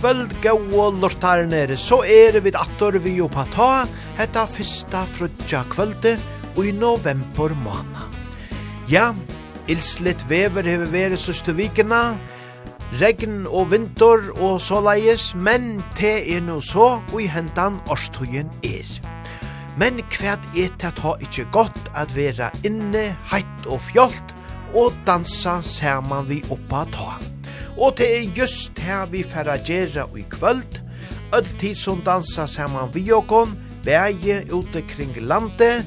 kvöld gau lortarner, så er vi attor vi jo på ta, hetta fyrsta frutja kvölde og i november måna. Ja, ilslit vever hever veri søstu vikina, regn og vinter og såleis, men te er no så og i hendan årstugen er. Men kvært er til at ha ikkje godt at vera inne, heitt og fjolt, og dansa saman vi oppa ta. Og det er just her vi færa gjerra i kvöld, öll tid som dansa saman vi okon, bæge ute kring landet,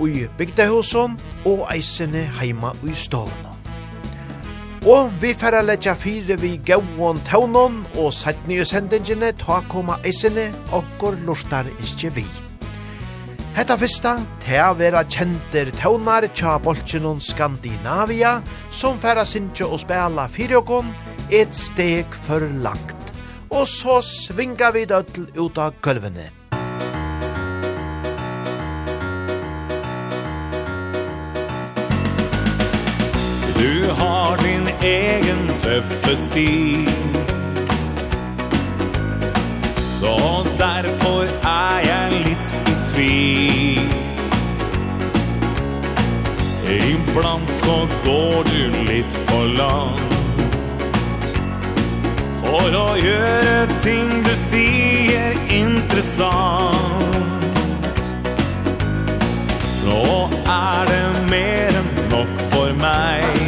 i bygdehusen og eisene heima i stålen. Og vi færa letja fire vi gauon taunon og sett nye sendingene ta koma eisene okkur lortar ikkje vi. Hetta fyrsta, tea vera kjenter tøvnar tja bolkinun Skandinavia, som færa sinja og spela fyrirokon, et steg for langt. Og så svinga vi dødl ut av gulvene. Du har din egen tøffe stil Så derfor er i tvi Iblant så går du litt for langt For å gjøre ting du sier interessant. Nå er det mer enn nok for meg.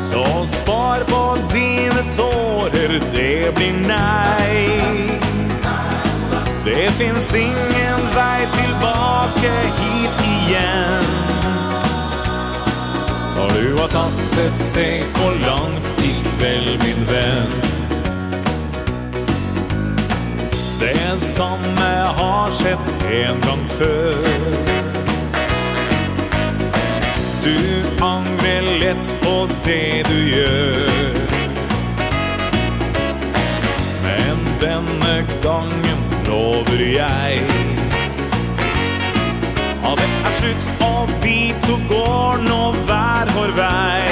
Så spar på dine tårer, det blir nei. Det finns ingen väg tillbaka hit igen. För du har tagit ett steg för långt ikväll min vän. Det som jag har sett en gång förr. Du angrer lett på det du gjør jeg. Av det er slutt og vi to går nå hver vår vei.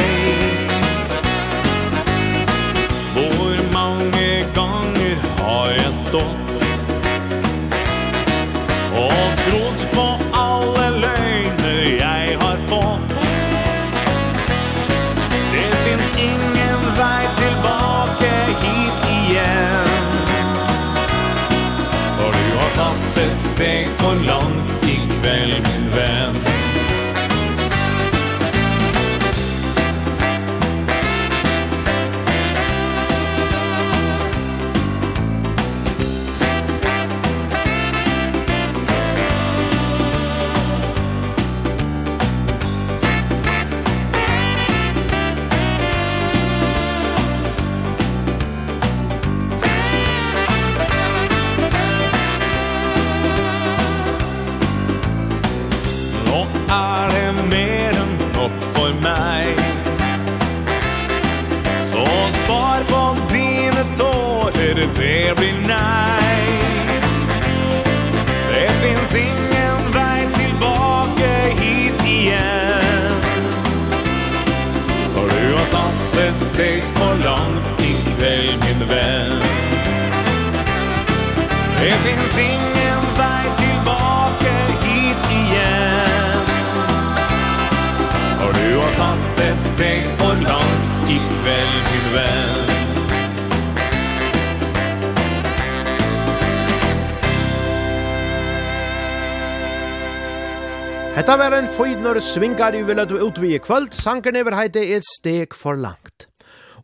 Hetta var en føydnor svingar i vilja du utvi i kvöld, sankern never heite et steg for langt.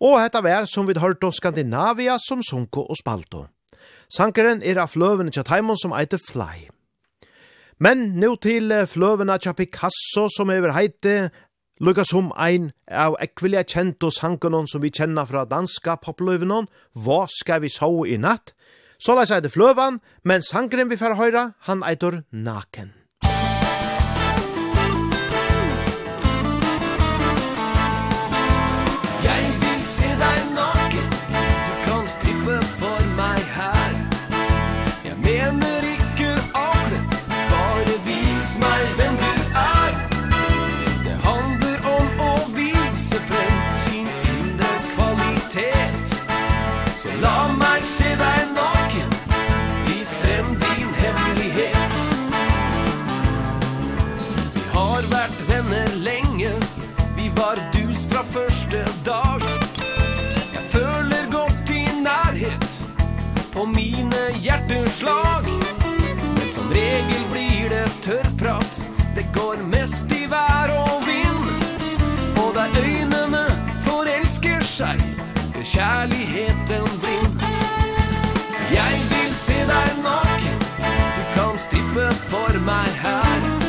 Og hetta var som vi hørt av Skandinavia som sunko og spalto. Sankeren er av fløvene tja Taimon som eiter Fly. Men nu til fløvene tja Picasso som er heite Lukas som ein av ekvilja kjento sankanon som vi kjenner fra danska popløvenon, Hva skal vi så i natt? Så la seg det fløvan, men sankeren vi fer høyra, han eitor Naken. dag. Jag føler godt i nærhet På mine hjerteslag Men som regel blir det tørrprat Det går mest i vær og vind. Og der øynene forelsker seg Gjør kjærligheten blind Jeg vil se deg naken Du kan stippe for meg her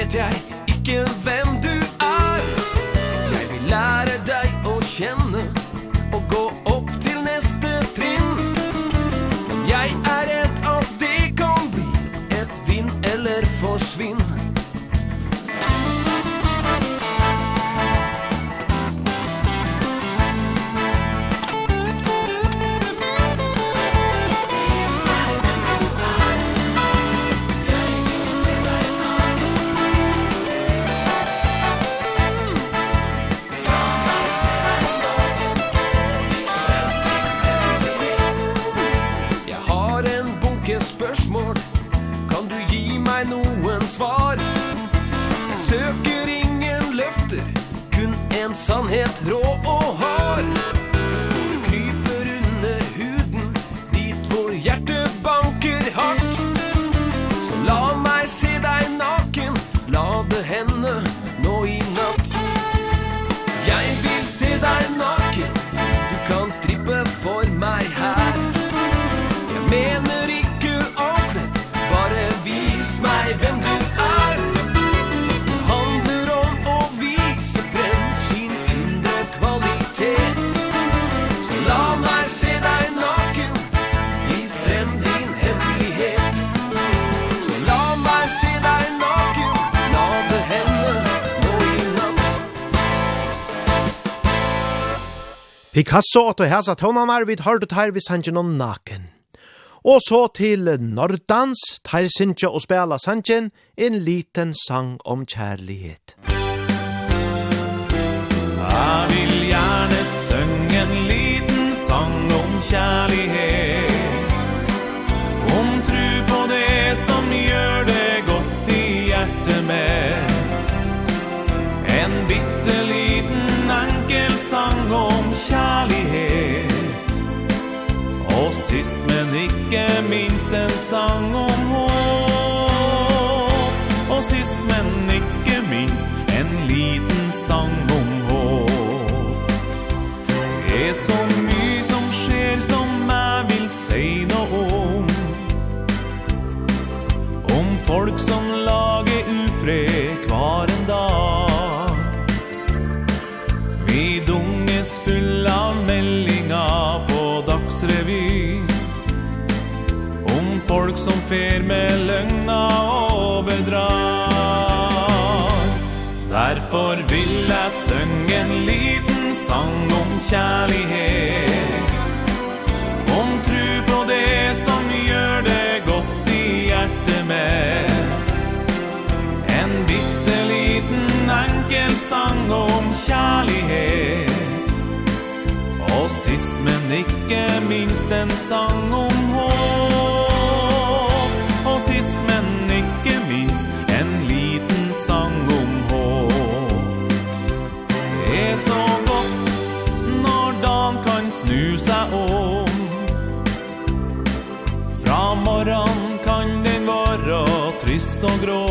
vet jeg ikke dein Name Picasso og hæsa tånanar við hørdu tær við sanjen om naken. Og så til Nordans, tær sinja og spela sanjen, en liten sang om kjærlighet. Jeg vil gjerne sønge en liten sang om kjærlighet Sist men ikke minst en sang om håp. Og sist men ikke minst en liten sang om håp. Det er så mye som skjer som jeg vil si noe om. Om folk fer med løgna og bedrar Derfor vil jeg søng en liten sang om kjærlighet. Om tru på det som gjør det godt i hjertet med En bitte liten enkel sang om kjærlighet. Og sist men ikke minst en sang om håp. trist og grå.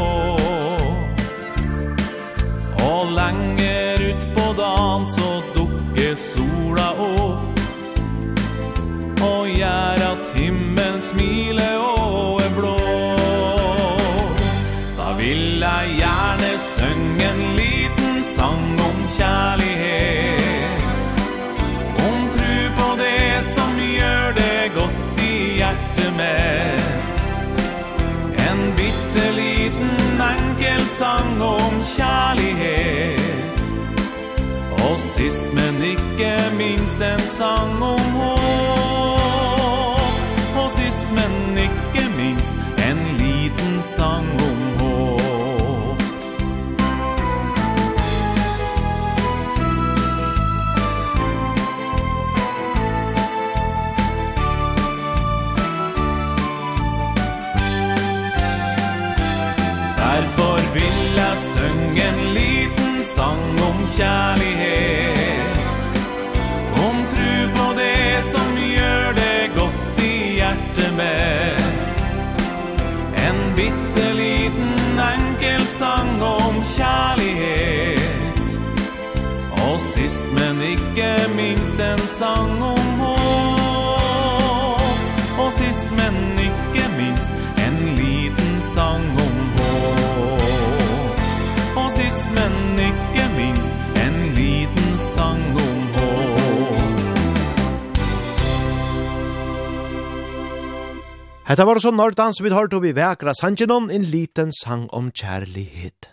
Og lenger ut på dagen så dukker sola opp. Og gjør at himmelen smiler og er blå. Da vil jeg ikke minst en sang om Hetta var så nordans vi hørt vi vekra sangenon en liten sang om kjærlighet.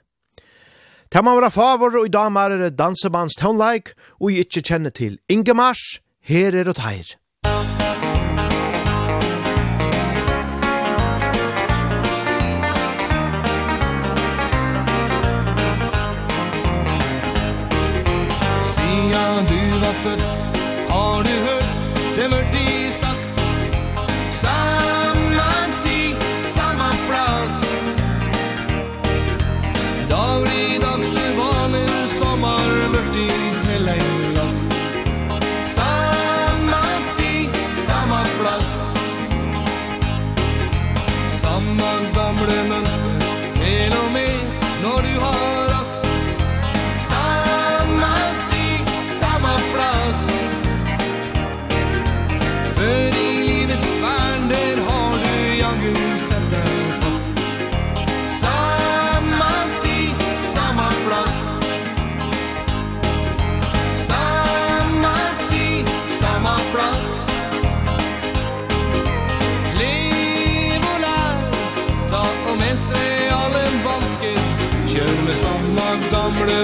Ta man vara favor og i damar er dansebands tonleik og jeg ikke kjenner til Ingemars, her er og teir. Sian du var født, har du hørt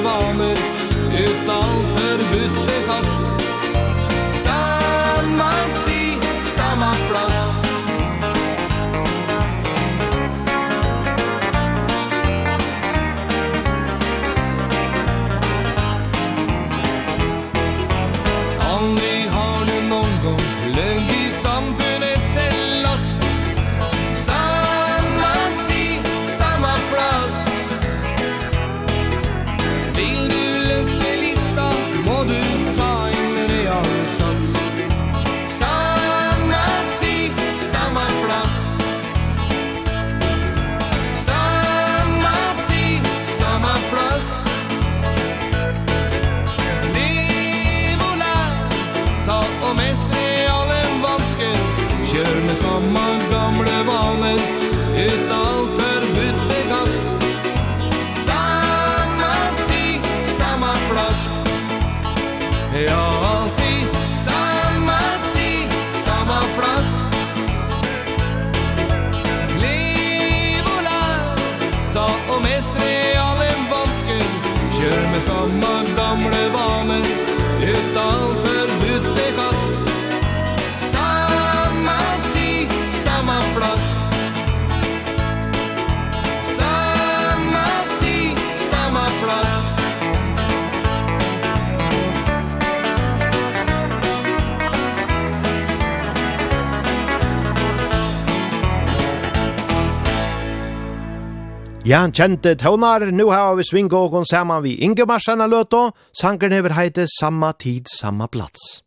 vaner utan Ja, han kjente tøvnar, nu har vi svingågon saman vi Ingemarsana løto, sangren hever heite Samma tid, samma plats.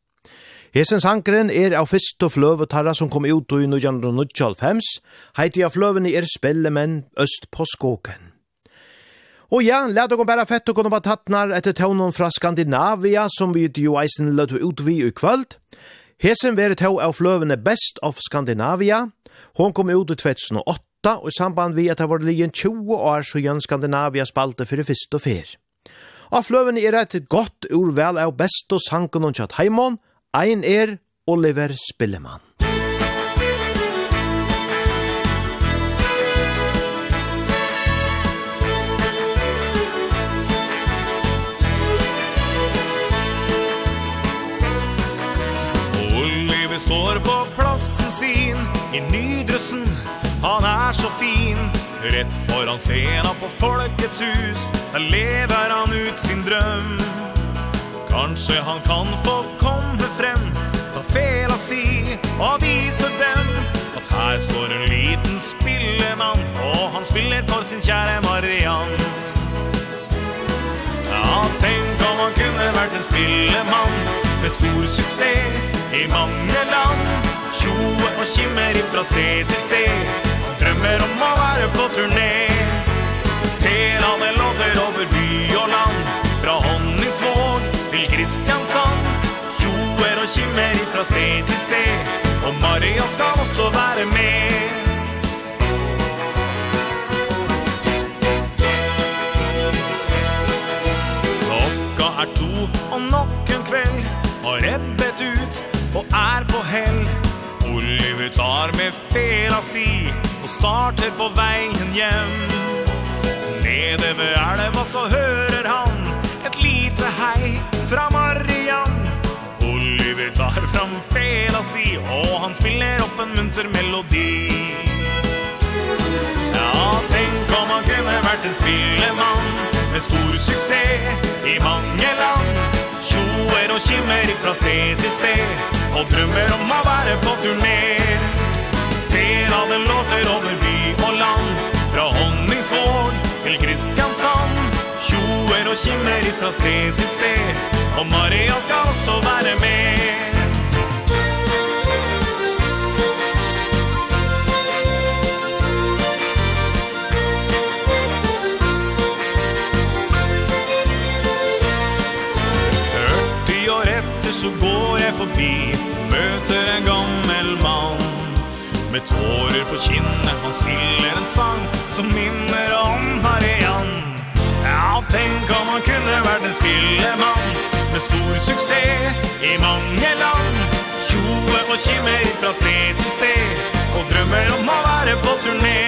Hesen sangren er av fyrst og fløvetarra som kom ut i 1995, heite av fløvene er spellemenn øst på skåken. Og ja, let dere bare fett og kunne være tattnar etter tøvnen fra Skandinavia, som vi jo eisen løt ut vi i kvöld. Hesen veri tøv av fløvene Best of Skandinavia. Hon kom ut i 2008, 1998 og i samband vi at det var liggen 20 år så gjør Skandinavia spalte for det første og fer. Av fløven er et godt urvel av best og sanken og kjatt heimon, ein er Oliver Spillemann. Oliver står på plassen sin i nydrøssen Han er så fin Rett foran scena på Folkets hus. Der lever han ut sin drøm. Kanskje han kan få komme frem Ta fela si og vise dem At her står en liten spillemann Og han spiller for sin kjære Marianne Ja, tenk om han kunne vært en spillemann Med stor suksess i mange land. Tjoe og kimmer ifra sted til sted drømmer om å være på turné. Sedan det låter över by og land. Fra Honningsvåg till Kristiansand. Tjoer och kimmer ifrån sted til sted. Og Maria ska också vara med. Klokka er to og nok en kveld. Har rebbet ut og er på hell. Oliver tar med fela si starter på veien hjem. Nede ved elva så hører han Et lite hei fra Mariann. Oliver tar fram fela si Og han spiller opp en munter melodi. Ja, tenk om han kunne vært en spillemann Med stor suksess i mange land. Tjoer og kimmer fra sted til sted Og drømmer om å være på turné. Spelade låter över by och land. Fra Honningsvård till Kristiansand. Tjoer og kimmer ifra sted til sted. Og Maria skal også være med. Så går jeg forbi. Møter en gammel mann. Med tårer på kinnet Han spiller en sang Som minner om Marianne Ja, tenk om han kunne vært en spillemann Med stor suksess i mange land. Tjoe og kimmer fra sted til sted Og drømmer om å være på turné.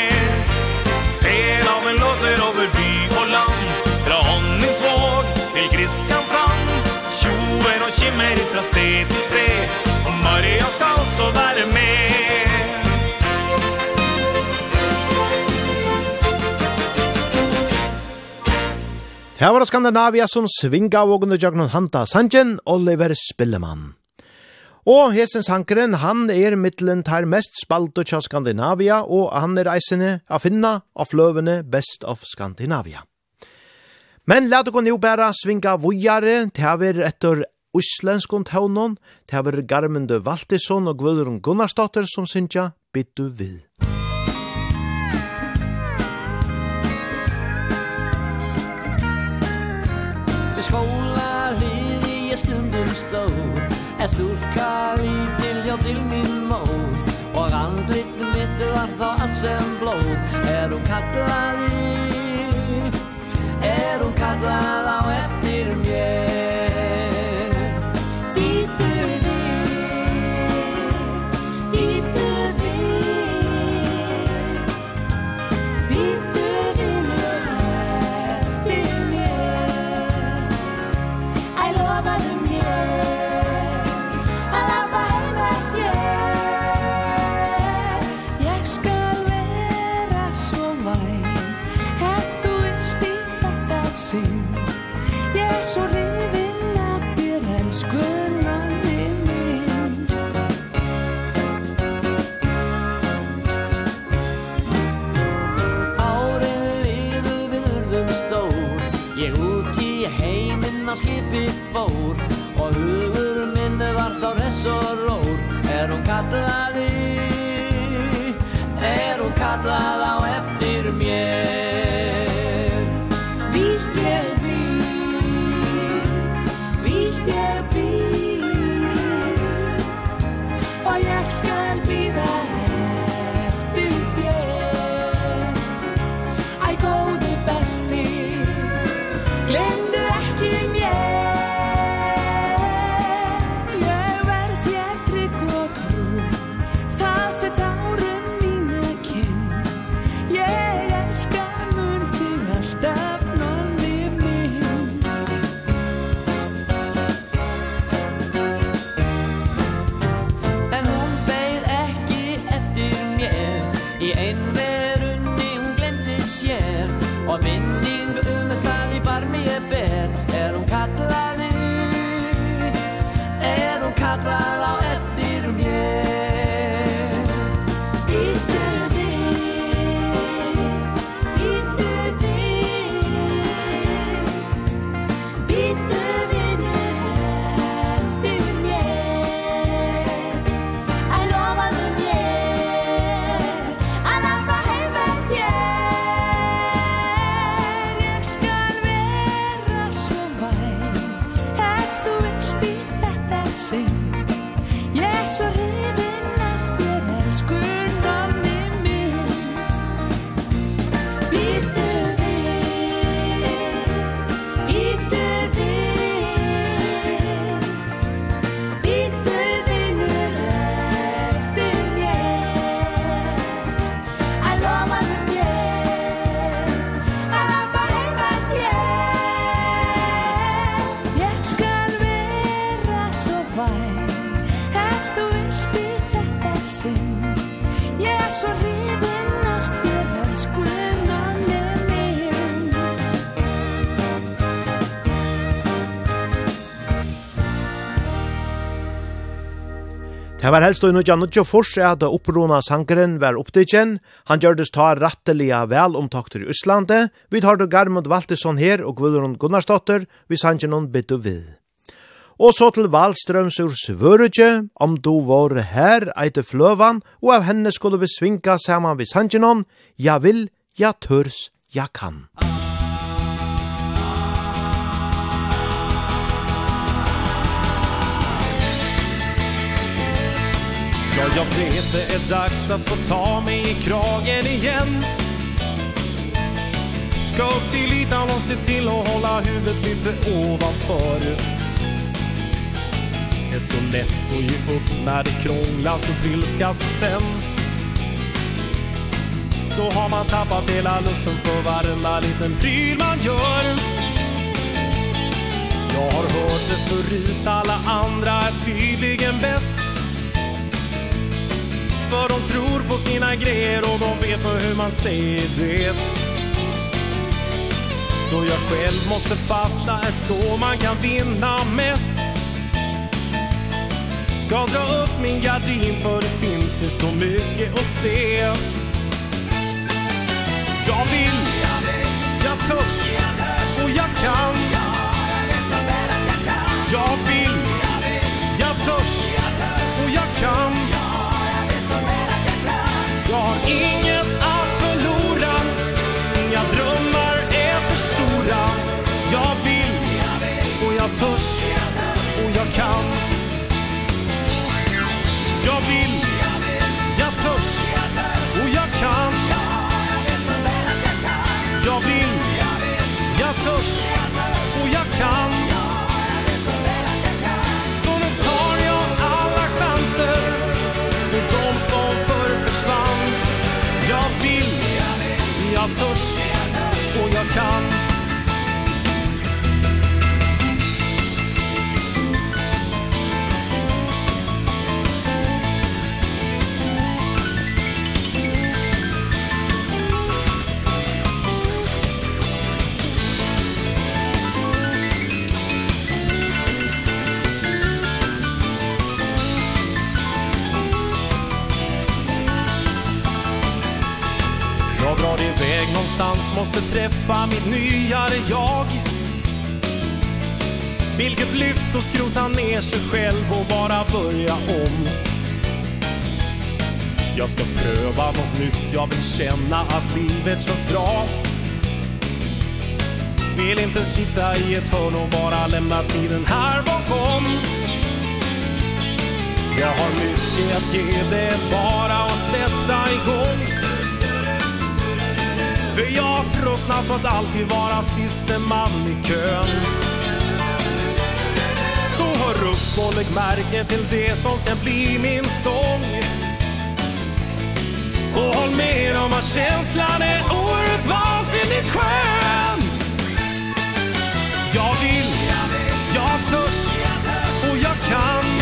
Fel av en låter over by og land Fra Honningsvåg til Kristiansand. Tjoer og kimmer fra sted til sted Og Maria skal også være med. Her var det Skandinavia som svinga vågen jøgnen hanta Sanjen, Oliver Spillemann. Og Hesen Sankeren, han er mittelen tar mest spalt av Skandinavia, og han er eisene av finna av fløvene best of Skandinavia. Men la dere nå bare svinga vujare, det har vært etter Øslenskon tøvnån, det har vært Garmende Valtisson og Gvødron Gunnarsdotter som synsja, byttu vid. stod Jeg stod kavitil, ja til min mor Og rand litt mitt, var så alt sem blod Er hun kattlar i Er hun kattlar av Svo rifin af þér elskunarni minn Árin liðu við urðum stór Ég út í heiminn að skipi fór. Og hugur minn var þá res og rór. Er hún kallaði Er hún kallaði? skal bida efter þér Æ góði besti Glemm Det var helst og nu nødja Fors er at opprona sangeren var opptidgen. Han gjørdes ta rattelige vel omtakter i Øslandet. Vi tar det Garmund Valtesson her og Gvulrun Gunnarsdotter. Vi sanger noen bitt og vid. Og så til Valstrøms ur Svørutje, om du var her eite fløvan, og av henne skulle vi svinga saman vi sanger noen. Ja vil, ja tørs, ja kan. Ah. Ja, jag vet det är dags att få ta mig i kragen igen. Ska upp till ytan och se till att hålla huvudet lite ovanför. Det är så lätt att ge upp när det krånglas och trilskas och sen. Så har man tappat hela lusten för varenda liten pryl man gör. Jag har hört det förut, alla andra är tydligen bäst för de tror på sina grejer och de vet hur man säger det. Så jag själv måste fatta är så man kan vinna mest. Ska dra upp min gardin för det finns ju så mycket att se. Jag vill, jag törs och jag kan. Jag kan någonstans måste träffa mitt nyare jag. Vilket lyft och skrota ner sig själv och bara börja om. Jag ska pröva något nytt, jag vill känna att livet känns bra. Vill inte sitta i ett hörn och bara lämna tiden här bakom. Jag har mycket att ge, det bara att sätta igång. För jag tröttnat på att alltid vara siste man i kön. Så hör upp och lägg märke till det som ska bli min sång. Och håll med om att känslan är oerhört vansinnigt skön. Jag vill, jag törs och jag kan.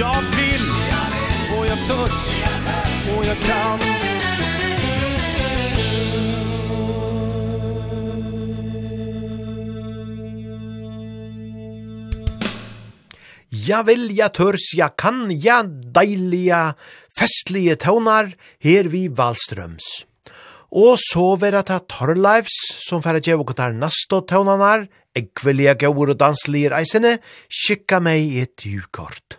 Jag vill och jag törs och jag kan Ja vil, ja tørs, ja kan, ja deilige, festlige tøvnar, her vi Valstrøms. Og så vera ta Torleifs, som færa djev og kontar nasto tøvnanar, ekvelia gaur og danslir eisene, skikka meg et djukort.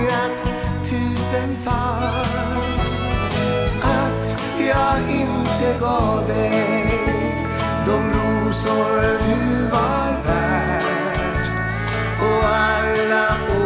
ångrat tusenfalt Att jag inte gav dig De rosor du var värd. Och alla år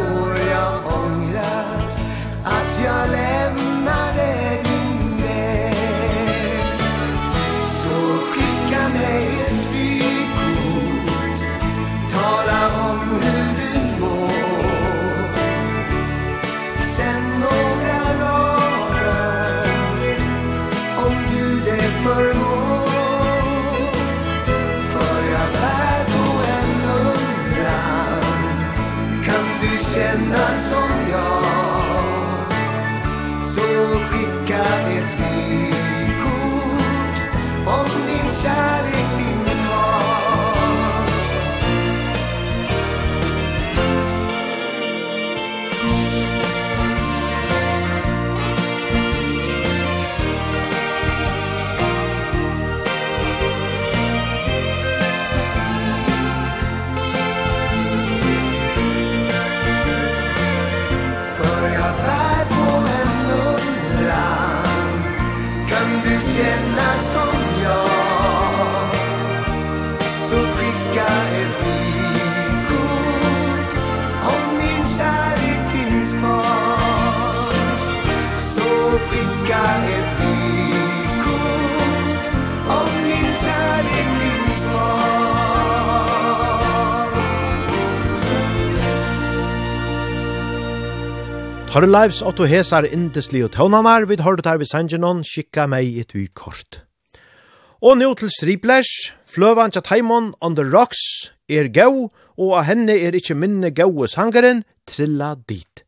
Har lives Otto Hesar indesli og tøvnanar, vid har her tar Sanjinon, skikka meg i tui kort. Og nå til Striplash, fløvan tja Taimon on the rocks er gau, og av henne er ikkje minne gaue sangaren, trilla dit.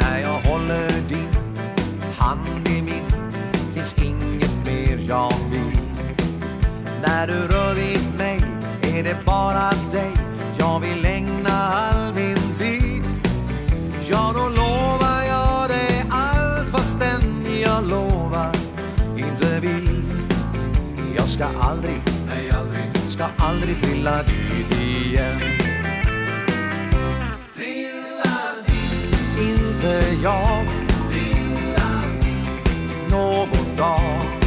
När jag håller din hand i min, finns inget mer jag vill. När du rör är det bara dig jag vill ägna all min tid. Ja, då lovar jag dig allt fast den jag lovar. Inte vill. Jag ska aldrig, nej aldrig, ska aldrig trilla dit igen. Trilla dit. Inte jag. Trilla dit. Någon dag.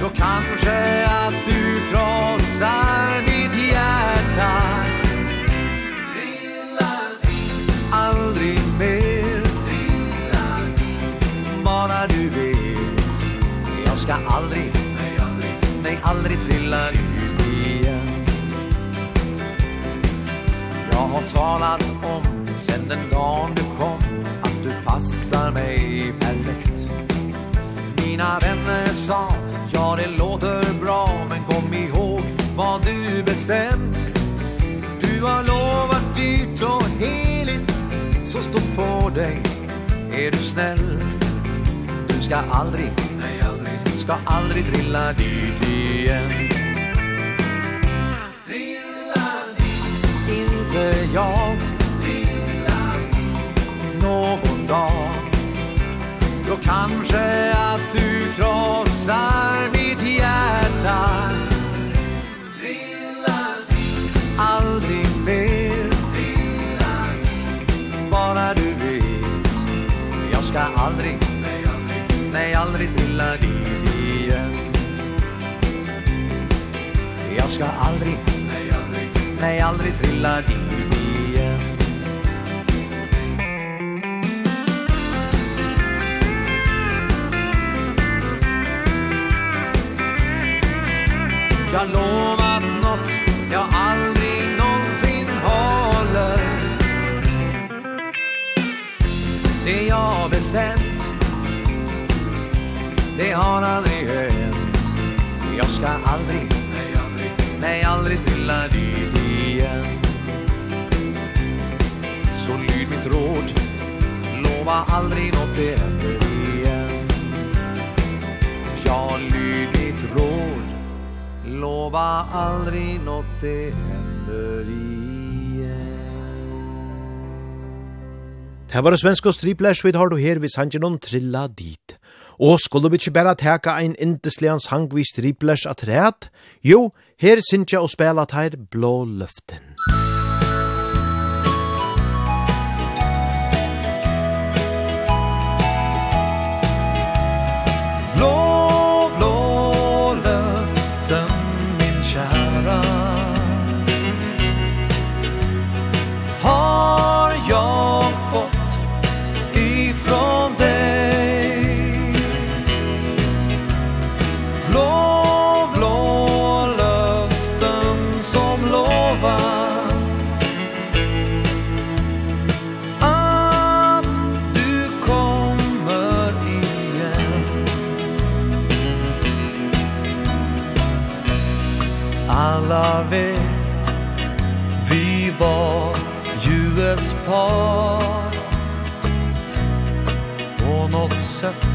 Då kanske att du krossar mig aldrig mer. Trillar ut igen. Jag har talat om sen den dagen du kom Att du passar mig perfekt. Mina vänner sa Ja det låter bra men kom ihåg vad du bestämt du har lovat dyrt och heligt Så stå på dig, är du snäll? Du ska aldrig, nej aldrig. Ska aldrig trilla dit igen. Trilla dit. Inte jag. Trilla dit. Någon dag. Då kanske att du krossar mitt hjärta. Trilla dit. Alla ska aldrig Nej, aldrig Nej, aldrig trilla dit igen. Jag ska aldrig Nej, aldrig Nej, aldrig trilla dit igen. Jag lovat något jag aldrig någonsin håller. Det jag bestämmer bestämt. Det har aldrig hänt. Jag ska aldrig Nej, aldrig Nej, aldrig trilla dit igen. Så lyd mitt råd. Lova aldrig något det händer igen. Ja, lyd mitt råd. Lova aldrig något det händer igen. Det var wensko striplash vi har du her vi sangen om trilla dit. Og skulle vi ikke bare teka ein indeslian sang vi striplers at rett? Jo, her synes jeg å spela her blå løften. Musikk par. På något sätt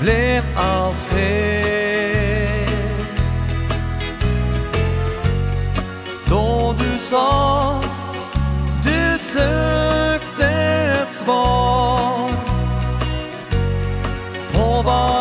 blev allt fel. Då du sa Du sökte ett svar På vad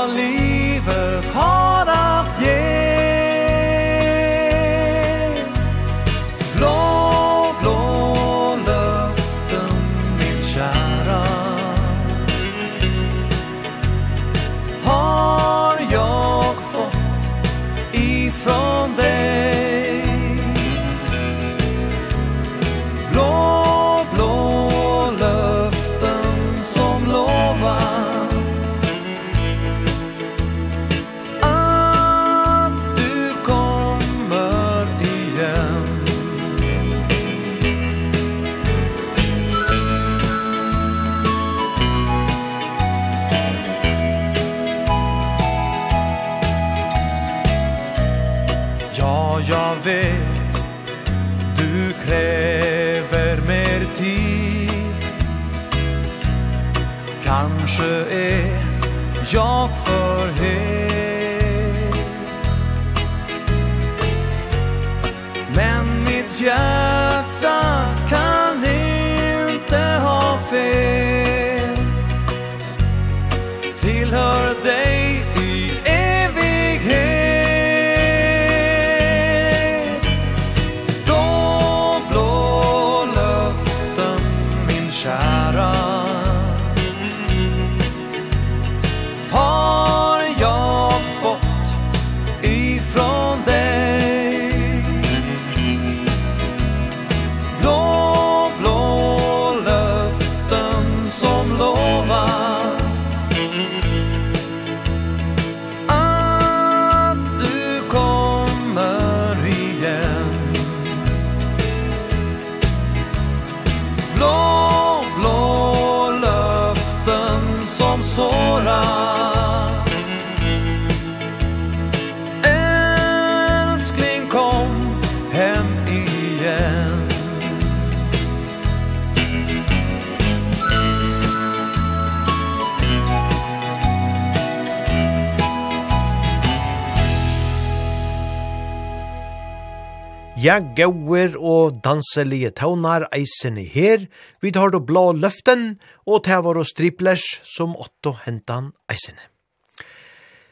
Ja, gauer og danselige taunar eisen i her, vi tar då blå løften, og tævar og striplers som åtto hentan eisen.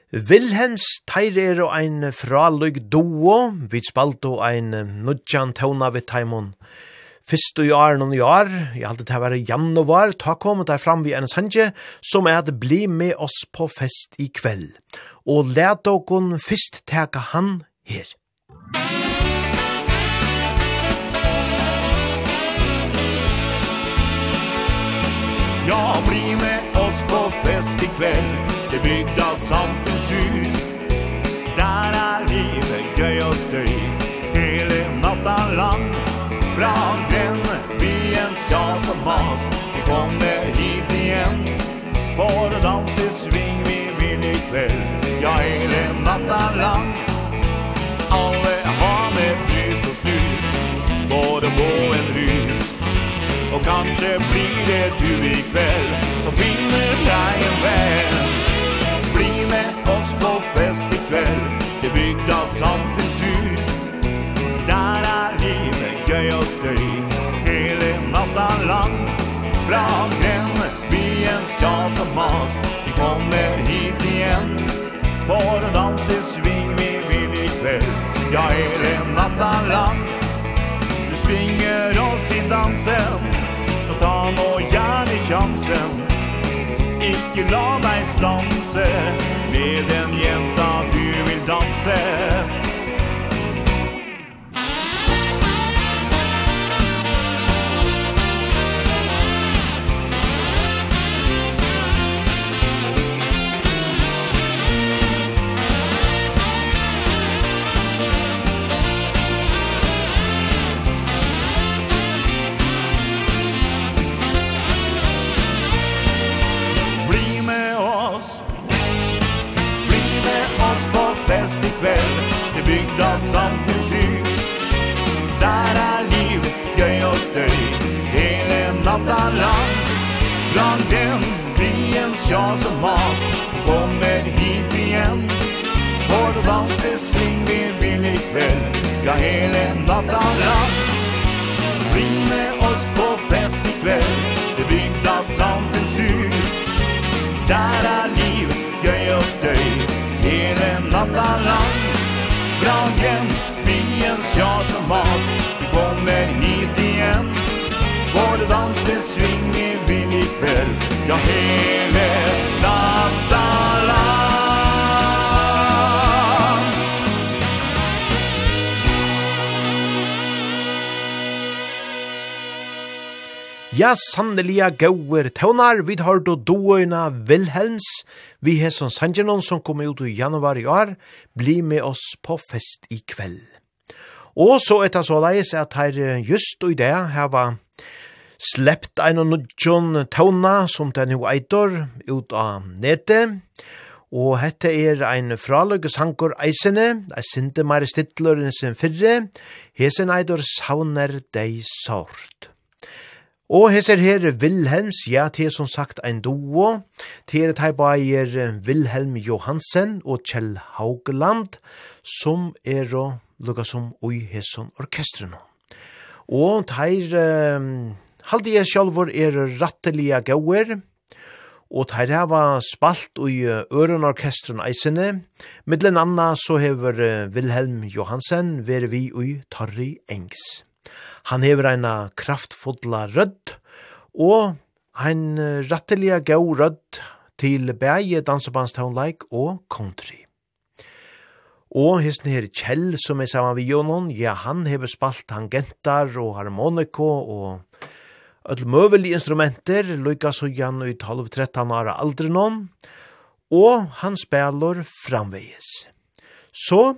Vilhens teir er og ein fraløg duo, vi spalt og ein nudjan tauna vi taimon. Fyrst og jar noen jar, jeg halte det var januar, ta kom der fram vi en sanje, som er at bli med oss på fest i kveld. Og let okon fyrst teka han her. Musikk Ja, bli med oss på fest ikväll Det byggda samfunnshus Där är livet gøy och stöj Hele natta lang. Bra gränne, vi en ska som mas. Vi kommer hit igen. Vår dans i sving vi vill kväll Ja, hele natta lang. Och kanske blir det du ikväll Som finner dig en vän. Bli med oss på fest ikväll Till byggda samfunnshus Där är livet gøy og støy Hele natta lang Bra Vi en tjas och mas Vi kommer hit igen. For å danse sving Vi vill ikväll. Ja, hele natta lang Du svinger oss i dansen om og gjerne sjansen Ikke la deg stanse Med den jenta du vil danse. Claes och Måns kommer hit igen. Vår vals är vi vill ikväll Ja, hela natten. lang Ja, sanneliga gauer tøvnar, vi har då doina Wilhelms, vi har som Sanjanon som kom ut i januar i år, bli med oss på fest i kveld. Og så etter så leis at her just i det her var sleppt ein og nudjon tøvna som den jo eitor ut av nete, og hette er ein fraløggesangur eisene, ei sinte meire stittløren sin fyrre, hesen eitor savner dei sort. Og hesser her Wilhelms, ja, til som sagt ein duo. Det er tei baier Wilhelm Johansen og Kjell Haugeland, som er og lukka som ui hesson orkestrene. Og teir um, halde jeg sjálfur er ratteliga gauer, og teir hava spalt ui øren orkestren eisene. Middelen anna så hever Wilhelm Johansen veri vi ui Torri Engs. Han hever eina kraftfodla rødd, og ein ratteliga gau rødd til bæge dansebandstaunleik og country. Og hissen her Kjell, som er saman vi Jonon, ja, han hever spalt tangentar og harmoniko og öll møvelig instrumenter, lukka så Jan i 12-13 år aldri noen, og han spelar framvegis. Så,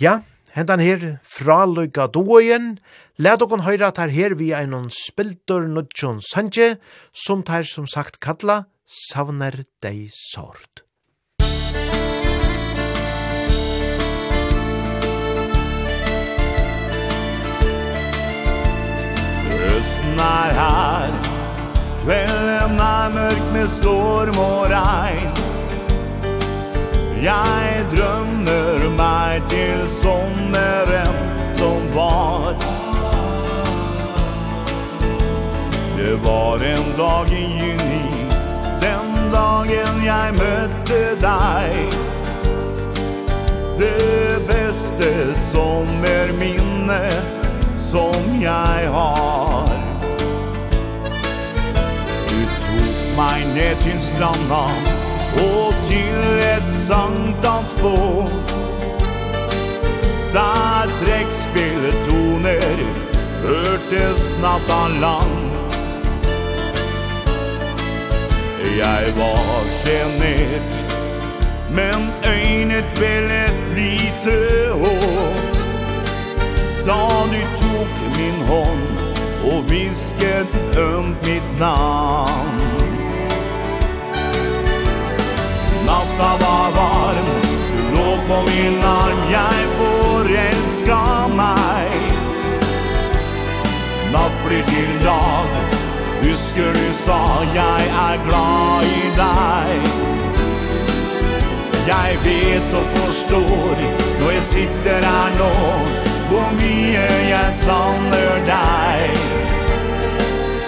ja, hentan her fraløyga doien, let okon høyra tar her vi einon spildur nudjon sanje, som tar som sagt kalla, savner dei sort. er her, kvelden er mørk med storm og regn, Jag drömmer mig till sommeren som var. Det var en dag i juni Den dagen jag mötte dig Det beste sommerminne som jag har. Du tog meg ned til stranda och till ett sankthansbål Där toner, hørtes natta land. Jeg var genert Men øynet vel et lite håp. Da du tok min hånd Og visket ømt mitt navn. natta var varm Du lå på min arm, jeg forelska meg. Natt blir til dag Husker du sa jeg er glad i deg. Jeg vet og forstår Når jeg sitter her nå Hvor mye jeg savner deg.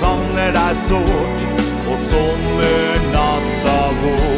Savner deg sårt Og sommernatta vår.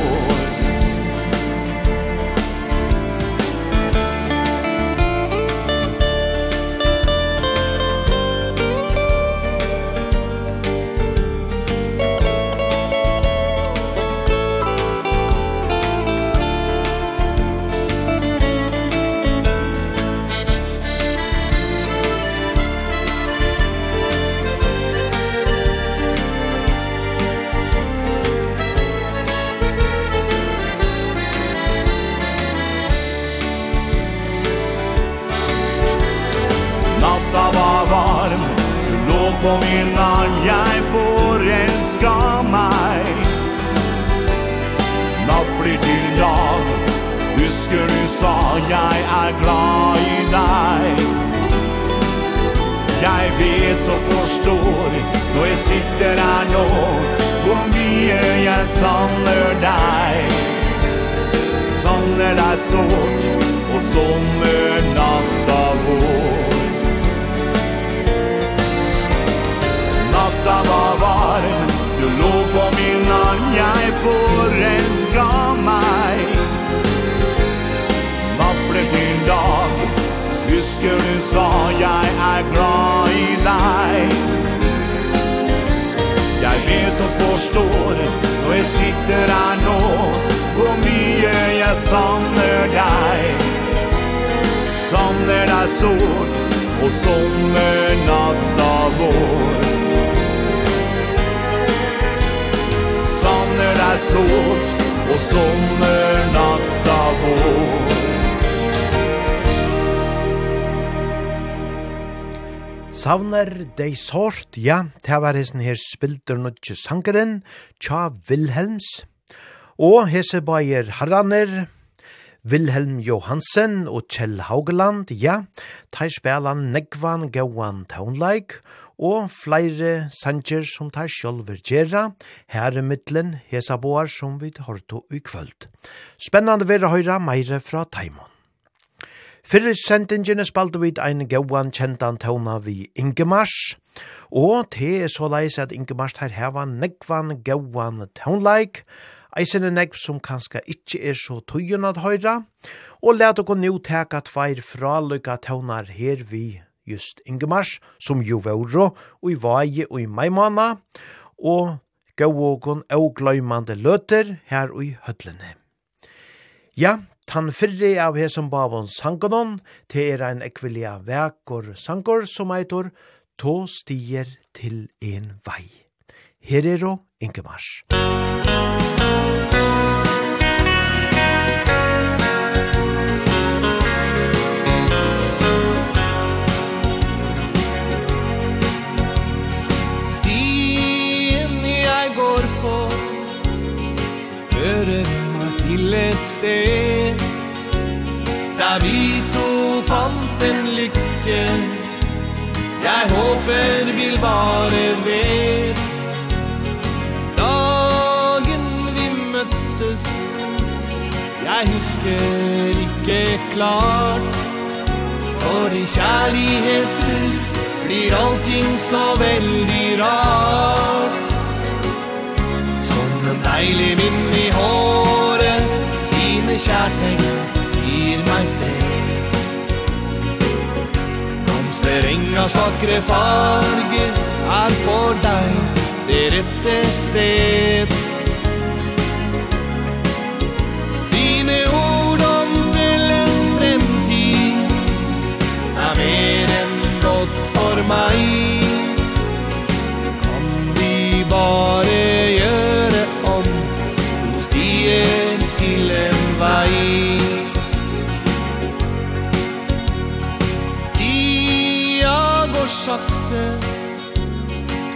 sa jeg er glad i deg. Jeg vet og forstår Når jeg sitter her nå Hvor mye jeg savner deg. Savner deg sårt Og sommernatta vår. Natta var varm Du lå på min arm, jeg får meg. er glad i deg. Jeg vet og forstår Når jeg sitter her nå Hvor mye jeg savner deg. Savner deg sårt Og sommernatta vår. Savner deg sårt Og sommernatta vår. Savner dei sort, ja, det var hesten her spilder nødje sangeren, Tja Wilhelms, og hese bayer herraner, Wilhelm Johansen og Kjell Haugeland, ja, tar spelan Negvan Gauan Townlike, og flere sanger som tar sjolver gjerra, her i middelen hesa boar som vi hørte i kvöld. Spennande vera høyra meire fra Taimon. Fyrir sendingene spalte vi ein gauan kjentan tåna vi Ingemars, og te er så leis at Ingemars her heva negvan gauan tånleik, eisene negv som kanska ikkje er så tøyen at høyra, og let okko nu teka tveir fralukka tånar her vi just Ingemars, som jo vore, og i vaje og i maimana, og gau okon og gløymande løter her og i hødlene. Ja, Tan fyrri av hesum bavon sangonon, te er ein ekvilia vekor sangor som eitor, to stier til en vei. Her er og Ingemars. Stien jeg går på, et sted Der vi to fant en lykke. Jeg håper vil bare ved. Dagen vi møttes Jeg husker ikke klart. For i kjærlighetsrus Blir allting så veldig rart. Som en deilig vind i håret Dine kjærtegn ein feg Hans er inga svakre farge Er for deg det rette sted. Dine ord om felles fremtid Er mer enn godt for meg.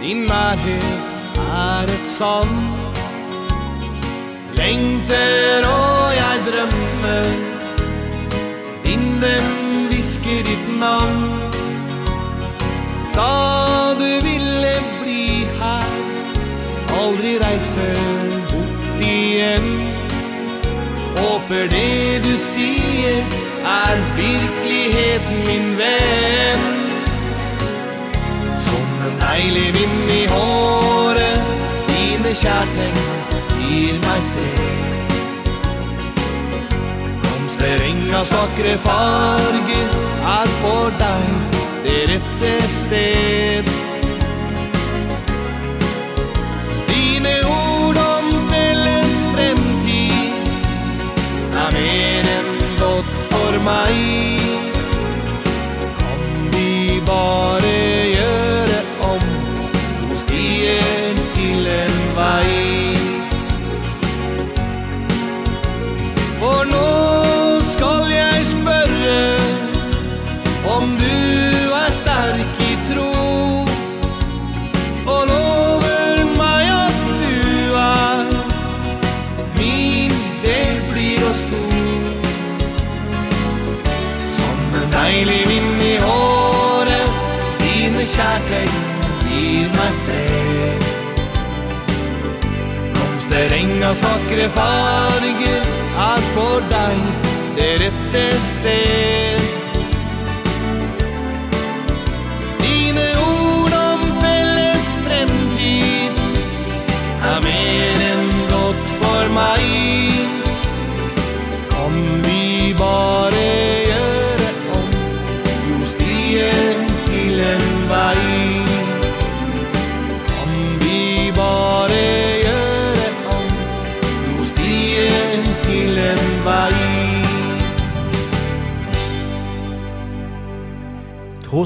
Din nærhet er et sand. Lengter og jeg drømmer. Vinden visker ditt navn. Sa du ville bli her Aldri reise bort igjen. Håper det du sier Er virkeligheten min venn en deilig vind i håret. Dine kjærteng gir meg fred. Blomster engas vakre farger Er for deg det rette sted. Dine ord om felles fremtid Er mer enn godt for meg. hans vakre farger er for deg det rette sted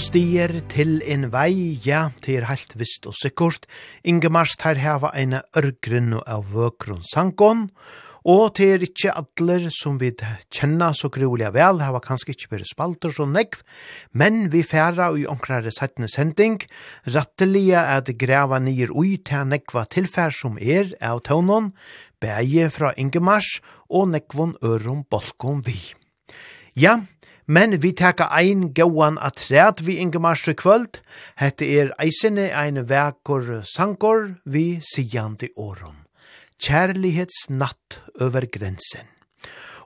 stier til en vei, ja, det er helt visst og sikkert. Ingemars tar heva eina ørgrinn og av vøkron sangon, og det er ikkje adler som vi kjenna så grulig vel, heva kanskje ikkje bare spalter så nekv, men vi færa i omkrare settene sending, ratteliga at greva nyer ui til nekva tilfær som er av tøvnån, beie fra Ingemars og nekvon øron bolkon vi. Ja, Men vi teka ein gauan atræt vi Ingemarse kvöld. Hette er eisene ein vekor sankor vi sigande åron. Kjærlighetsnatt over grensen.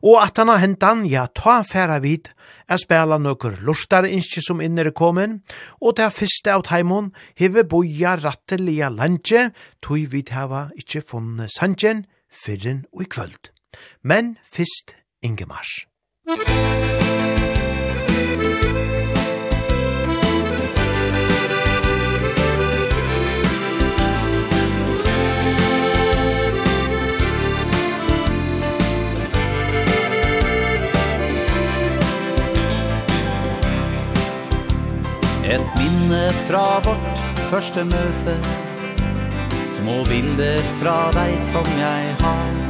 Og at han har hentan, ja, ta færa vid, er spela nokkur lustar innskje som innere komin, og det fyrste av teimun heve boja rattelia landje, tog vi heva ikkje funne sandjen, fyrren og i kvöld. Men fyrst Ingemars. Musik fra vårt første møte. Små bilder fra deg som jeg har.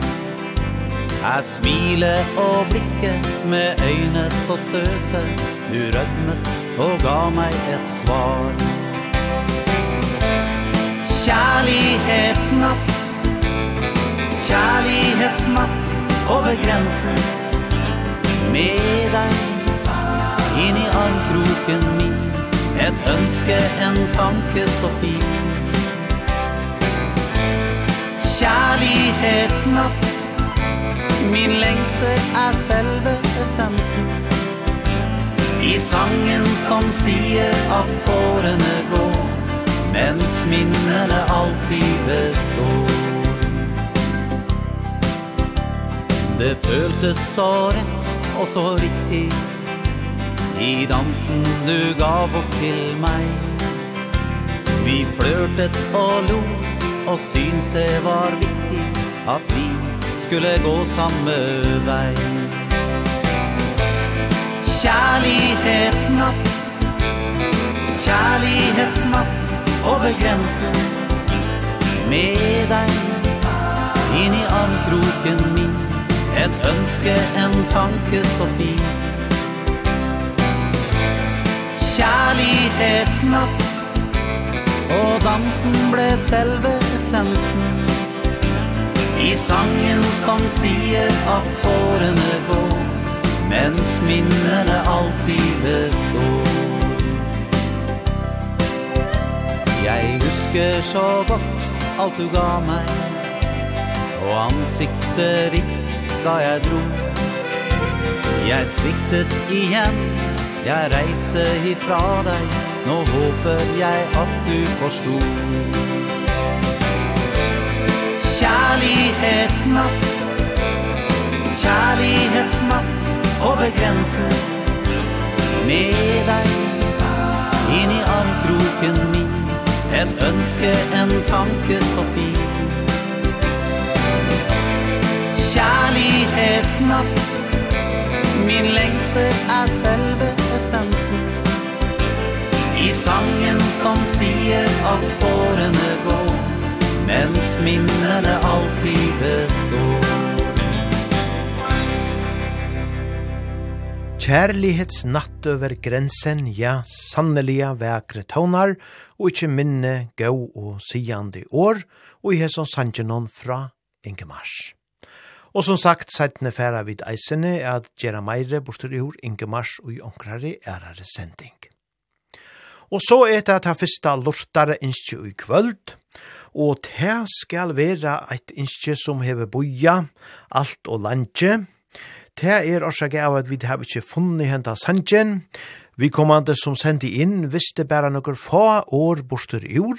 Er smilet og blikket med øyne så søte Du rødmet og ga meg et svar. Kjærlighetsnatt Kjærlighetsnatt over grensen. Med deg inn i armkroken min Et ønske, en tanke så fin. Kjærlighetsnatt Min lengsel er selve essensen. I sangen som sier at årene går Mens minnene alltid består Det føltes så rett og så riktig I dansen du gav opp til meg Vi flørtet og lo Og syns det var viktig at vi skulle gå samme vei. Kjærlighetsnatt Kjærlighetsnatt over grensen. Med deg inn i armkroken min Et ønske, en tanke så fin. Kjærlighetsnatt Og dansen ble selve essensen. I sangen som sier at årene går Mens minnene alltid består. Jeg husker så godt alt du ga meg Og ansiktet ditt da jeg dro. Jeg sviktet igjen Jeg reiste ifra deg Nå håper jeg at du forstod Kjærlighetsnatt Kjærlighetsnatt over grensen Med deg Inn i armkroken min. Et ønske, en tanke så fin Kjærlighetsnatt Min lengsel er selve essensen. I sangen som sier at årene går. Mens minnene alltid består Kjærlighets natt over grensen, ja, sannelige vekre tånar, og ikkje minne gau og siande år, og i hesson sangenon fra Ingemars. Og som sagt, seitene færa vid eisene er at gjerra Meire bortur i hår Ingemars og i onkrare ærare sending. Og så er det at ha fyrsta lortare innskje i kvöld, og te skal vera eit innskje som heve boja, alt og landje. Te er årsak av at vi har ikkje funnet henta sandjen. Vi kommande som sendi inn visste bæra nokkur få år borster ur,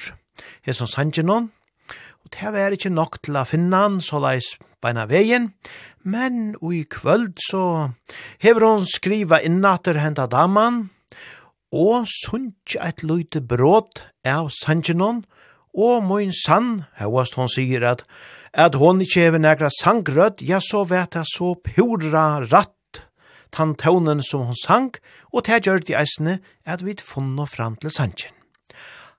som sandjen noen. og det var ikkje nok til å finne han, så leis beina vegin, men i kvöld så hever hon skriva innater henta daman, og sunnkje eit løyte brot av sanjinon, og mun sann, hevast hon sier at, at hon ikkje hever negra sangrødd, ja, så vet jeg så pura ratt, tan tånen som hon sang, og det gjør de eisne at vi funno fram til sangen.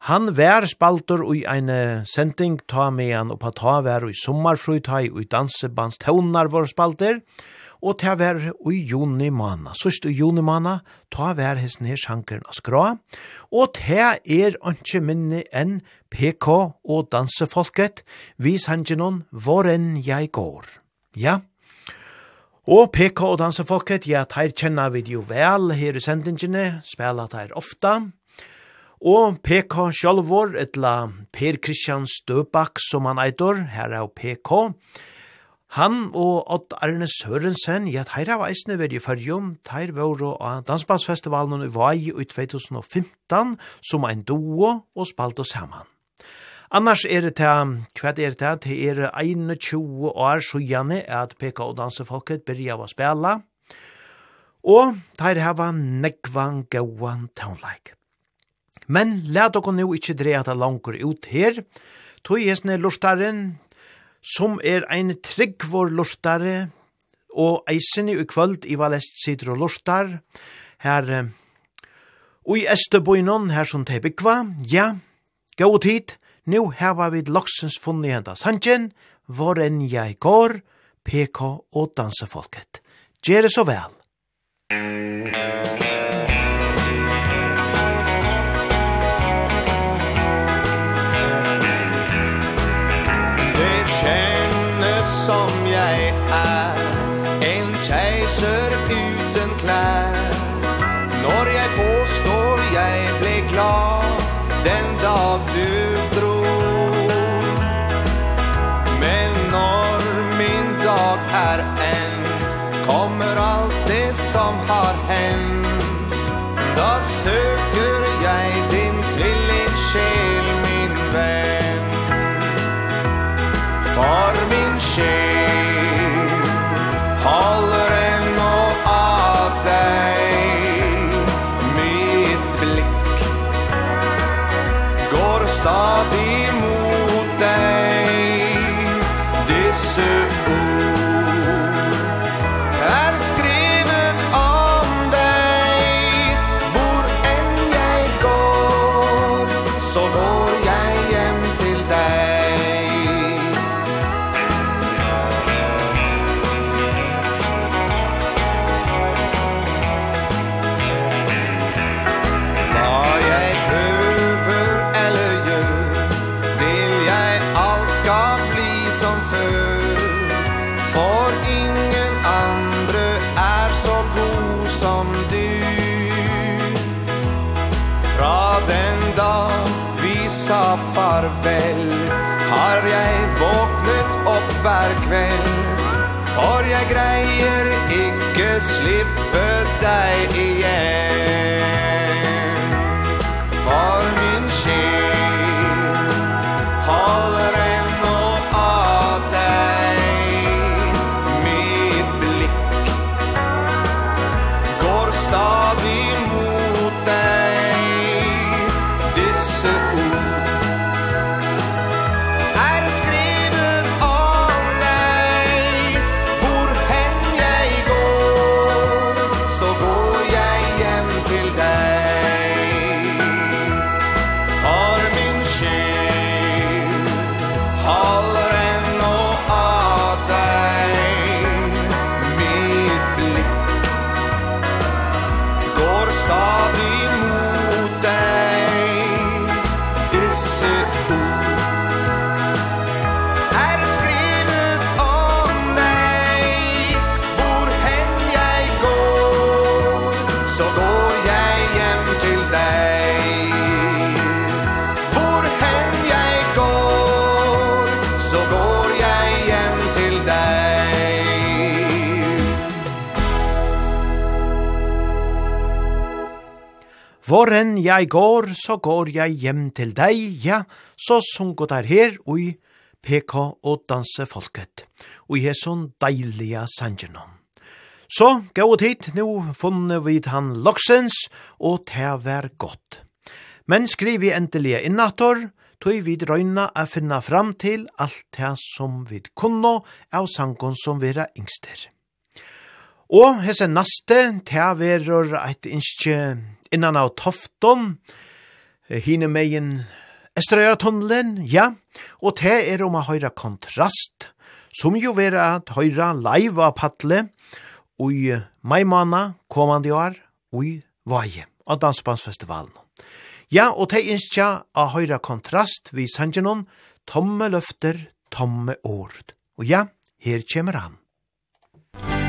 Han vær spaltur ui ein sending ta med han og på ta vær ui sommarfrøytai og i dansebands tånar vår spalter, og og til å være i juni måned. Sørst i juni måned, ta vær hesten her sjankeren og skra, og til er ikke minne enn PK og dansefolket, vi sanger noen hvor enn jeg går. Ja, Og PK og dansefolket, ja, teir kjenna vi jo vel her i sendingene, spela teir ofta. Og PK sjálvor, etla Per Kristian Støbak som han eitor, her er PK, Han og Odd Arne Sørensen, ja, teir av eisne veri i fyrjum, teir vore av Dansbandsfestivalen i Vai i 2015 som ein duo og spalte saman. Annars er det til, hva er det til, er 21 år så at PK og dansefolket byrja av å spela, og teir hava nekvan gauan townlike. Men let dere nå ikkje dreja det langer ut her, tog jesne lortaren, som er ein tryggvor lortare, og eisen i kvöld i valest sitter og lortar, her og i Esteboinon, her som te ja, gau tid, nu heva vi loksens funni henda sanjen, vår enn jeg går, PK og dansefolket. Gjere så vel! Thank you. som slippe deg igjen Hvor enn jeg går, så går jeg hjem til deg, ja, så sunko der her ui PK og danse folket, ui hesson deilige sangenom. Så, gå tid, nu funne vi han loksens, og det var godt. Men skriv vi endelig innator, tog vi drøyna a finna fram til alt det som vi kunne av sangon som vera yngster. Og hese naste, ta verur eit innskje innan av Tofton, hine megin Estrøyra tunnelen, ja, og te er om a høyra kontrast, som jo vera at høyra live av patle, ui maimana komandi år, ui vaje, av Dansbandsfestivalen. Ja, og te innskja a høyra kontrast vi sangenon, tomme løfter, tomme ord. Og ja, her kjemmer han. Musikk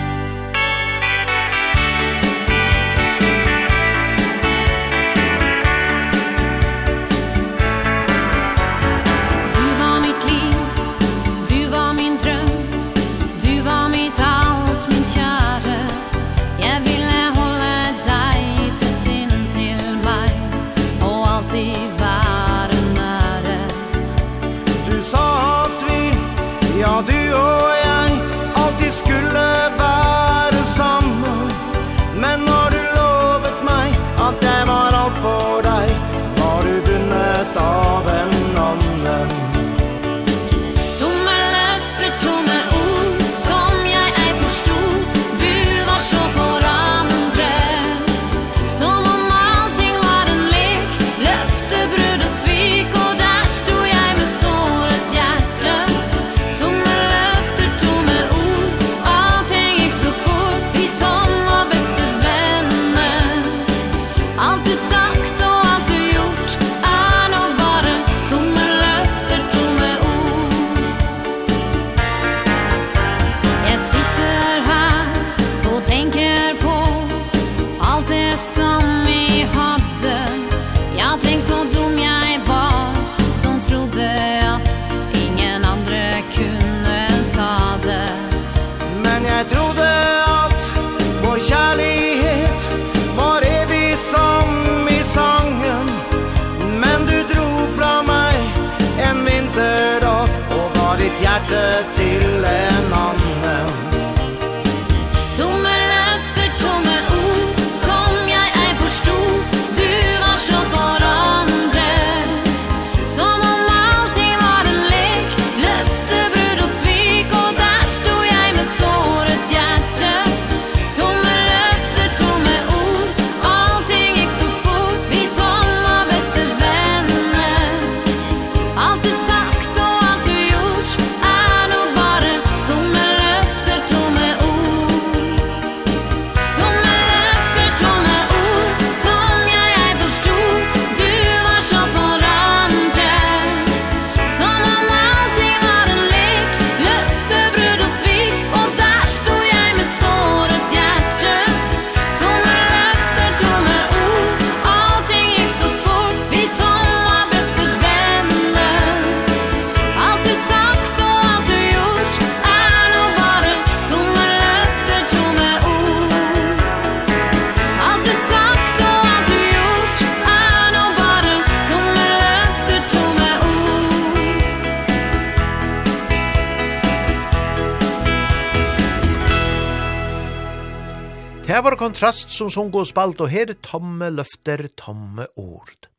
som sung og spalt, og her tomme løfter, tomme ord.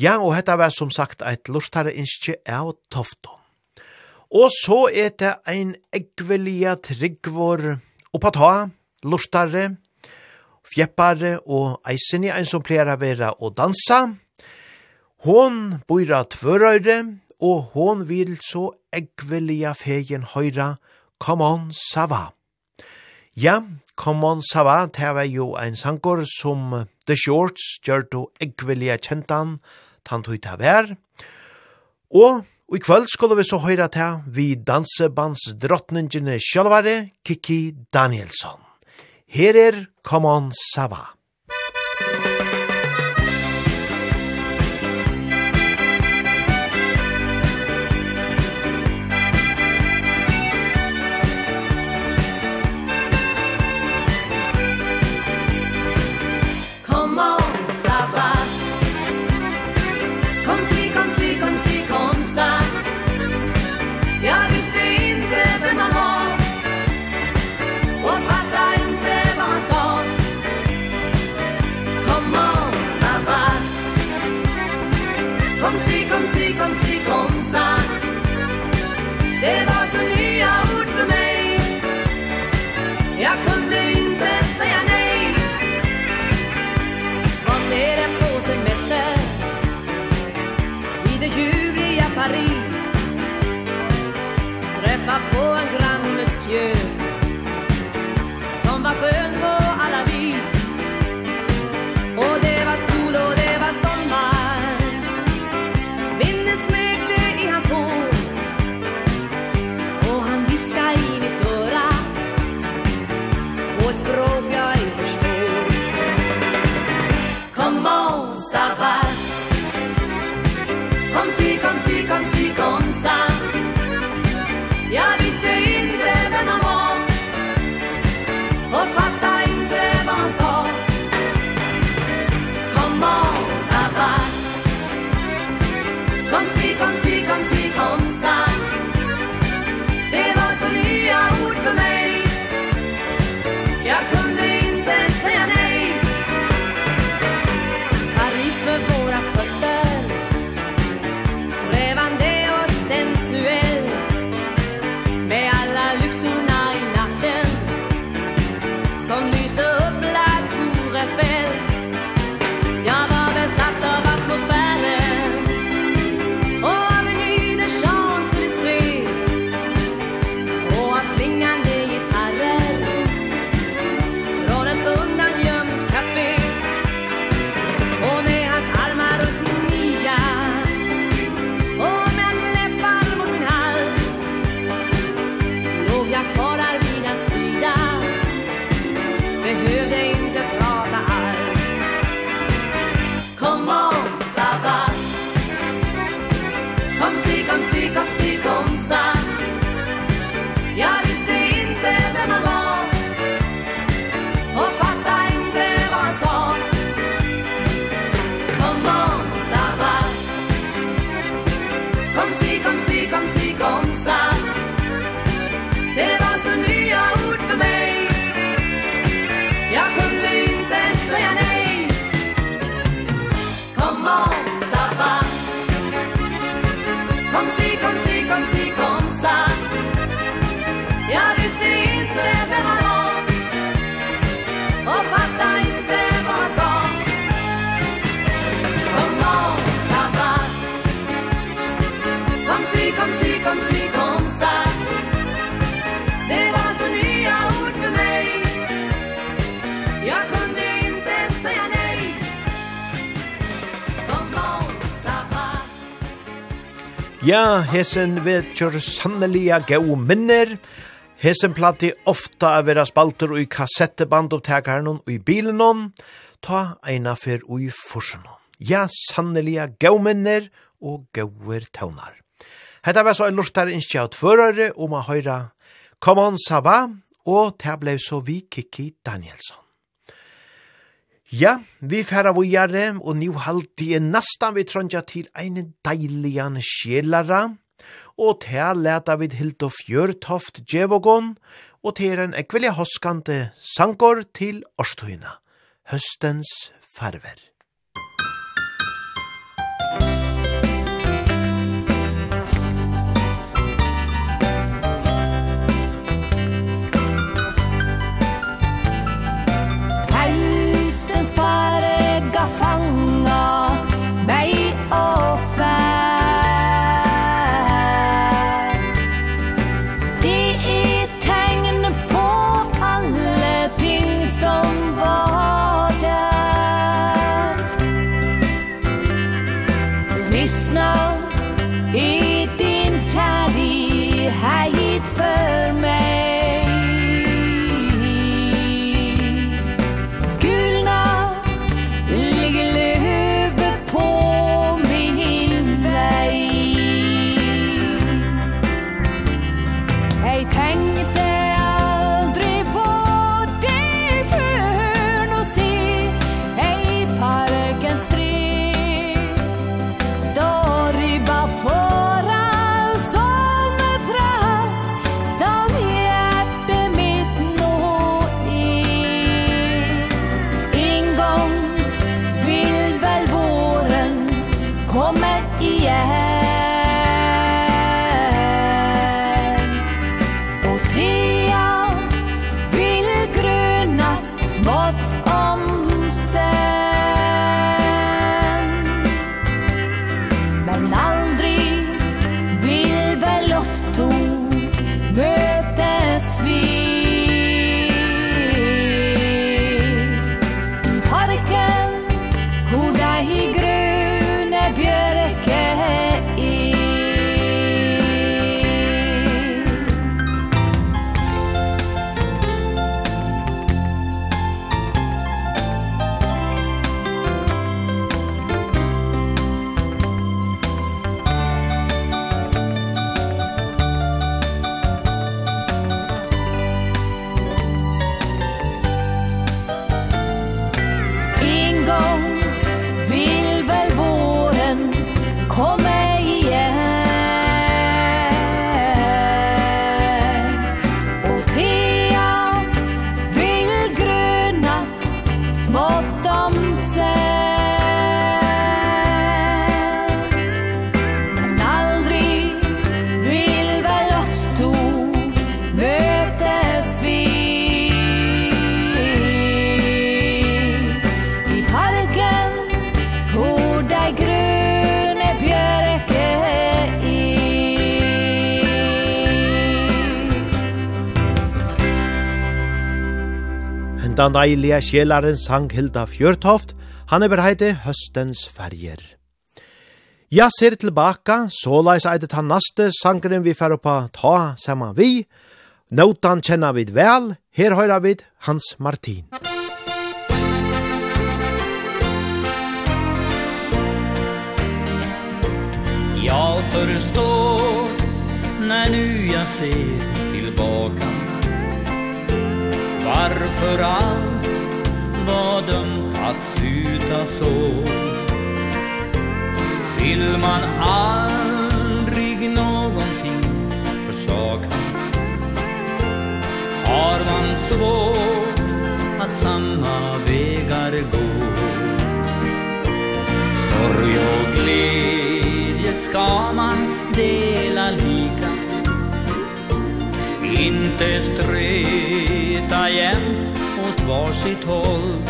Ja, og hetta var som sagt eit lortare innskje av tofton. Og så er det ein eggvelia tryggvor oppa ta, lortare, fjeppare og eisen i ein som pleier å være og dansa. Hon bor av tvørøyre, og hon vil så eggvelia fegen høyra, come on, Sava. Ja, Common Sava, det var jo ein sankor som The Shorts gjør du eggvillige kjentan, tant hui ta vær. Og, og i kvöld skulle vi så høyra til vi dansebandsdrottningene sjølvare, Kiki Danielsson. Her er Common Sava. Common Sava. yeux Samba quembo alla vis. Odeva sol, odeva sommar. Vinden smekte i hans hår O han viskade i mitt öra. På ett språk jag inte förstår. Comment ça va. kom ci, kom ci, kom ça. Ja, hesen vet kjør sanneliga gau minner. Hesen platti ofta a vera spalter og i kassetteband og tekaren og i bilen og ta eina fyr og i forsen Ja, sanneliga gau minner og gauer tøvnar. Hetta var så en lortar innskjaut førare om a høyra Come on Saba og det blei så vi Kiki Danielsson. Ja, vi færa vujare, og nu halti er nastan vi trondja til ein deiligan sjelara, og til leta vid Hildo Fjørtoft Djevogon, og til en ekvelja hoskante sankor til årstøyna, høstens farver. den deilige sjelaren sang Hilda Fjørtoft, han er heite Høstens ferger. Ja, ser tilbaka, så leis eitet han naste sangren vi fer oppa ta saman vi. Notan kjenner vi vel, her høyra vi Hans Martin. Jag förstår när nu jag ser tillbaka Varför allt var dömt att sluta så? Vill man aldrig någonting försaka Har man svårt att samma vägar gå. Sorg och glädje ska man Inte streta jämt åt varsitt håll.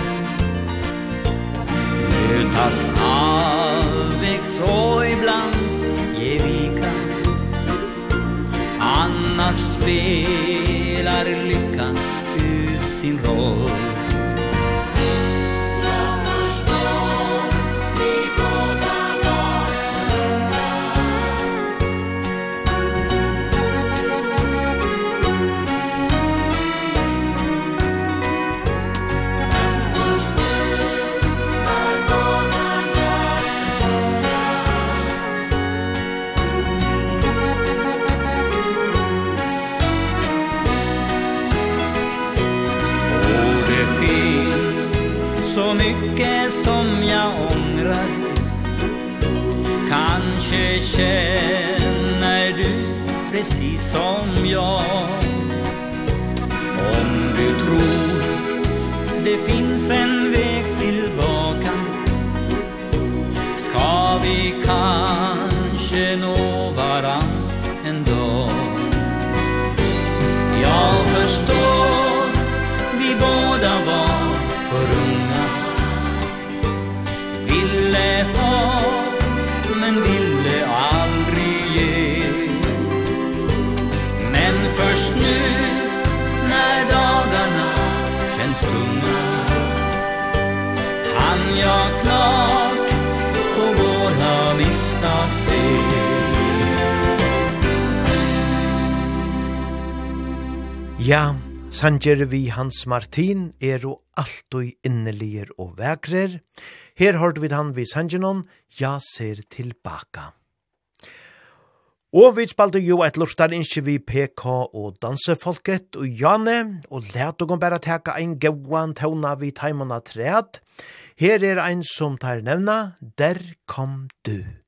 Mötas halvvägs och ibland ge vika Annars spelar lyckan ut sin roll. mycket som jag ångrar. Kanske känner du precis som jag. Om du tror det finns en Ja, Sanger vi Hans Martin er og alltid og innelier og vekrer. Her hørte vi han vi Sangenon, ja ser tilbaka. Og vi spalte jo et lortar innskje vi PK og dansefolket og Jane, og let og bare teka ein gauan tauna vi taimona treat. Her er ein som tar nevna, der kom du.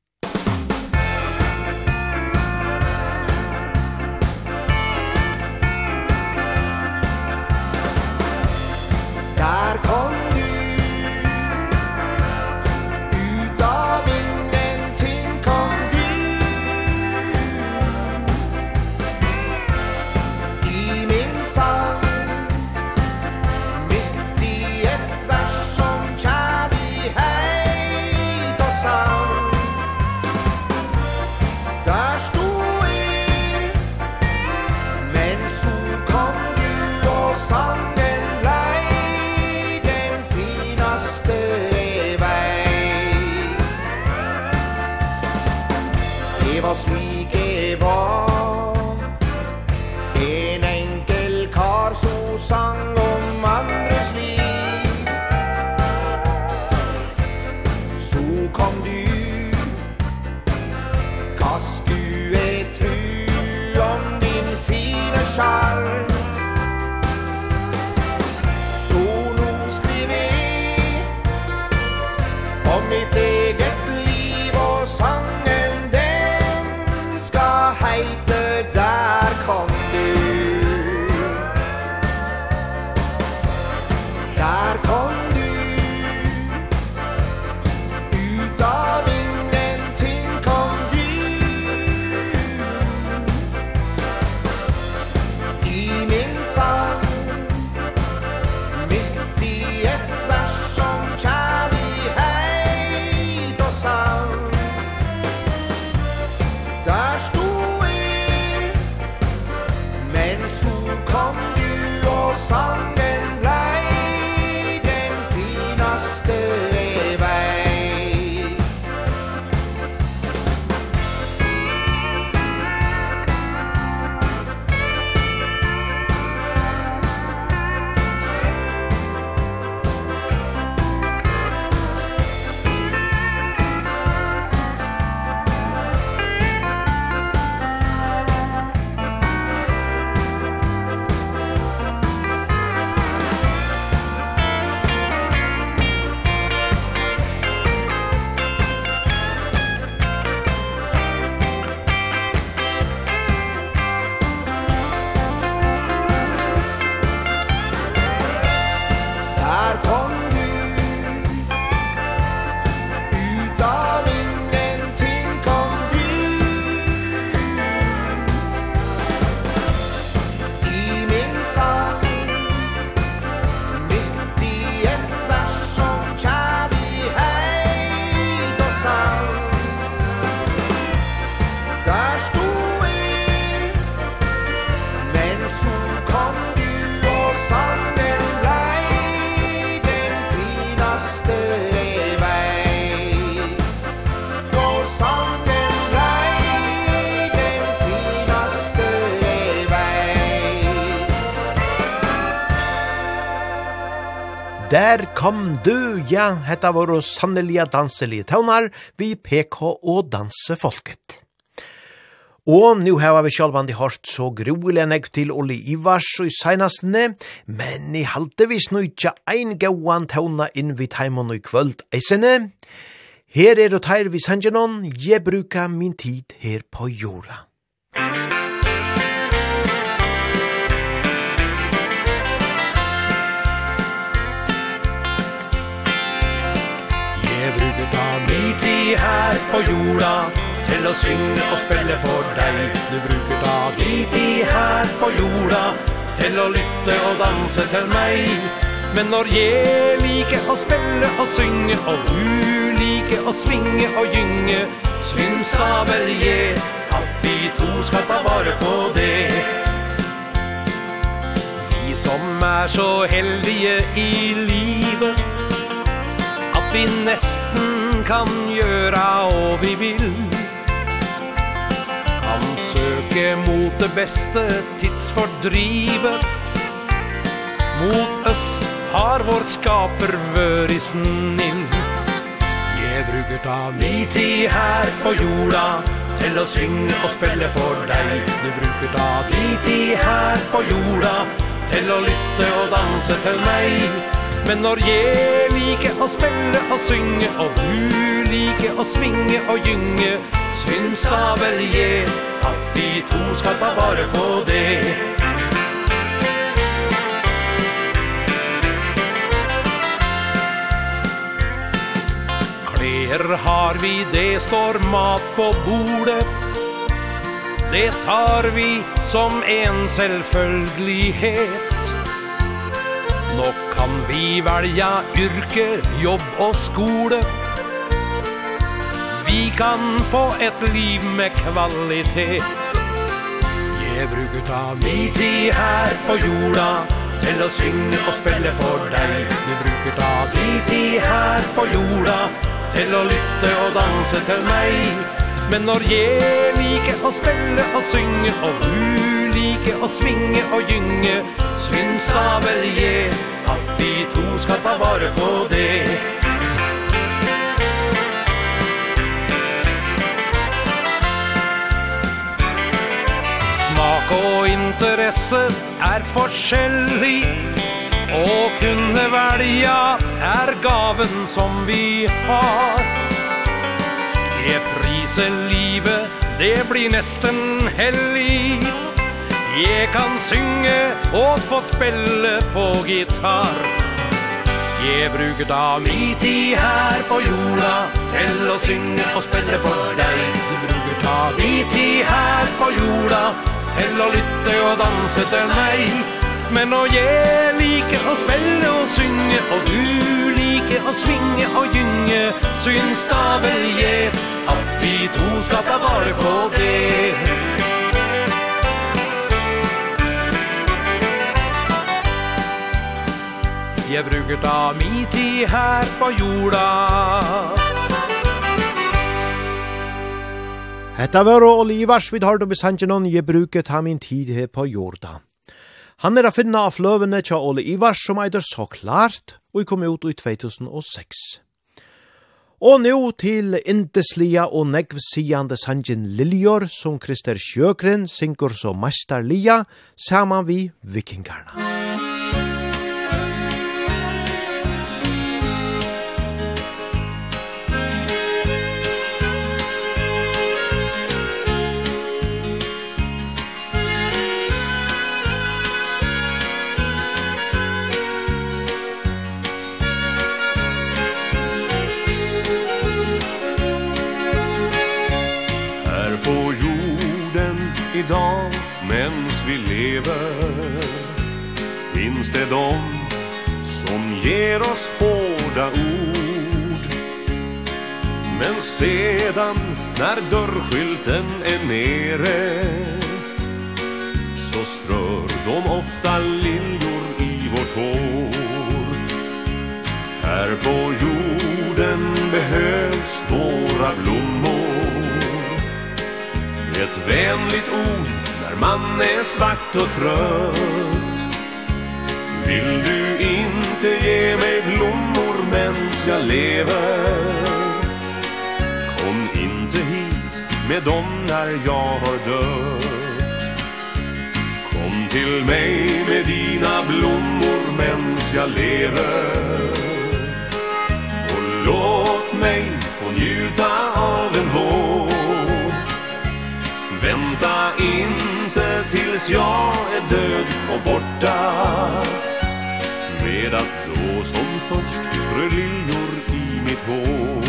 Der kom Der kom du, ja, hetta var oss sannelige danselige tøvnar, vi PK og dansefolket. Og nu hava vi sjálvandi hårt så gruelig negg til Olli Ivars og i seinastene, men i halte vi snutja ein gauan tøvna inn vid heimon og i kvöld eisene. Her er og teir vi sangenon, jeg bruka min tid her på jorda. Musik Vi tar ny tid her på jorda Til å synge og spille for deg. Du bruker ta di tid her på jorda Til å lytte og danse til meg. Men når jeg liker å spille og synge Og du liker å svinge og gynge Syns da vel jeg At vi to skal ta vare på det. Som er så heldige i livet At vi nesten kan gjøre og vi vill. Han söker mot det bästa tidsfordrivet Mot oss har vår skaper vöri snill. Jeg bruker ta mi tid her på jorda Til å synge og spille for deg Du bruker ta mi tid her på jorda Til å lytte og danse til meg Men når jeg liker å spille og synge Og du liker å svinge og gynge Syns da vel jeg At vi to skal ta vare på det. Klær har vi, det står mat på bordet. Det tar vi som en selvfølgelighet så kan vi velja yrke, jobb og skole. Vi kan få et liv med kvalitet. Jeg bruker ta mi tid her på jorda Til å synge og spille for deg. Jeg bruker ta mi tid her på jorda Til å lytte og danse til meg. Men når jeg liker å spille og synge Og du liker å svinge og gynge Syns da vel jeg. At vi to skal ta vare på det. Smak og interesse er forskjellig Å kunne velja er gaven som vi har. Jeg priser livet, det blir nesten hellig. Jeg kan synge og få spille på gitar. Jeg bruker da min tid her på jorda Til å synge og spille for deg. Du bruker da min tid her på jorda Til å lytte og danse til meg. Men når jeg liker å spille og synge Og du liker å svinge og gynge Syns da vel jeg At vi to skal ta vare på det. Jeg bruker da mi tid her på jorda Hetta var Olivars vid har du besangenon jeg bruket ha min tid her på jorda. Han er a finna av fløvene tja Ole Ivars som eider så klart, og i kom ut i 2006. Og nå til indeslia og negvsigande sangen Liljor som Krister Sjøgren synker som mesterlia saman vi vikingarna. Musikk idag mens vi lever. Finns det de som ger oss hårda ord? Men sedan när dörrskylten är nere Så strör de ofta liljor i vårt hår. Här på jorden behövs våra blommor. Ett vänligt ord när man är svart och trött. Vill du inte ge mig blommor mens jag lever Kom inte hit med dem när jag har dött. Kom till mig med dina blommor mens jag lever Och låt mig tills jag är död och borta. Med att då som först strö liljor i mitt hår.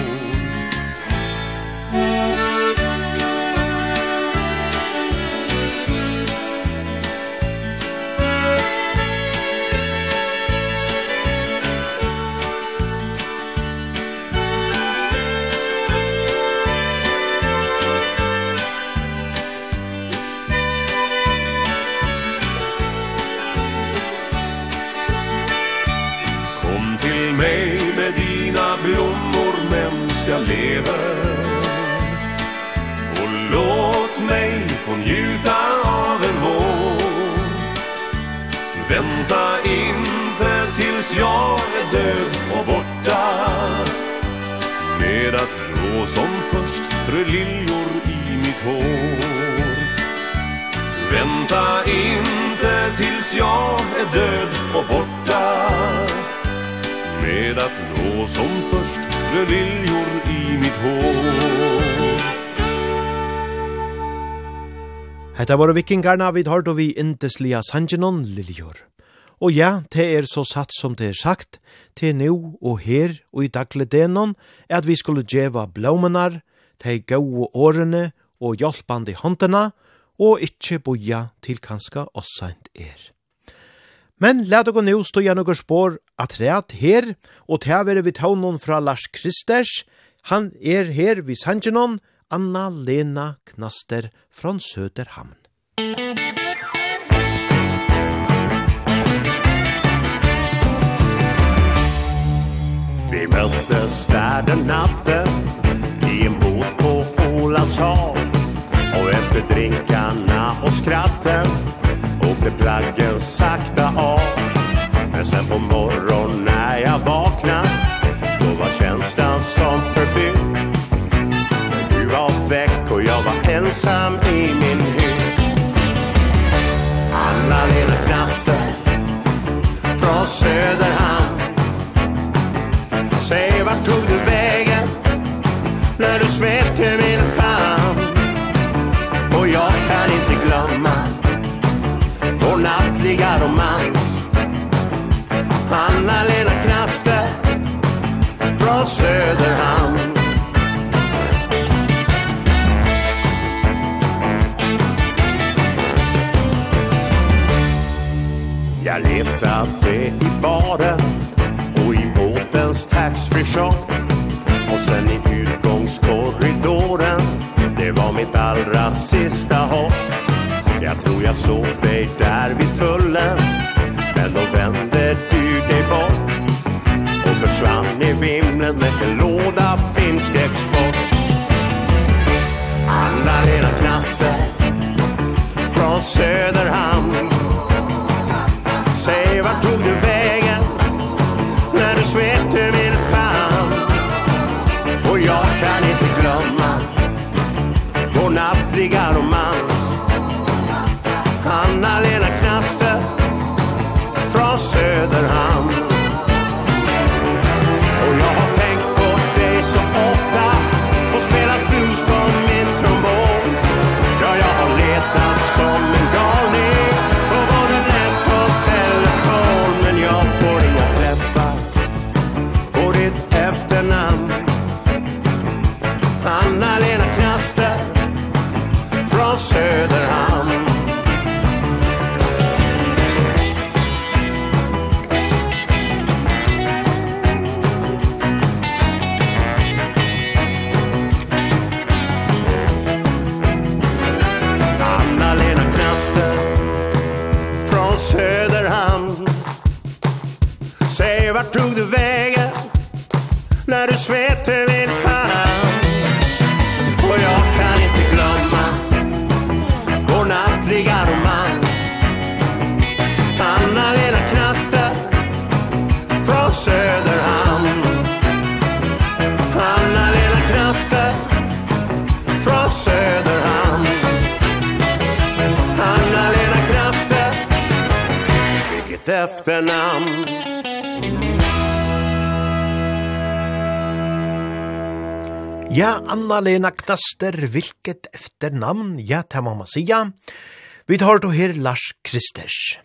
Och som först strö liljor i mitt hår. Vänta inte tills jag är död och borta. Med att nå som först strö liljor i mitt hår. Hetta var vikingarna vid hørte vi inteslia sangenon liljor. Og ja, det er så satt som det er sagt, til nu og her og i dagle denon, er at vi skulle djeva blåmenar, de gode årene og hjelpande håndene, og ikkje boja til kanska ossant er. Men let dere nå stå igjen og spår at rett her, og til være vi tånen fra Lars Kristers, han er her vid Sangenon, Anna Lena Knaster fra Söderhamn. Vi möttes där den natten I en båt på Ålands hav. Och efter drinkarna och skratten Åkte plaggen sakta av. Men sen på morgon när jag vaknade Då var känslan som förbytt. Du var väck och jag var ensam i min hytt. Anna-Lena knaster Från Söderhamn. Säg vart tog du vägen När du svepte min famn? Och jag kan inte glömma Vår nattliga romans. Anna-Lena Knaste Från Söderhamn. Jag letade i baren tax taxfree shop Och sen i utgångskorridoren Det var mitt allra sista hopp. Jag tror jag såg dig där vid tullen. Men då vände du dig bort. Och försvann i vimlet med en låda finsk export. Alla dina knaster Från Söderhamn. Säg vart tog du vägen? när du svet du vill fan. Och jag kan inte glömma Vår nattliga romans. Anna-Lena Knaster Från Söderhamn. Anna-Lena Knaster Från Söderhamn. Anna-Lena Knaster Vilket efternamn. Ja, Anna-Lena Knaster, vilket efternamn, ja, det må man sija. Vi tar då her Lars Kristers.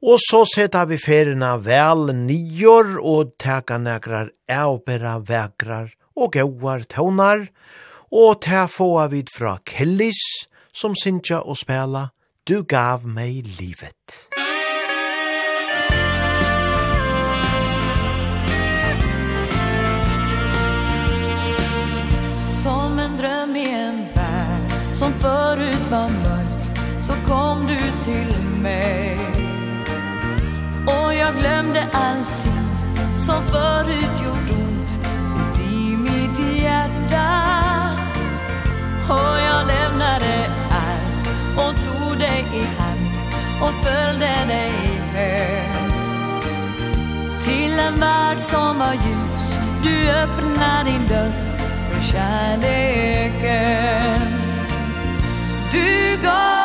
Og så setter vi ferina vel nior og teka negrar eubera vegrar og gauar tøvnar, og ta få vi fra Kellis, som synsja og spela Du gav meg livet. du till mig. Och jag glömde allting som förut gjort ont Uti mitt hjärta. Och jag lämnade allt och tog dig i hand Och följde dig hem. Till en värld som var ljus Du öppnar din dörr för kärleken. Du gav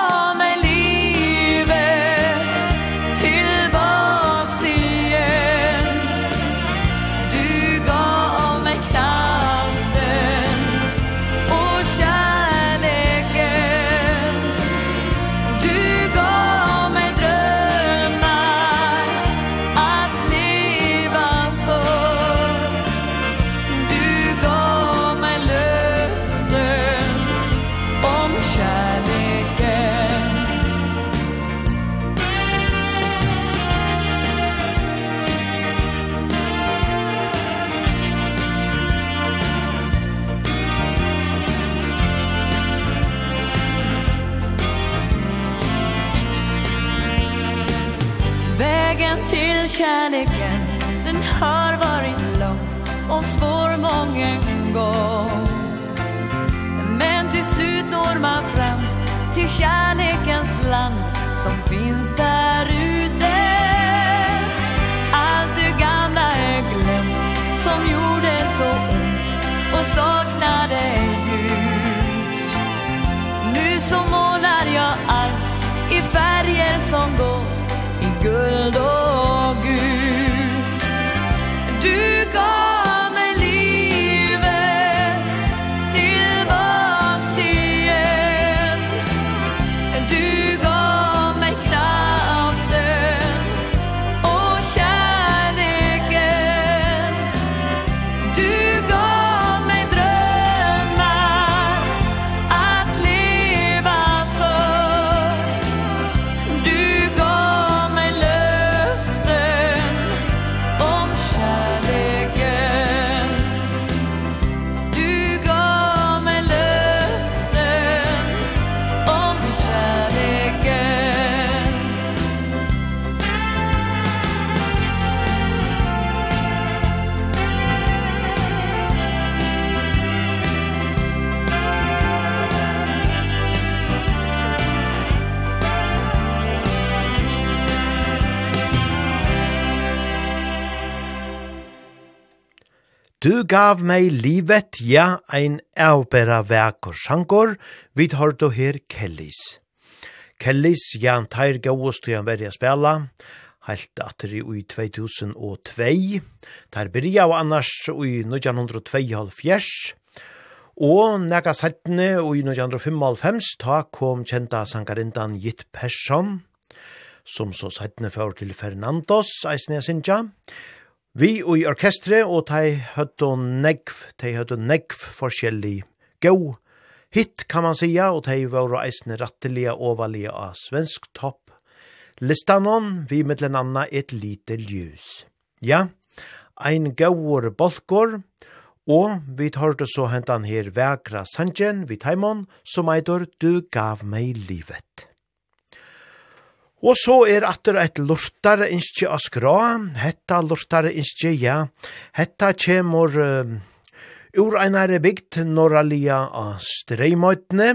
vägen till kärleken. Den har varit lång och svår många gång Men till slut når man fram till kärlekens land Som finns där ute. Allt det gamla är glömt som gjorde så ont och saknade ljus Nu så målar jag allt i färger som går good Lord gav meg livet, ja, ein avbæra vek og sjankor, vid hårdo her Kellis. Kellis, ja, han tar gavust til han verja spela, heilt atri i 2002, tar byrja og annars ui 1902 Og nega settene ui i 1955 ta kom kjenta sangarindan Gitt Persson, som så settene fyrir til Fernandos, eisne jeg Vi og i orkestre, og de høtte negv, de høtte negv forskjellig gå. Hitt kan man sija, og de var reisende rattelige og valige av svensk topp. Listanon, vi mittlen anna et lite ljus. Ja, ein gauur bolkor, og vi hørte så hentan her vekra sanjen, vi taimon, som eitor, du gav meg livet. Og så er atter eit lortare innskje av skra, hetta lortare innskje, ja, hetta kjemur uh, ur einare bygd norralia av streimøytene,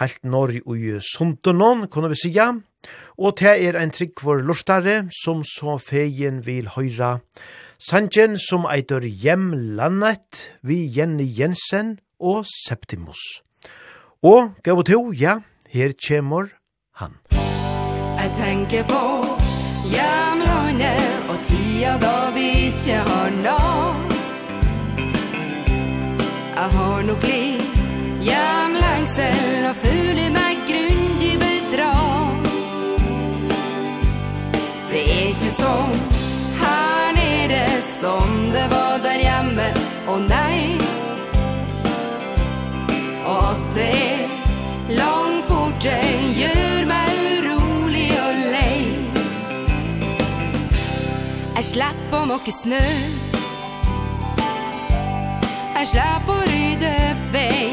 heilt norr i Sundunon, kunne vi sija, og det er ein trygg for lortare som så feien vil høyra, Sanjen som eitur hjemlandet vi Jenny Jensen og Septimus. Og gav to, ja, her kjemur jeg tenker på. Hjemlandet og tida da vi ikke har nått Jeg har nok litt hjemlengsel og føler meg grundig bedratt Det er ikke sånn her nede som det var der hjemme. Å oh, nei, og at det er slapp å måke snø. Jeg slapp å rydde vei.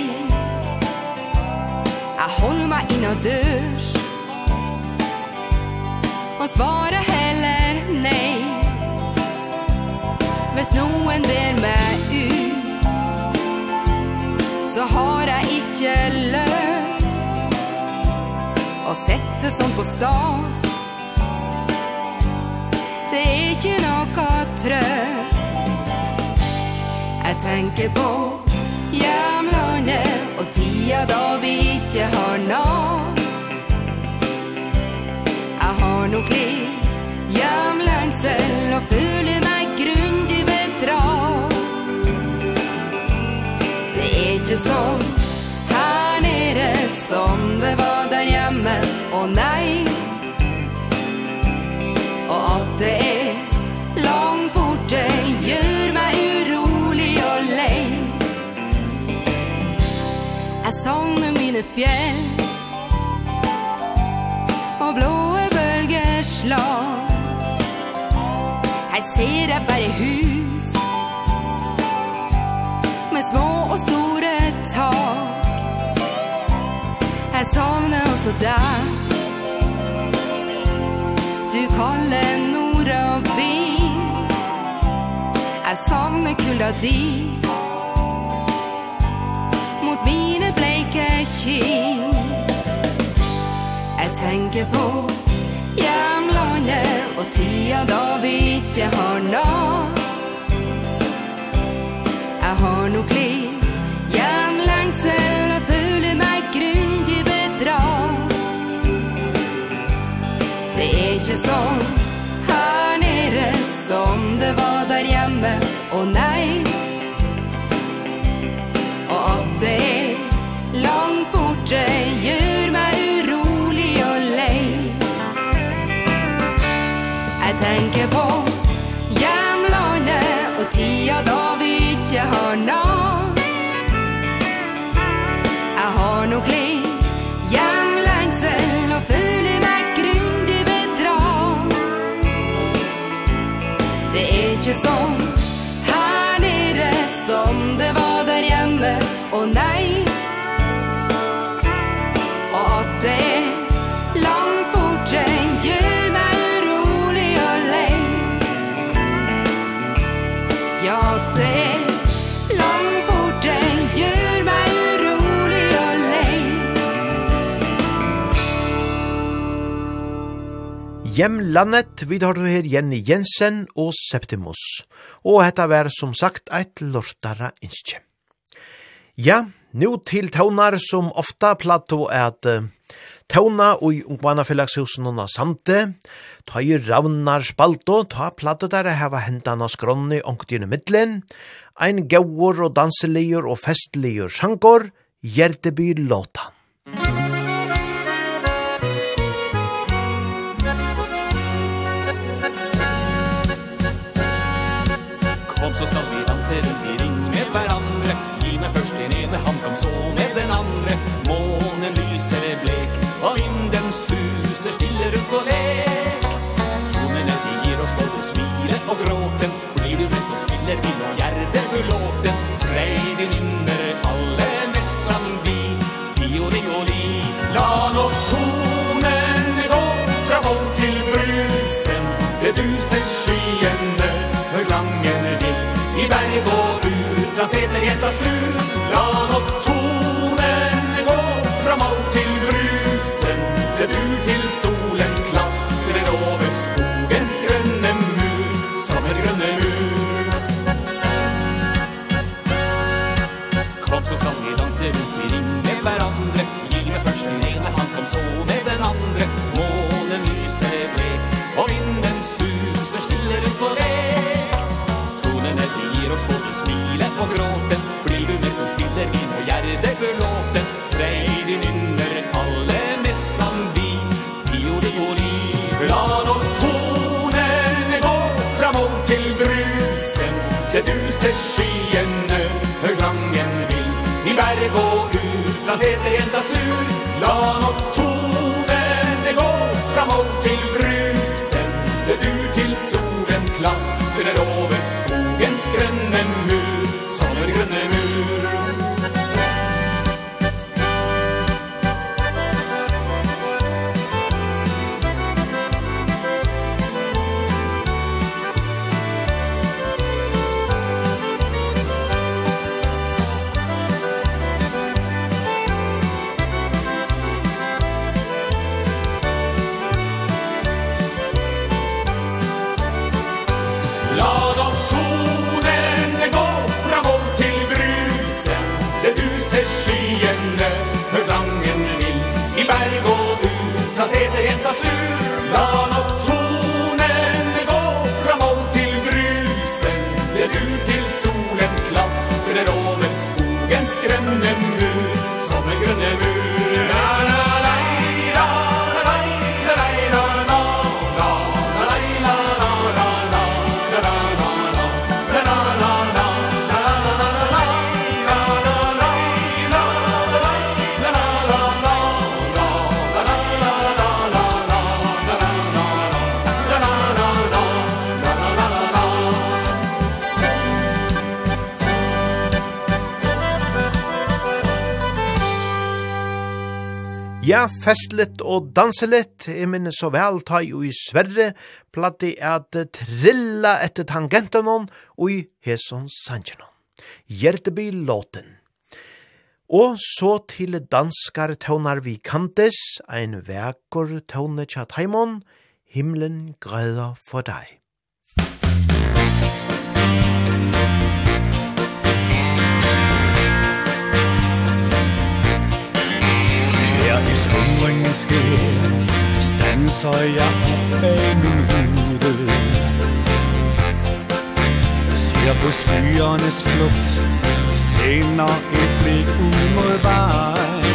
Jeg holder meg inn og dørs Og svarer heller nei. Hvis noen ber meg ut Så har jeg ikke løst Å sette sånn på stas det er ikke noe trøst. Jeg tenker på hjemlandet Og tida da vi ikke har nått Jeg har nok liv hjemlengsel og fyrt fjell. Og blåe bølger slår. Her ser jeg bare hus. Med små og store tak. Jeg savner også deg Du kaller nord og vind. Jeg savner kulda di. Mot min ting Jeg tenker på hjemlandet Og tida da vi ikke har nå. Jeg har nok liv Hjemlandet, vi tar du her Jenny Jensen og Septimus. Og hetta vær som sagt eit lortara innskje. Ja, nu til tånar som ofta platå at uh, tåna og ungmanna fellagshusen og samte, ta i ravnar spalto, ta plato der heva hendana skronni ångtjene middelen, ein gauur og danseligur og festligur sjankor, hjerteby låtan. Musik danser stille rundt og lek Tonene de gir oss både smile og gråten. Blir du med så spiller vi nå gjerde ulåten Freidinninner alle messan vi. Fioli og li La nå tonen gå fra vold til brusen Det duser skyene Hør klangen vil i berg og ut Da seter jenta snu La nå tonen solen klatrer over skogens grønne mur, samme grønne mur. Kom så skal vi danse rundt i ring med hverandre, gi meg først den ene, han kom så med den andre. Månen lyser blek, og vinden suser stille rundt på lek. Tonene de gir oss både smilet og gråten, blir du med som spiller min og gjerde. skyene Hør klangen vill i berg og ut. Fra seter jenta snur La nok to festligt og danseligt. Jeg minnes så vel ta i i Sverre, platt i at trilla etter tangentenon og i heson sanjenon. Hjerteby låten. Og så til danskar tøvnar vi kantes, ein vekor tøvne tja taimon, himlen græder for deg. Hvis undringen sker Stanser jeg op af min hude Ser på skyernes flugt Sender et blik ud mod vej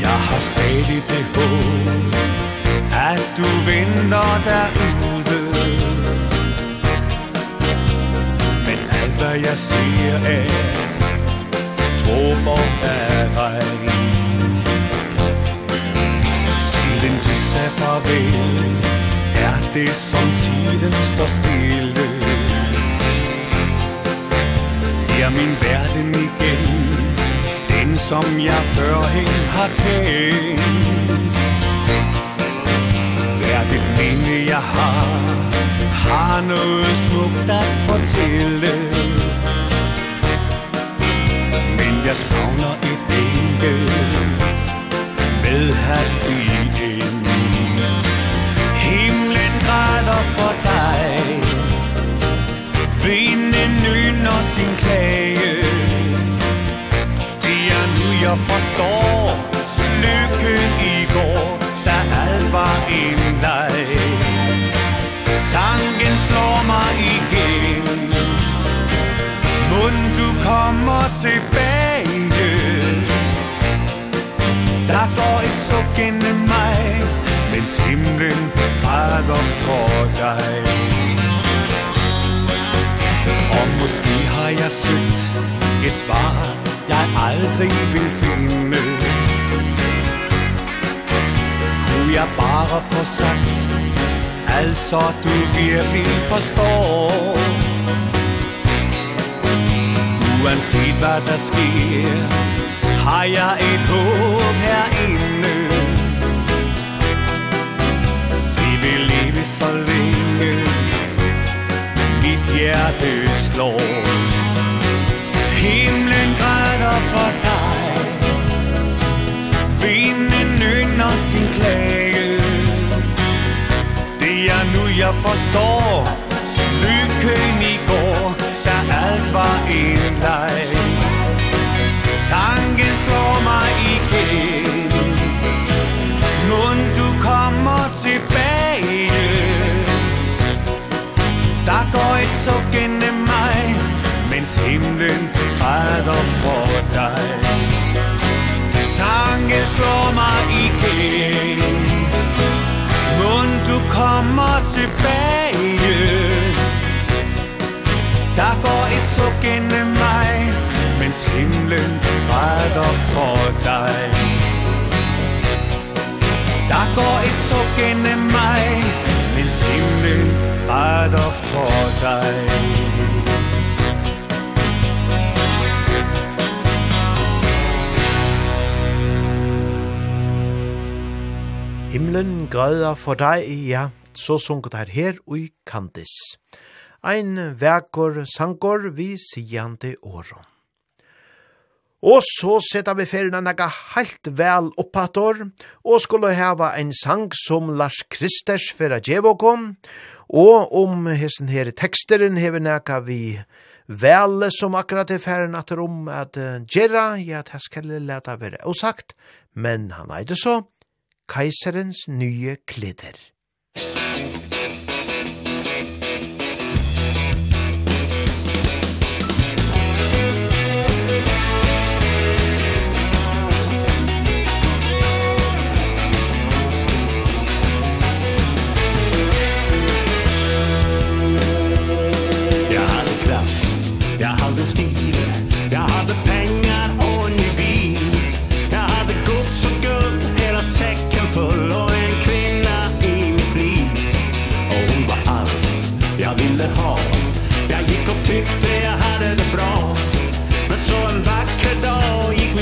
Jeg har stadig det håb At du venter derude Men alt hvad jeg ser er Sommer Siden du kysse farvel. Er det som tiden står stille? Her min verden igen Den som jeg førhen har kendt. Hver det minde jeg har Har noget smukt at fortælle. Jeg savner et enkelt Med hat i Himlen græder for dig. Vinden nynner sin klage Det er nu jeg forstår Lykken i går. Da alt var en leg Tanken slår mig igen. Mund du kommer tilbage kende mig Mens himlen brænder for dig. Og måske har jeg søgt et svar Jeg aldrig vil finde. Kunne jeg bare få sagt Altså du virkelig forstår. Uanset hvad der sker Har jeg et håb herinde. vissar ringer Mitt hjärte slår. Himlen græder for dig. Vinden ynder sin klage Det er nu jeg forstår Lykken i går. Da alt var en leg Tanken slår. himlen fader for dig. Sange slår mig igen. Mund du kommer tilbage. Der går et suk gennem mig Mens himlen fader for dig. Der går et suk gennem mig Mens himlen fader for dig. Himlen græder for deg, ja, så sunket her her ui Kandis. Ein verkor sankor vi sigande åron. Og så setta vi ferina naga heilt vel oppator, og skulle heva ein sang som Lars Kristers fyrra djevokom, og om hessen her teksteren hever nega vi vel som akkurat er ferien at rom at uh, gjerra, ja, det skal leta være osagt, men han eide så, keiserens nye kleder.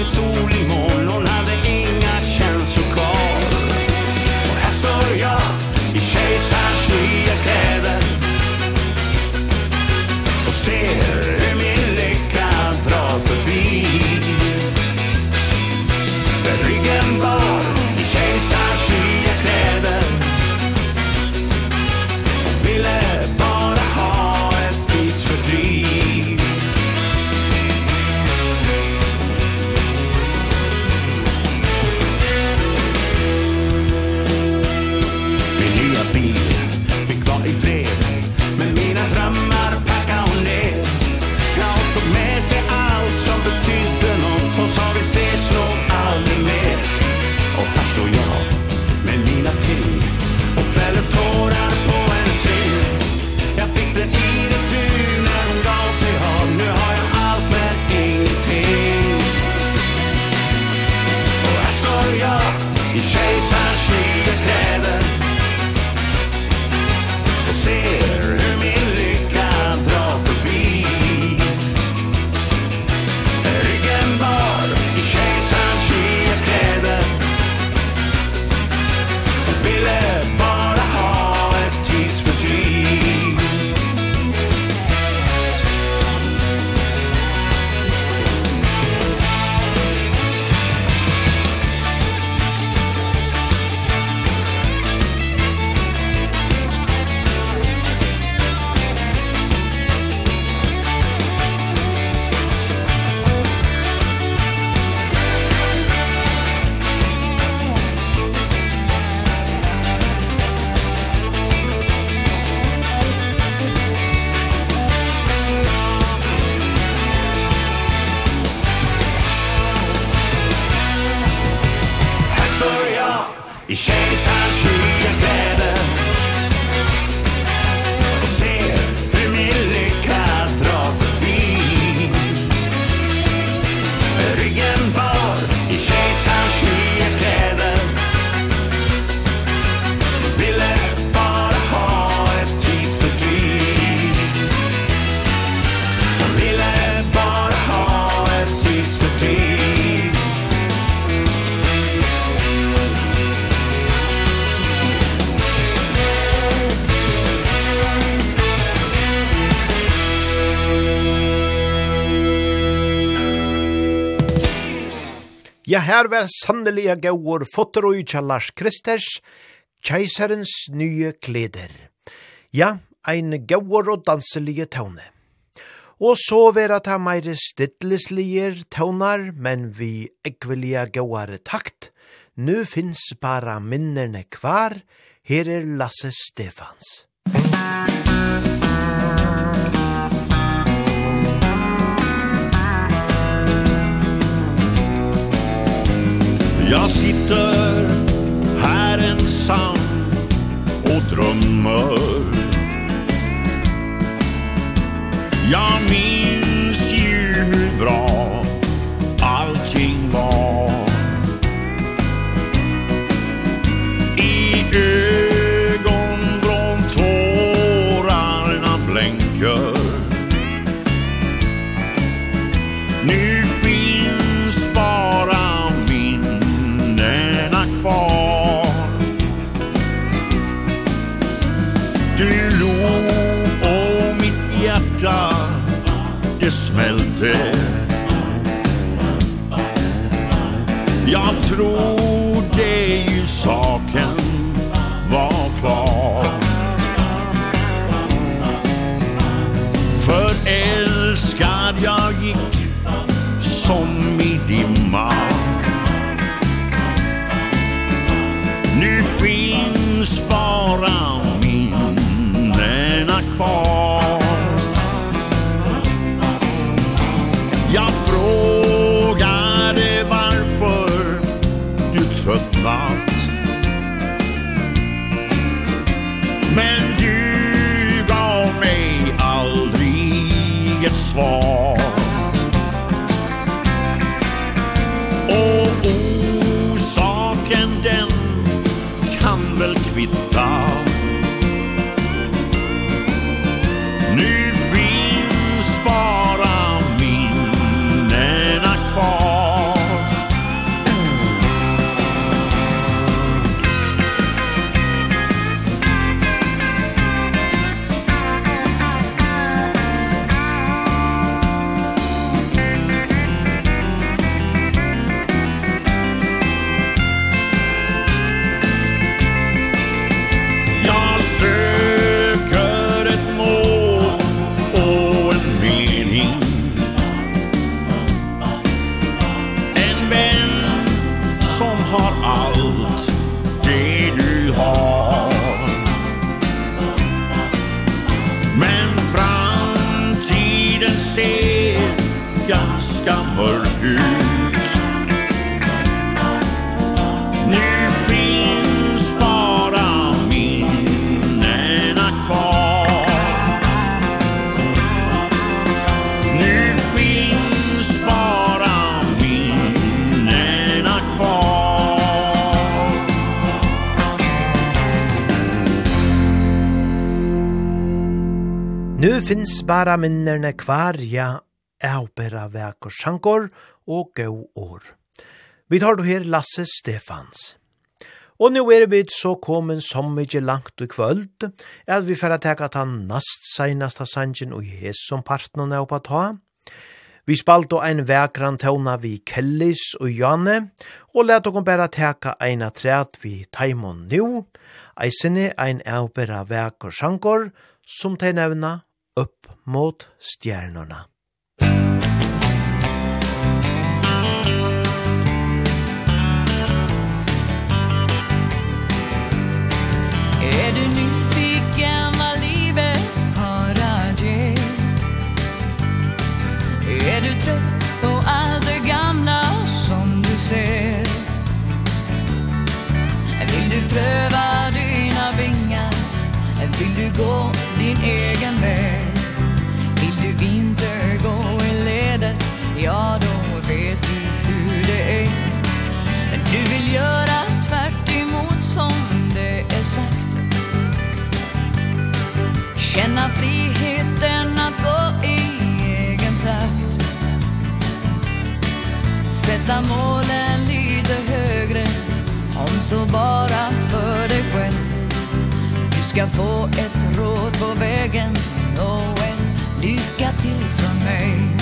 sol imorgon hade inga känslor kvar. Och här står jag i kejsars nya kläder Och ser Ich schätze an Ja, her var sannelige gauur fotter og utja Lars Kristers, keiserens nye kleder. Ja, ein gauur og danselige tåne. Og så vera ta meire stidlislige tånar, men vi ekvelia gauare takt. Nu finns bara minnerne kvar, her er Lasse Stefans. Jag sitter här ensam och drömmer. Jag minns ju hur bra smälte Jag tror det i saken var klar För älskad jag gick som i dimma Nu finns bara inget svar. ganska mörk ut Nu finns bara minnena kvar. Nu finns bara minnena kvar. Nu finns bara minnena kvar, ja, avbæra og sjankor og gau år. Vi tar då her Lasse Stefans. Og nu er vi så kommet som mykje langt i kvöld, at vi får teka ta nast seinasta sangen og hes som partnerne er oppa ta. Vi spalt ein vekran tåna vi Kellis og Janne, og let okon bæra teka ein træt vi Taimon nu, eisene ein avbæra vekor sjankor, som tegnevna upp mot stjärnorna. pröva dina vingar. Vill du gå din egen väg? Vill du inte gå i ledet? Ja då vet du hur det är. Men du vill göra tvärt emot som det är sagt. Känna friheten att gå i egen takt. Sätta målen lite så bara för dig själv? Du ska få ett råd på vägen. Och ett lycka till från mig.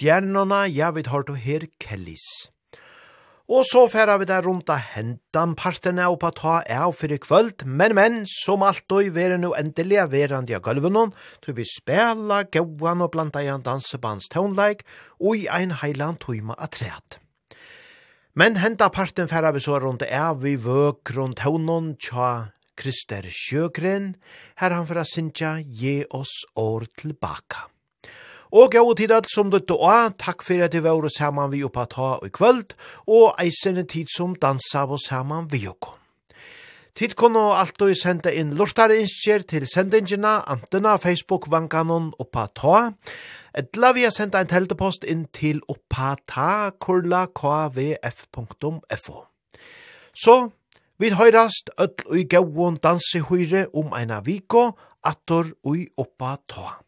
stjernarna, ja, vi har to her kellis. Og så færa vi der rundt av hentan partene og på ta av fyrir kvöld, men men, som alt og vi er nu endelig verand i gulven, til vi spela gauan og blanda i en dansebands tånleik og i ein heiland tøyma av treat. Men henta parten færa vi så rundt av vi vøk rundt hånden tja Krister Sjøgren, her han færa sinja, ge oss år tilbaka. Og gau tid alt som lytte og takk fyrir at du var saman vi oppa ta i kvöld, og eisende tid som dansa av saman vi okko. Tid kunne og senda inn lortare innskjer til sendingina, antena Facebook-vanganon oppa ta, etla vi har senda en teltepost inn til oppa ta kurla kvf.fo. Så, vi høyrast öll og i gauon dansehøyre om eina viko, attor og i oppa ta.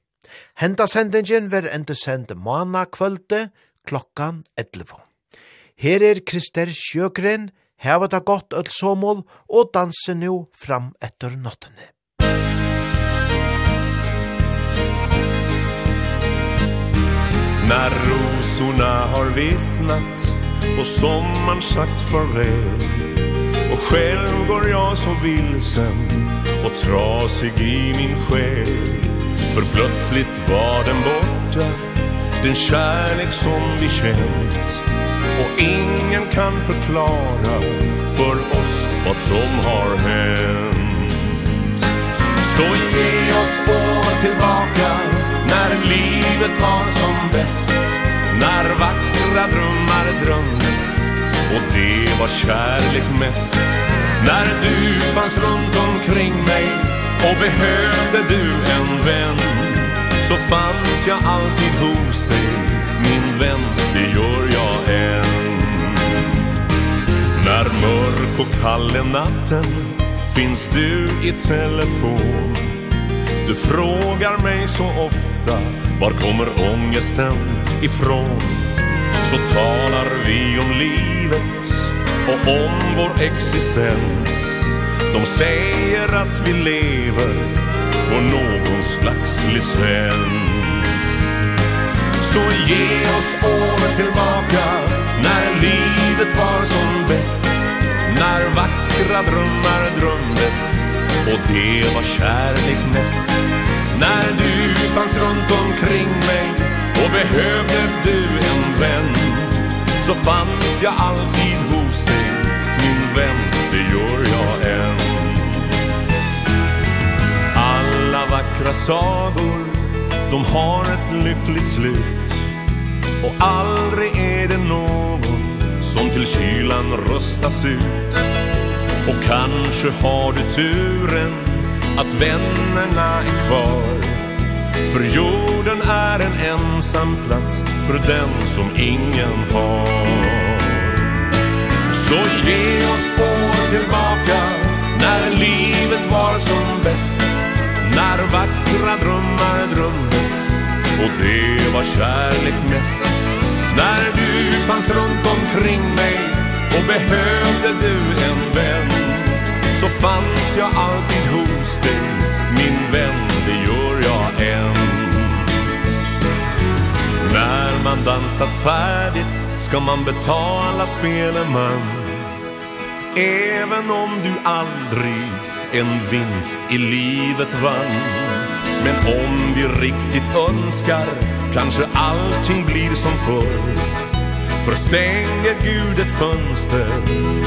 Henda sendingen ver enda send mana kvölde klokkan 11. Her er Krister Sjøgren, heva det godt öll somol og danse nu fram etter nottene. När rosorna har vissnat och sommaren sagt farväl Och själv går jag så vilsen och trasig i min själ För plötsligt var den borta Den kärlek som vi känt. Och ingen kan förklara För oss vad som har hänt. Så ge oss båda tillbaka När livet var som bäst. När vackra drömmar drömdes Och det var kärlek mest. När du fanns runt omkring mig Och behövde du en vän Så fanns jag alltid hos dig Min vän, det gör jag än. När mörk och kall är natten Finns du i telefon. Du frågar mig så ofta Var kommer ångesten ifrån? Så talar vi om livet Och om vår existens. De säger att vi lever på någon slags licens. Så ge oss året tillbaka när livet var som bäst. När vackra drömmar drömdes och det var kärlek mest. När du fanns runt omkring mig och behövde du en vän Så fanns jag alltid hos dig. vackra sagor. De har ett lyckligt slut. Och aldrig är det någon Som till kylan röstas ut. Och kanske har du turen Att vännerna är kvar. För jorden är en ensam plats För den som ingen har. Så ge oss spår tillbaka När livet var som bäst. När vackra drömmar drömdes Och det var kärlek mest. När du fanns runt omkring mig Och behövde du en vän Så fanns jag alltid hos dig Min vän, det gör jag än. När man dansat färdigt Ska man betala spelen man. Även om du aldrig en vinst i livet vann. Men om vi riktigt önskar Kanske allting blir som förr. För stänger Gud ett fönster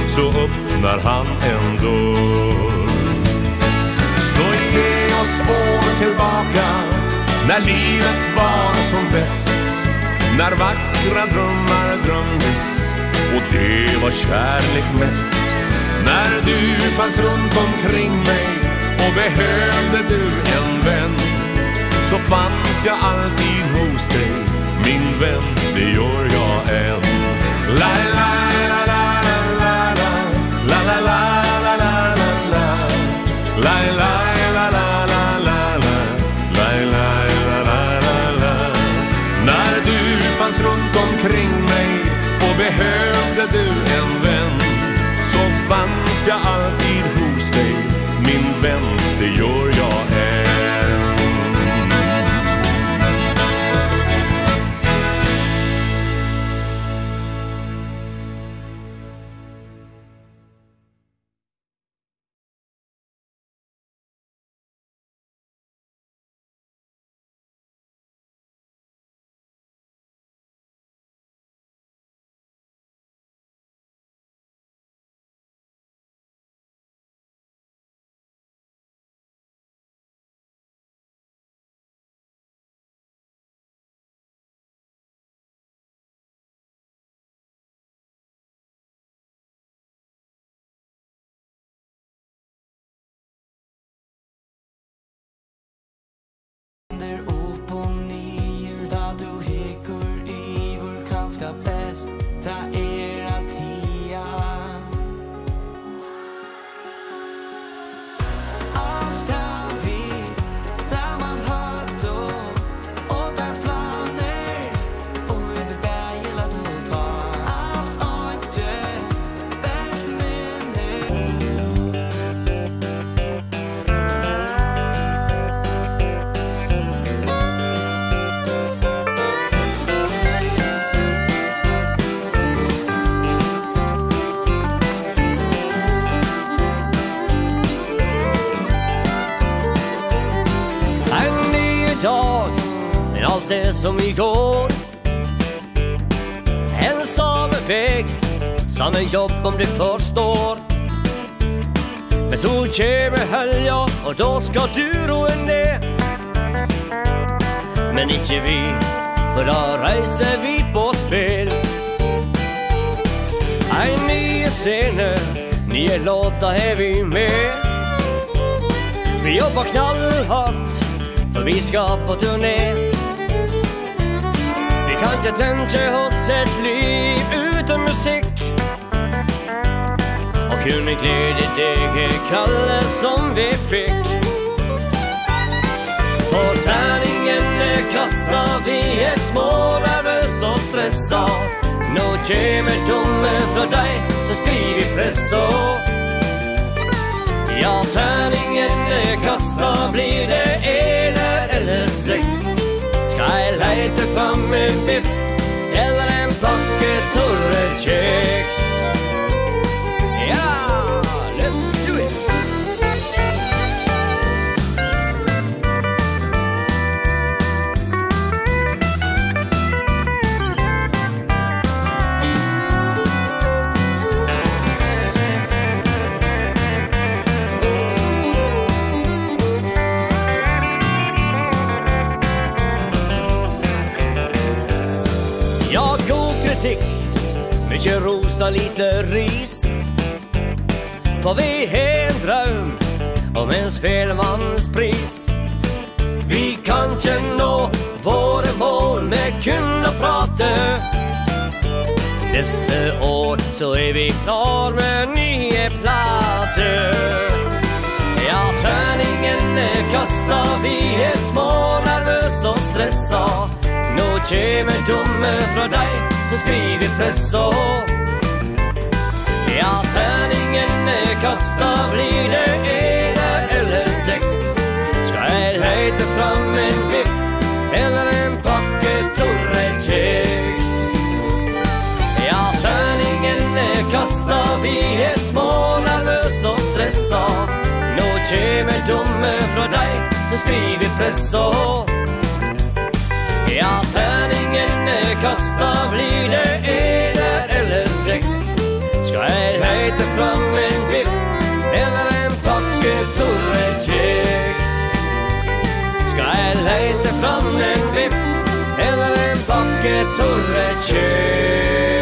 Så öppnar han en dörr. Så ge oss år tillbaka När livet var som bäst. När vackra drömmar drömdes Och det var kärlek mest. När du fanns runt omkring mig Och behövde du en vän Så fanns jag alltid hos dig Min vän, det gör jag än. La la la la jag alltid som igår En sameväg Samme jobb om du förstår Men så kommer helga Och då ska du roa ner Men inte vi För då reiser vi på spel Ein nye scene Nye låtar är vi med. Vi jobbar knallhardt För vi ska på turné. Bekanta tänka hos ett liv utan musik Och hur med glädje det är Kalle som vi fick På tärningen kasta vi är små nervös och stressa Nå kommer domen från dig så skriv i press och Ja, tärningen kasta blir det en heter Tommy Biff Eller en pakke torre kjeks så lite ris. För vi har en dröm om en spelmanspris Vi kan nå våre mål med kun å prate. Neste år så er vi klar med nye plater. Ja, terningene kasta, vi er små, nervøs og stressa Nå kommer dumme fra deg, så skriver pressa kasta blir det ena eller sex? Ska jag leta fram en biff eller en pakke torre kex Ja, tärningen kastar vi är små, nervös og stressa Nå kommer dumme fra deg som skriver pressa. Ja, tärningen kastar blir det ena eller sex? Ska jag leta fram Jeg leiter fram en biff Eller en pakke torre kjøp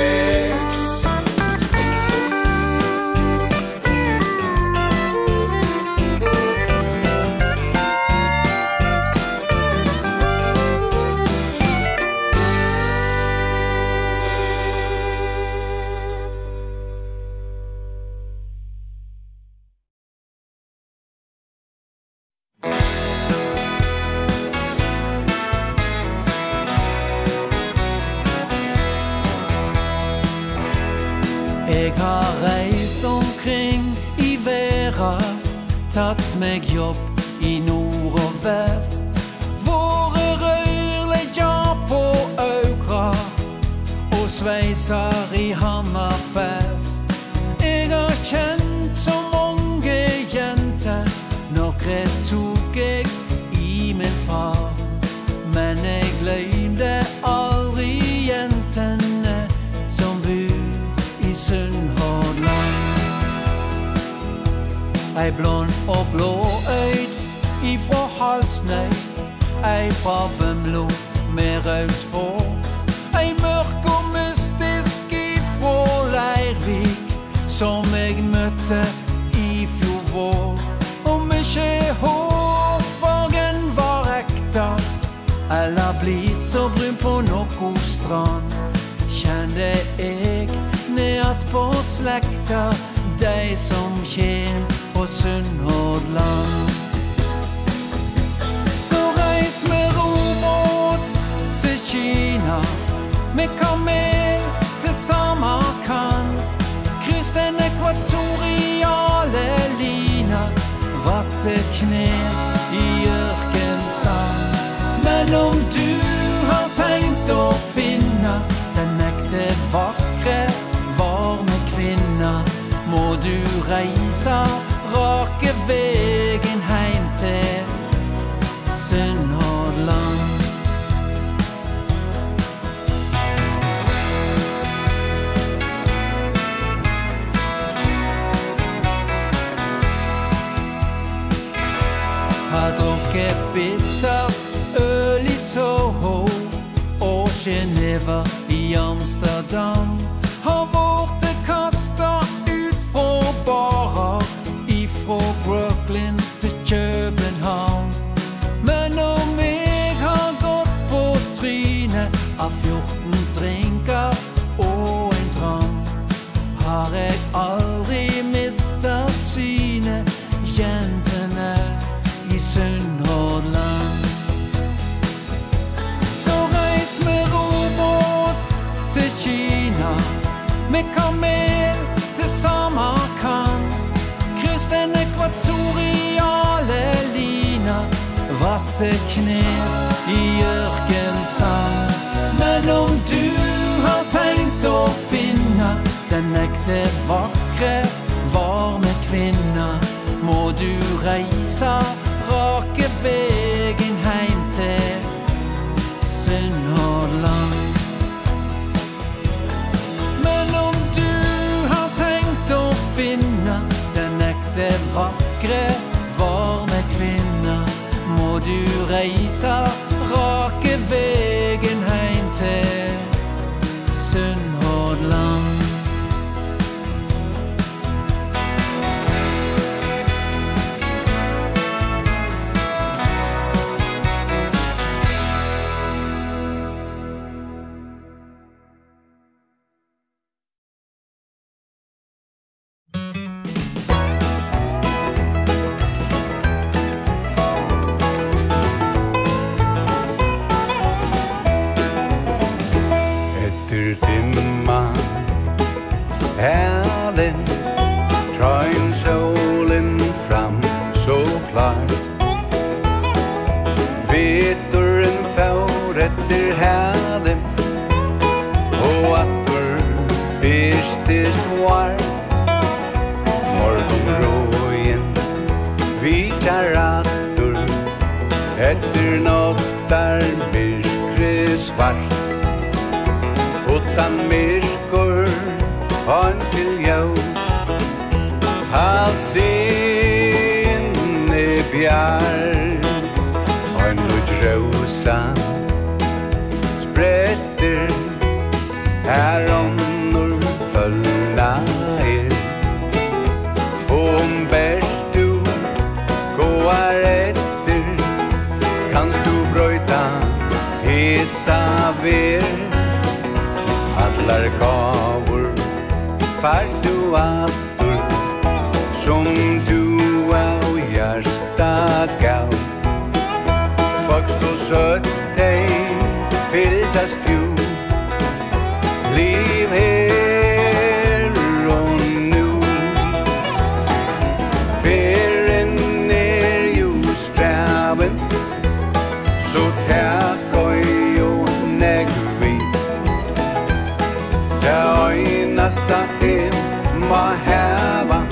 bästa en må häva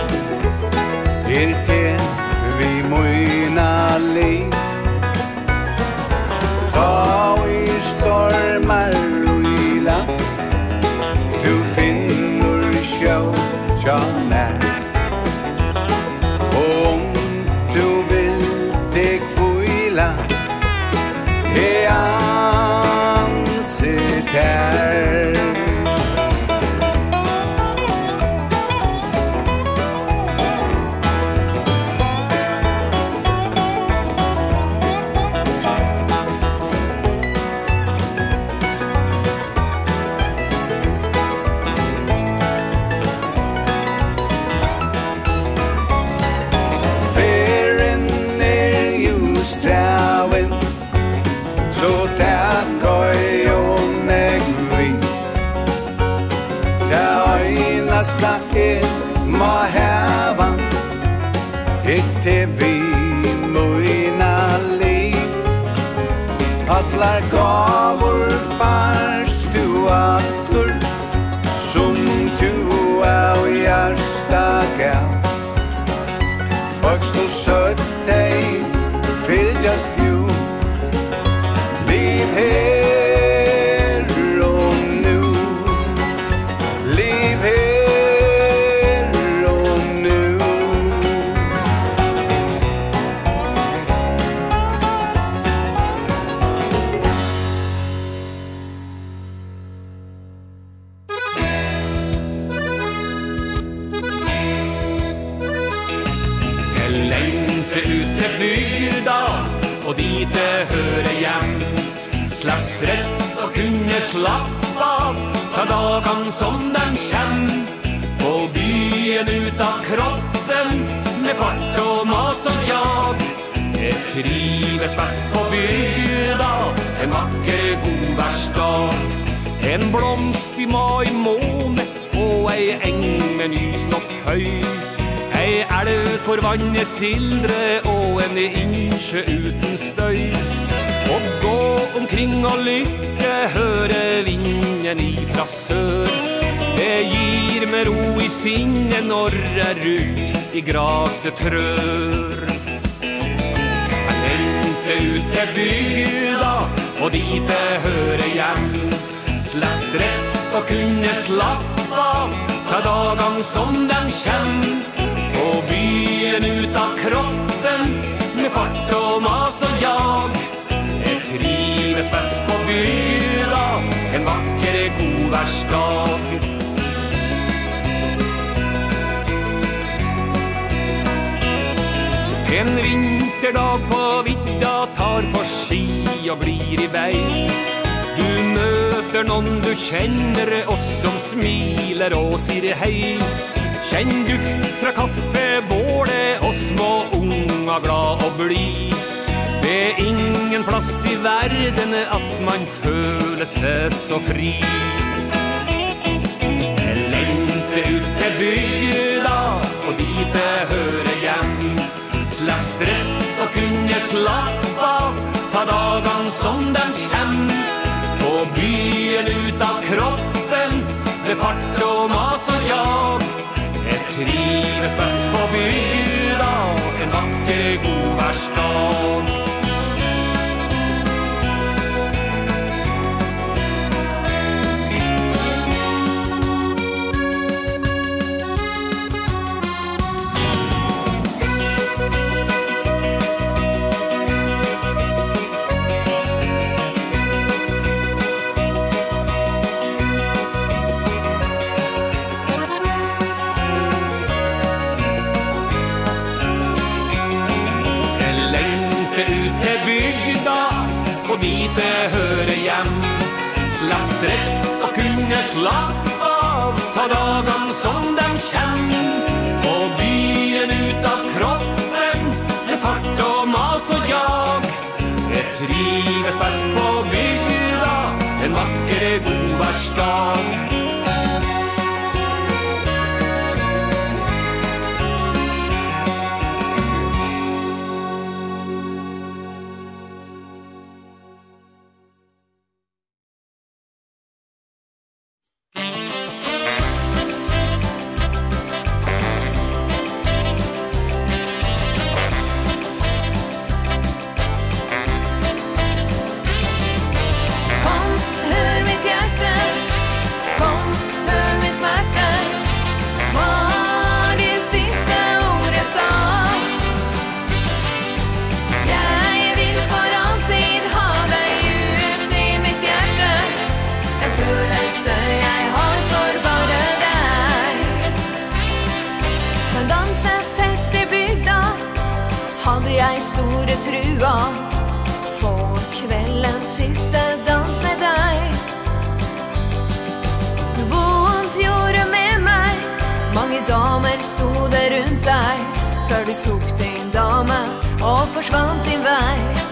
Er till sang som den kjem På byen ut av kroppen Med fart og mas og jag. Jeg trives best på bygda En vakker god versdag En blomst i mai måne Og ei eng med nysnått høy. Ei elv for vannet sildre Og en innsjø uten støy. Og omkring og lykke høre vinden ifra sør. Det gir meg ro i sinne Når jeg rundt i graset trør. Jeg lengte ut til bygda Og dit jeg hører hjem. Slapp stress og kunne slapp av Ta dagen som dem kjem Og byen ut av kroppen Med fart og mas og jag. Et rik trives best på bygda En vacker godvärsdag En vinterdag på vidda tar på ski och blir i vei. Du möter någon du känner og som smiler och sier hei. Kjenn duft fra kaffe, båle och små unga glad och blid Det er ingen plass i verden at man føler seg så fri. Jeg lengter ut til bygda og dit jeg hører hjem. Slapp stress og kunne slapp av Ta dagen som den kjem. På byen ut av kroppen Med fart og mas og jag. Jeg trives best på bygda En vakker god versdag vite høre hjem. Slapp stress og kunne slapp av Ta dagen som den kjem Og byen ut av kroppen Med fart og mas og jag. Jeg trives best på bygda En vakker godværsdag hadde jeg store trua For kveldens siste dans med deg. Vondt gjorde med meg. Mange damer stod der rundt deg. Før du tok din dame og forsvant din vei.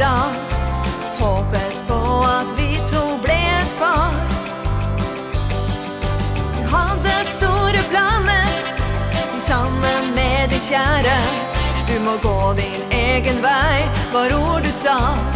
idag Hoppet på att vi tog blev ett par. Vi hade stora planer Tillsammans med din kära Du må gå din egen vei Var ord du sa.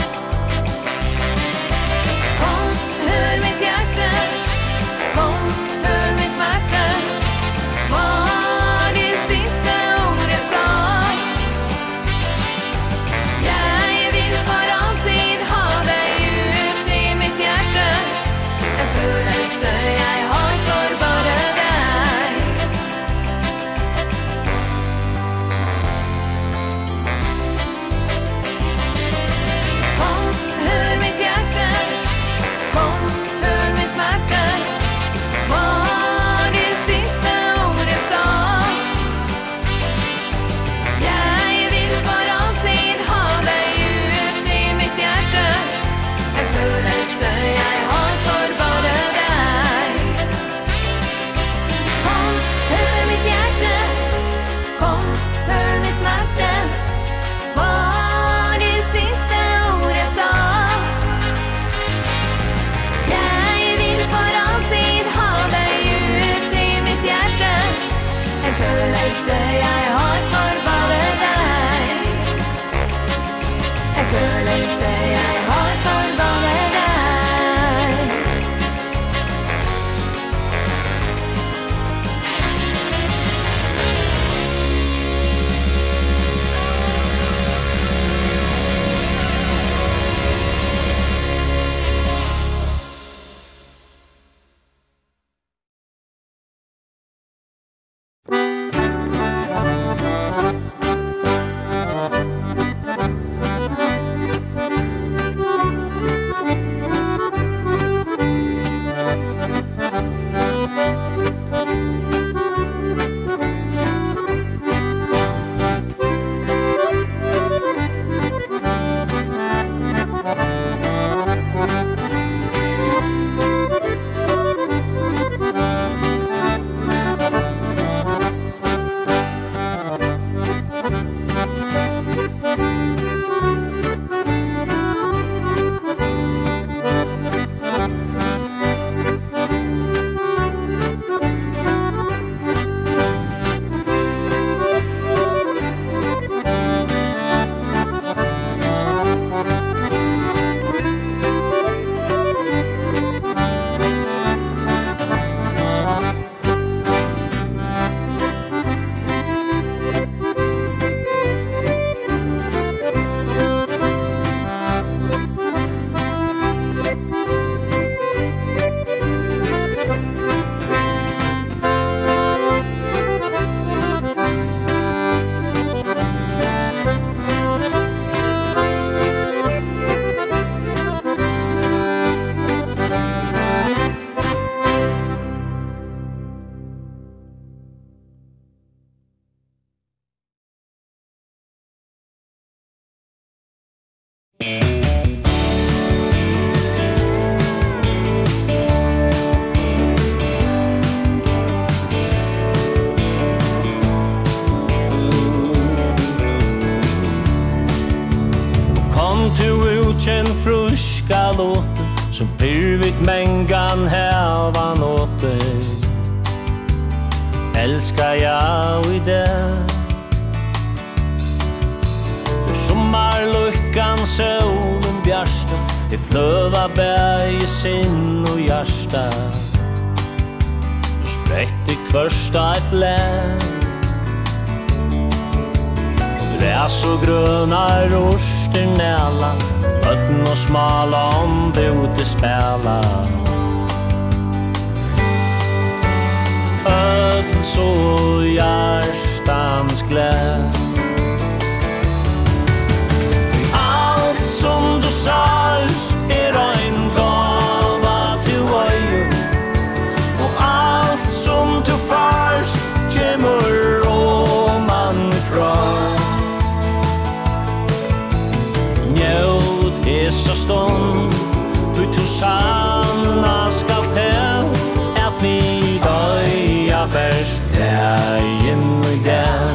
best dagen og dag.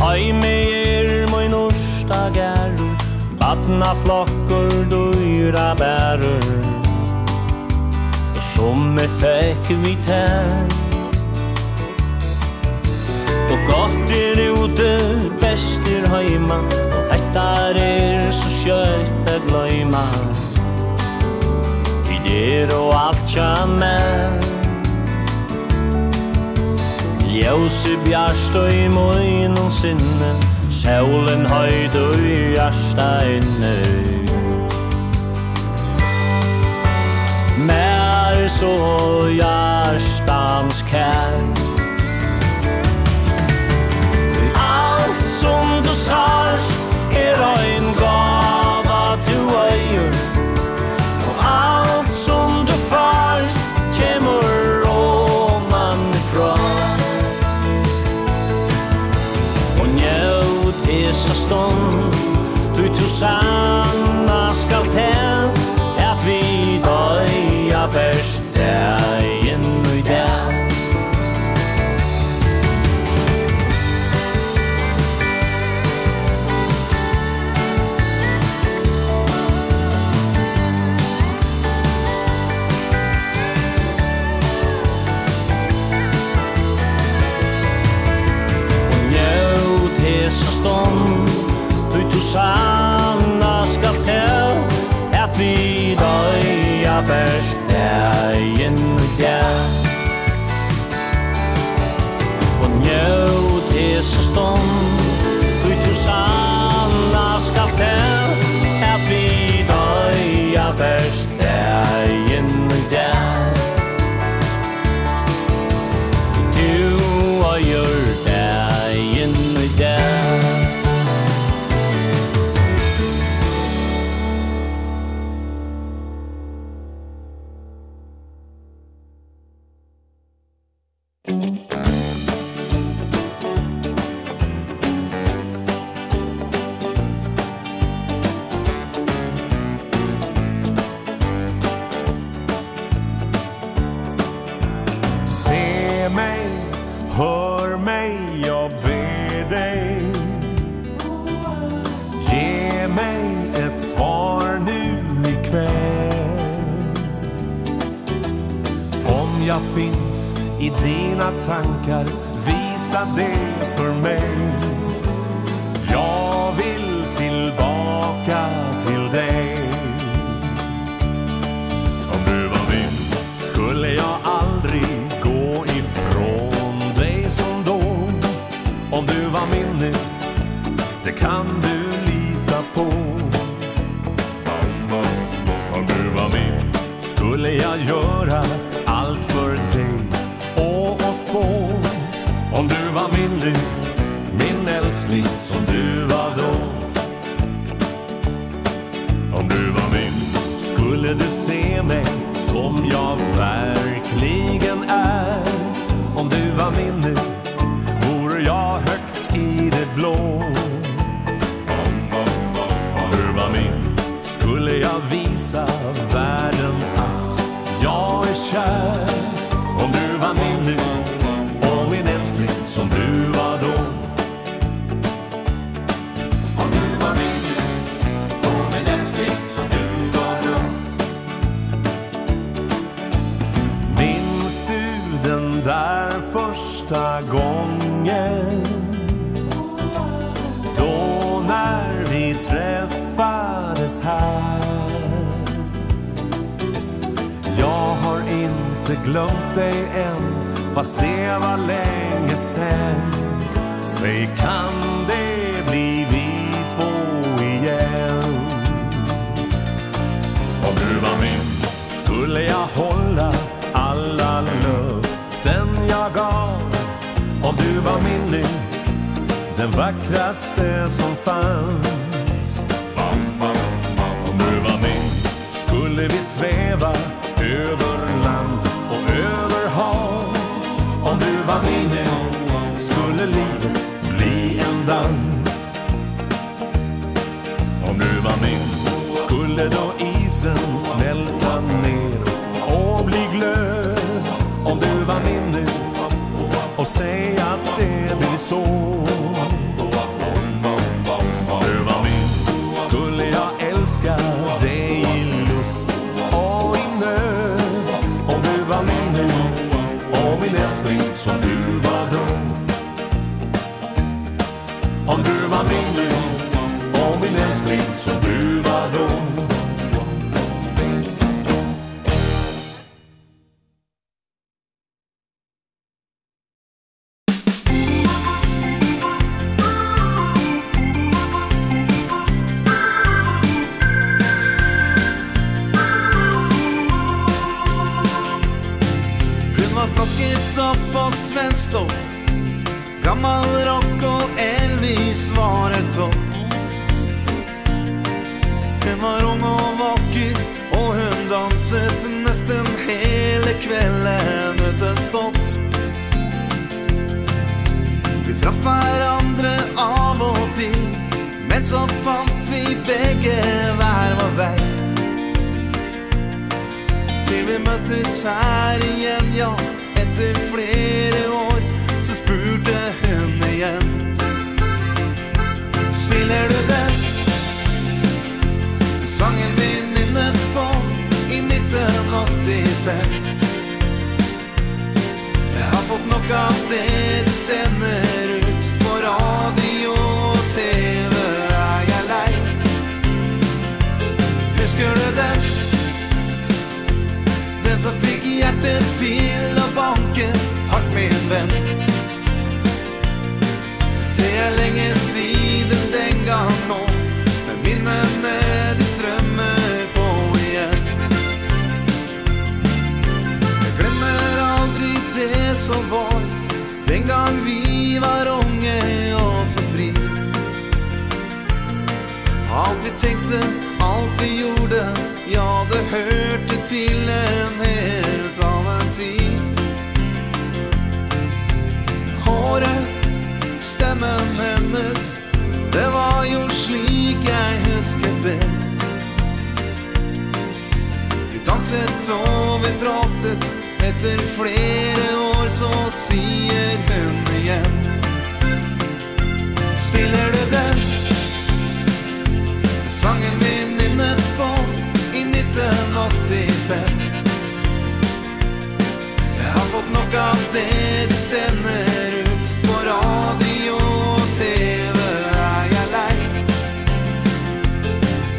Hei med er min orsta gærur Vatna flokkur dyra bærur Som er fekk vi tær. Og gott er ute, best er heima Og hettar er så skjøtt er gløyma er og alt tja menn Ljósi bjarst og i møynum sinne Sjålen høyd og i hjarsta inne Mer så hjarstans kær. sanna skal til at vi døya best dagen i dag. Og njød hesa stund Du tu sa verstegen og dag Og njød disse stund tankar Visa det för mig. Jag vill tillbaka till dig. Om du var min skulle jag aldrig gå ifrån dig som då. Om du var min nu, det kan vi som du var då. Om du var min skulle du se mig som jag verkligen är. Om du var min nu vore jag högt i det blå. Om du var min skulle jag visa världen att jag är kär. Om du var min nu och min älskling som du glömt dig än Fast det var länge sen. Säg kan det bli vi två igen? Om du var min skulle jag hålla alla löften jag gav. Om du var min nu den vackraste som fanns. Om du var min skulle vi sväva var inne Skulle livet bli en dans. Om du var min Skulle då isen smälta ner Och bli glöd. Om du var min nu Och säg att det blir så. som du var då. Om du var min nu, om min älskling som du Danskigt upp på svenskt topp Gammal rock och Elvis var et topp. Hun var ung og vakker Og hun danset nesten hele kvelden uten stopp. Vi traff hverandre av og til Men så fant vi begge hver vår vei. Til vi møttes her igjen, ja etter flere år Så spurte hun igjen Spiller du den? Sangen min minnet på I 1985 Jeg har fått nok av det du sender ut På radio og TV er jeg lei Husker du den? Den som fikk hjertet til å banke hardt med en venn Det er lenge siden den gang nå Men minnene de strømmer på igjen Jeg glemmer aldri det som var Den gang vi var unge og så fri. Alt vi tenkte, alt vi gjorde Ja, det hørte til en helt annen tid. Håret, stemmen hennes Det var jo slik jeg husket det. Vi danset og vi pratet Etter flere år så sier hun igjen. Spiller du den? Sangen min nok av det de sender ut På radio og TV er jeg lei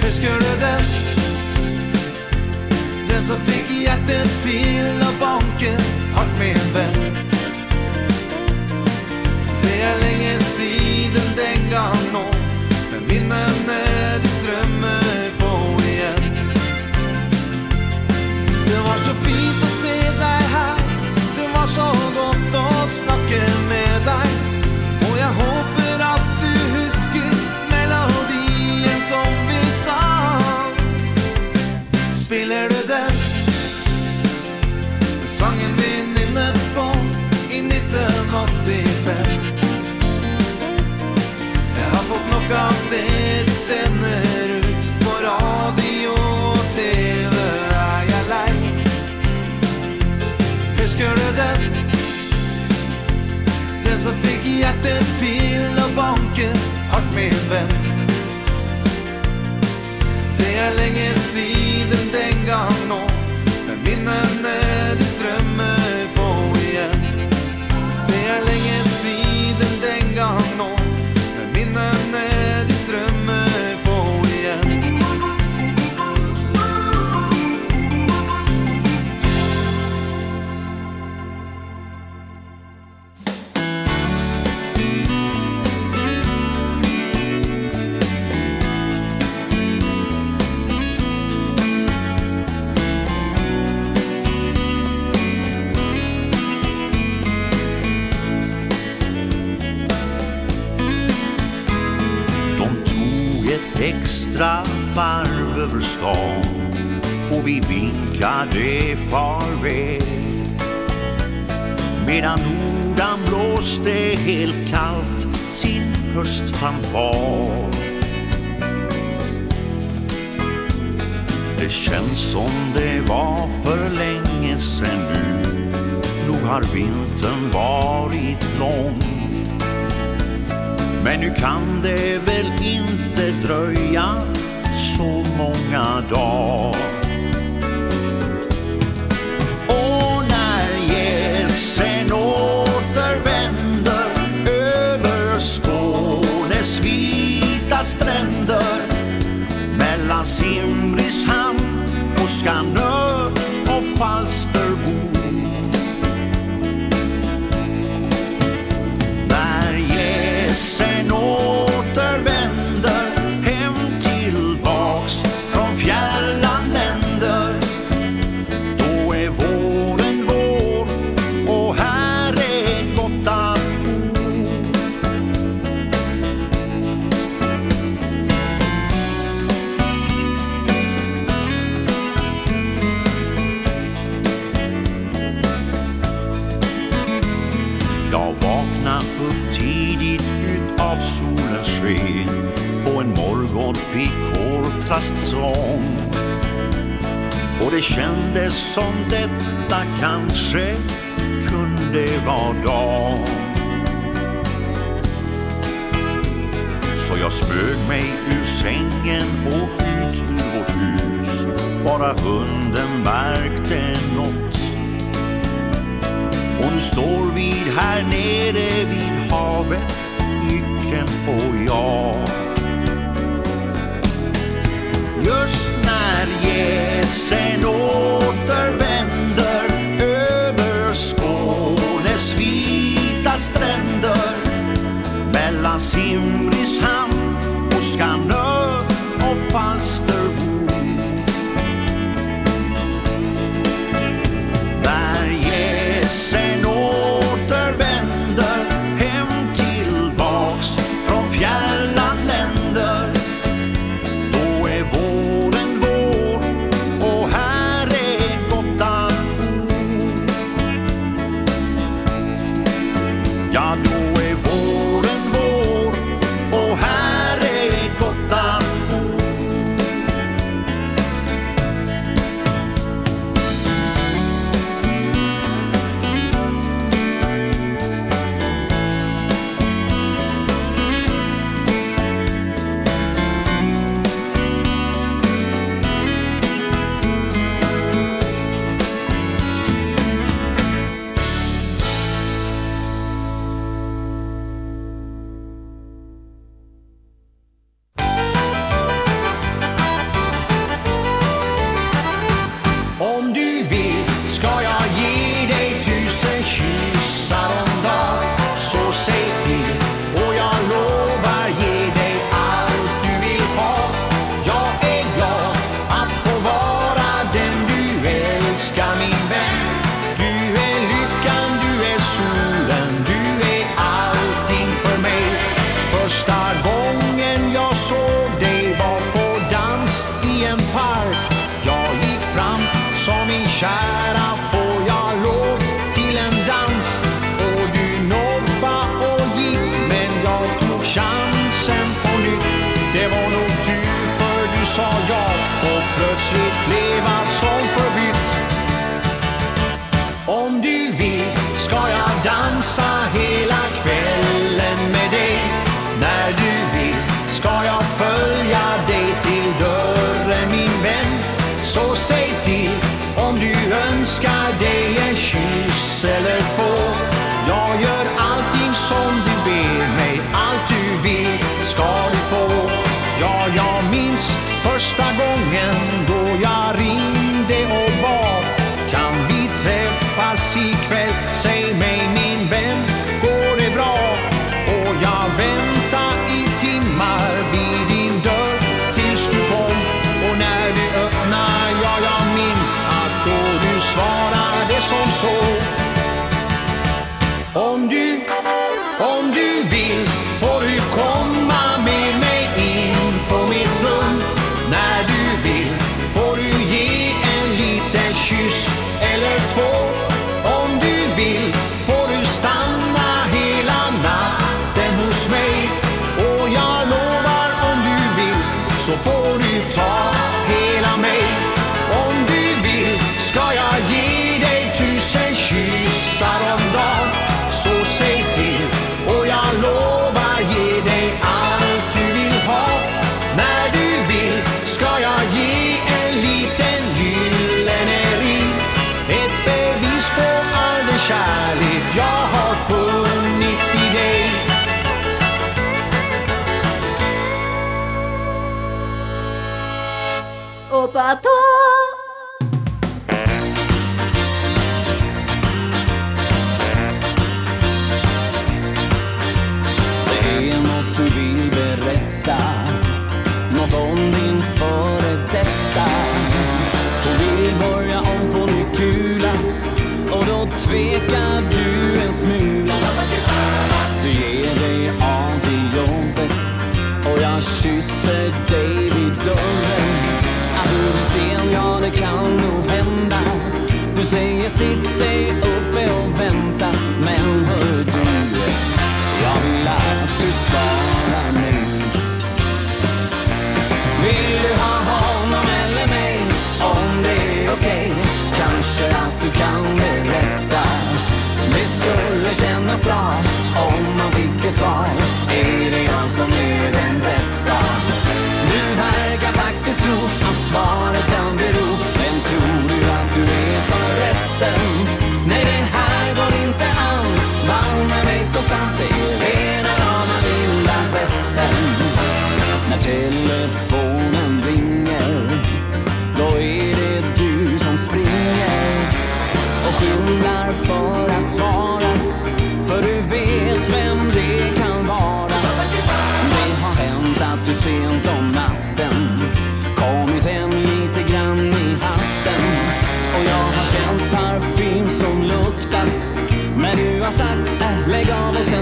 Husker du den? Den som fikk hjertet til å banke Hardt med en venn. Det er lenge siden den gang nå Men minnene de strømmer på igjen. Det var så fint å se deg her har så godt å snakke med deg Og jeg håper at du husker melodien som vi sang. Spiller du den? Sangen vi nynnet på i 1985 Jeg har fått nok av det de sender ut på radio og TV fiskerødden Den? Som fikk hjertet til å banke hardt med venn. Det er lenge siden den gang nå Men minnene de strømmer på igjen. Det er lenge siden den gang nå vi vinkade farväl Medan nordan blåste helt kallt sin höstfanfar Det känns som det var för länge sen nu. Nu har vintern varit lång. Men nu kan det väl inte dröja så många dagar. ska det kändes som detta kanske kunde vara dag. Så jag spög mig ur sängen och ut ur vårt hus. Bara hunden märkte något. Hon står vid här nere vid havet Jycken och jag. Just när jäsen återvänder Över Skånes vita stränder. Mellan Simrishamn och Skanör och Falsk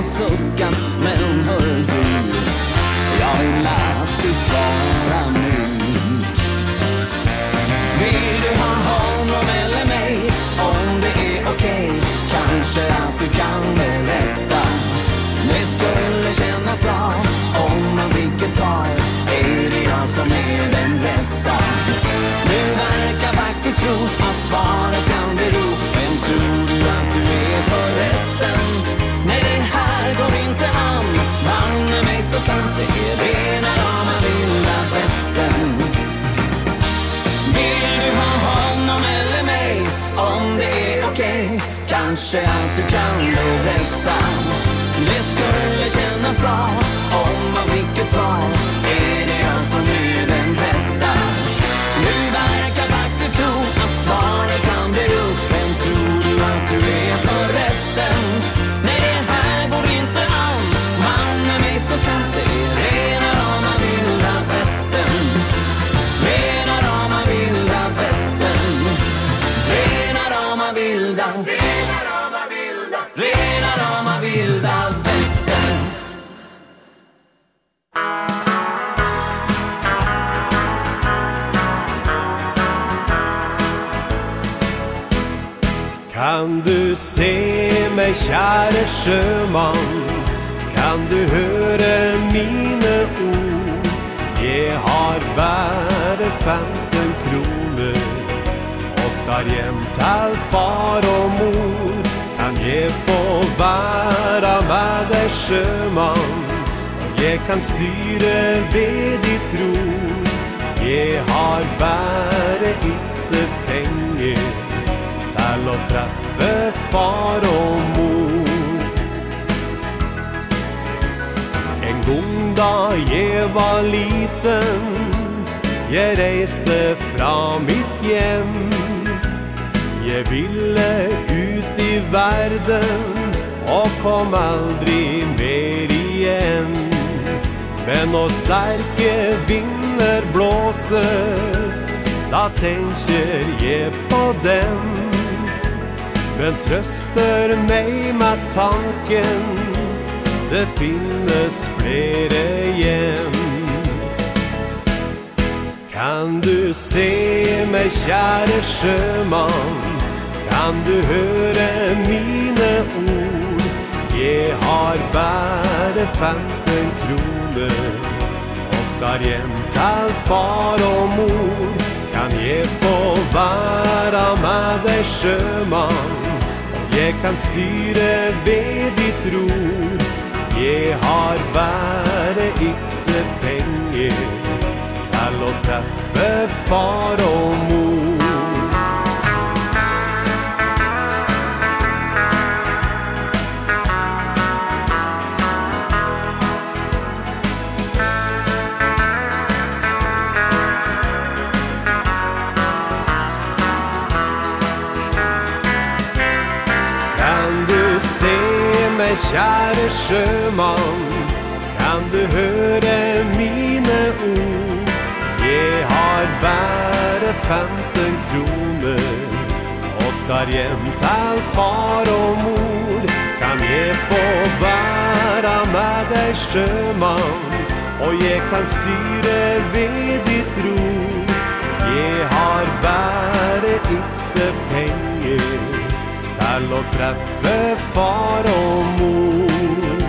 en suckan Men hör du? Jag vill att du svarar nu? Vill du ha honom eller mig? Om det är okej okay, Kanske att du kan berätta. Det skulle kännas bra Om man fick ett svar. Är det jag som är den rätta? Du verkar faktiskt tro att svar kanske att du kan nog vänta Det skulle kännas bra om man fick ett svar. Kan du se meg, kjære sjømann? Kan du høre mine ord? Jeg har bare femten kroner. Og har hjem til far og mor. Kan jeg få være med deg, sjømann? Og jeg kan styre ved ditt ror Jeg har bare ikke penger Til å treffe far og mor. En gong da jeg var liten Jeg reiste fra mitt hjem. Jeg ville ut i verden Og kom aldri mer igjen. Men når sterke vinder blåser Da tenker jeg på dem. Men trøster meg med tanken. Det finnes flere hjem. Kan du se meg, kjære sjømann? Kan du høre mine ord? Jeg har bare 15 kroner. Og sar hjem til far og mor. Kan jeg få være med deg sjømann? Jeg kan styre ved ditt ror Jeg har være ikke penger Til å treffe far og mor. Kjære sjømann, kan du høre mine ord? Jeg har bare femten kroner, og sar hjem til far og mor. Kan jeg få være med deg sjømann, og jeg kan styre ved ditt ro. Jeg har bare ikke penger, kall og treffe far og mor.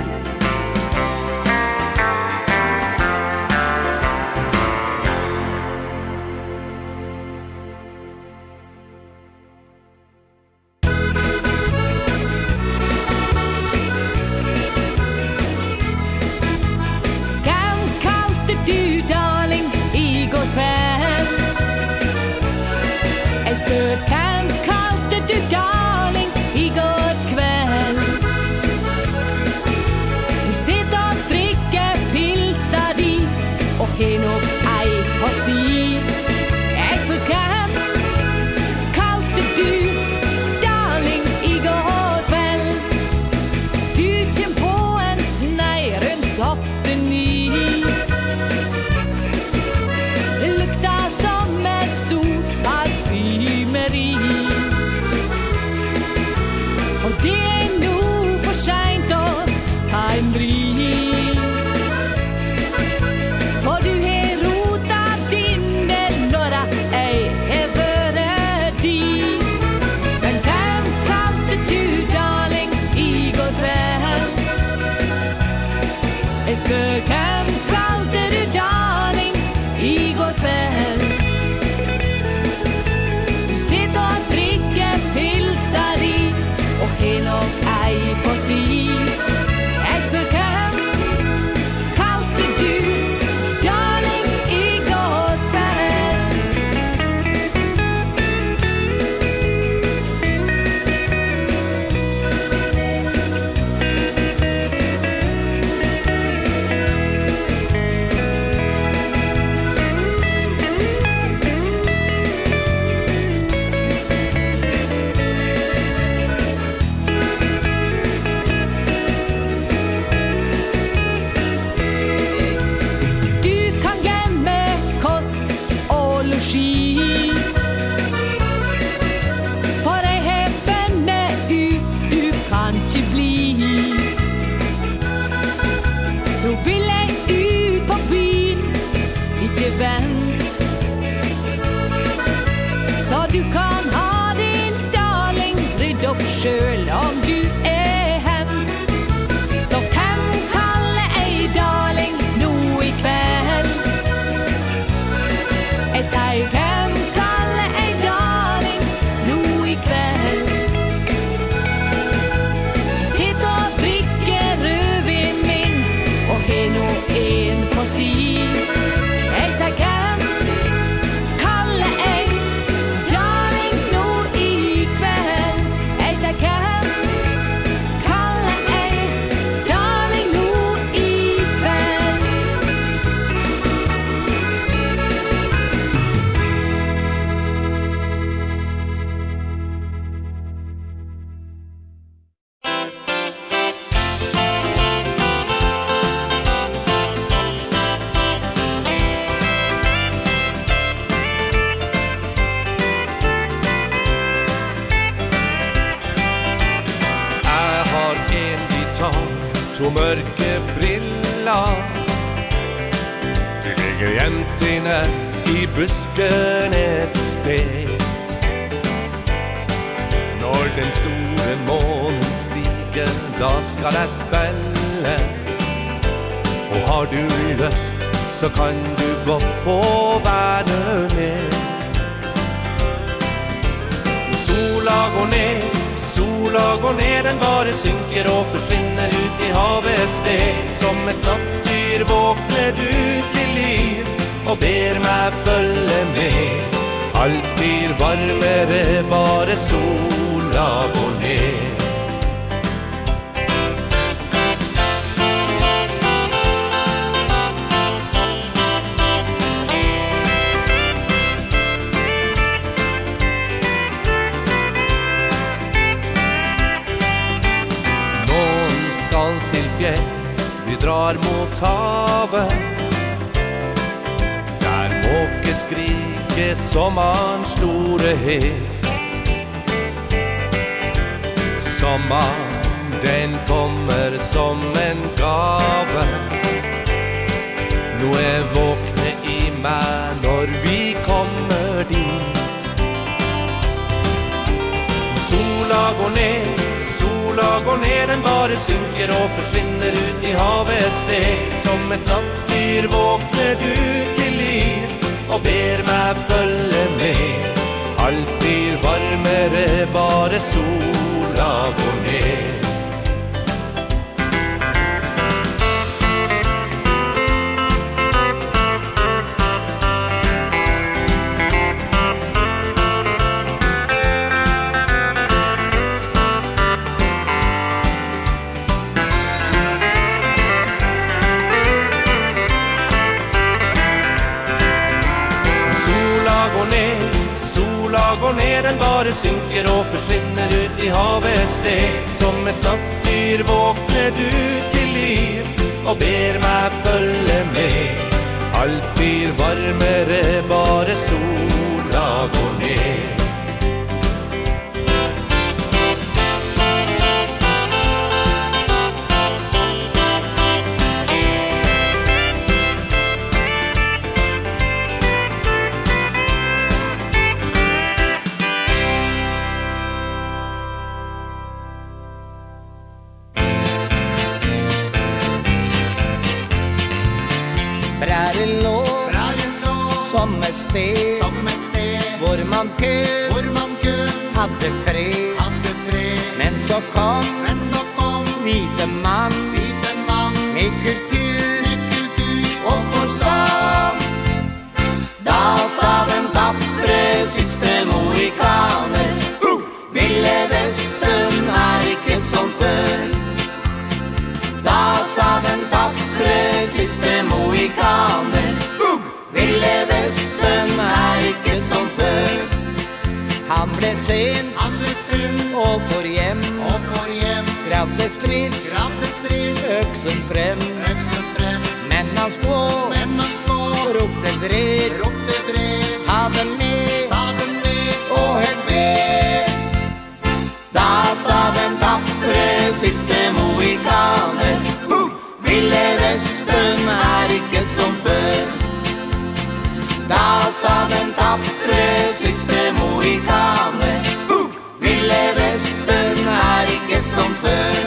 Da sa den tappre siste mohikane uh! Ville vesten er ikke som før.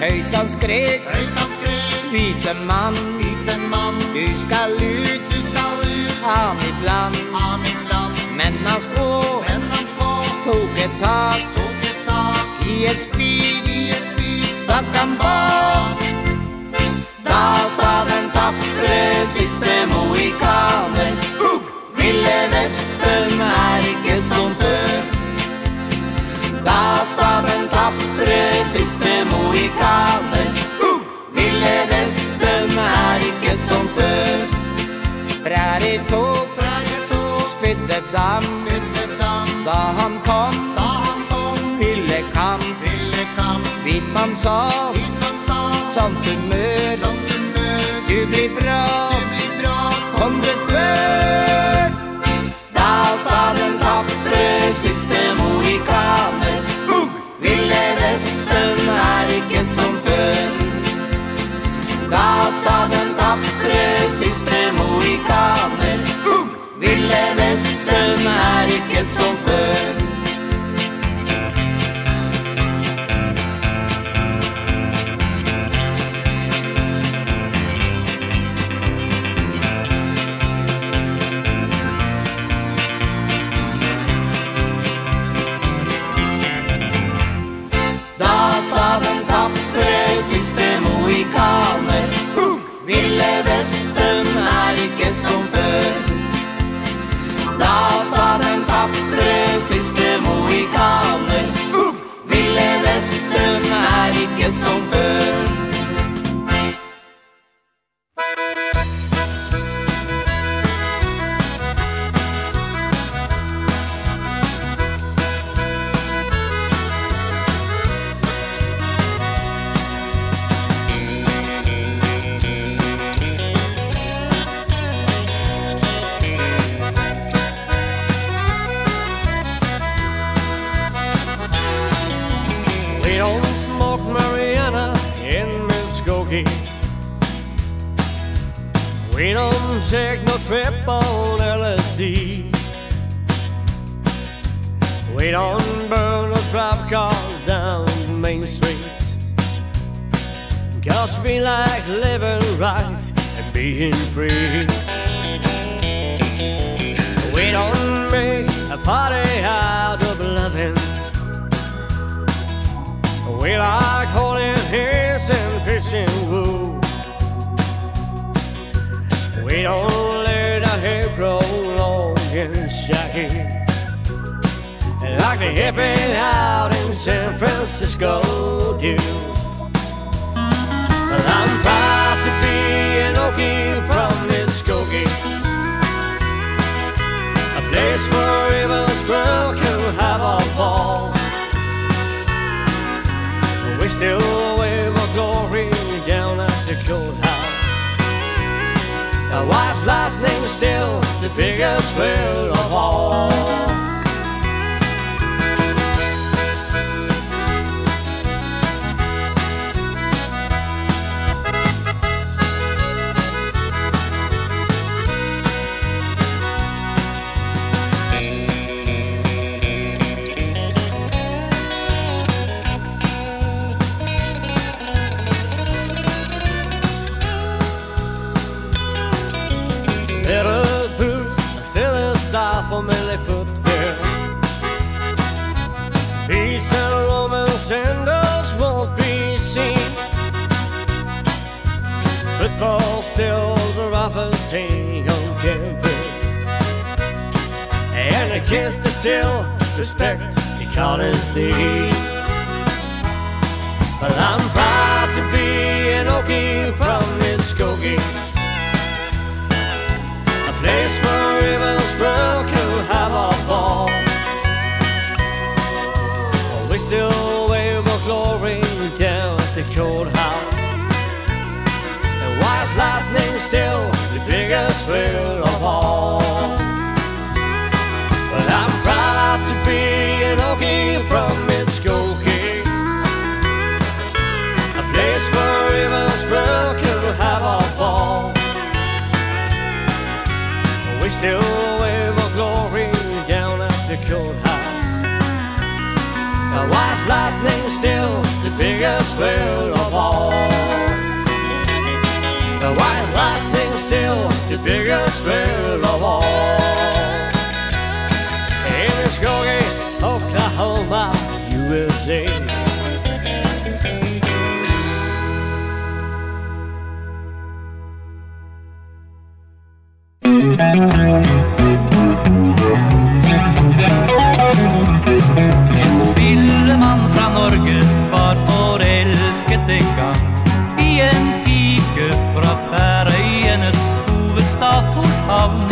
Høyt han skrek, høyt han skrek. Hvite mann, hvite mann. Du skal ut, du skal ut. Av mitt land, av mitt land. Men han skå, men han skå Tok et tak, tok et tak. I et spyr, i et spyr Stakk han bak tapre siste mohikaner Ugg! Ville Vesten er ikke som før Da sa den tapre siste mohikaner Ugg! Ville Vesten er ikke som før Prærito, prærito, spydde dam, spydde dam Da han kom, da han kom, pillekamp, pillekamp Hvit man sa, hvit man sa, sånn du møter som so a on LSD We don't burn or drop cars down Main Street. Cause we like living right and being free. We don't make a party out of loving. We like holding hands and fishing woo We don't let our hair grow long and shaggy. Like the hippie out in San Francisco do But I'm proud to be an Okie from Muskogee. A place where evil squirrel can have a ball. We still wave our glory down at Dakota The white lightning still the biggest thrill of all. thing on campus. And a kiss to still respect the college day But I'm proud to be an Okie from Muskogee. A place where Evans Grove can have a ball. We still got to be an Okie from Mitskokie A place where Riversboro could have a ball We still wave our glory down at the courthouse The white lightning still the biggest whale en pike fra Færøyenes hovedstad Torshavn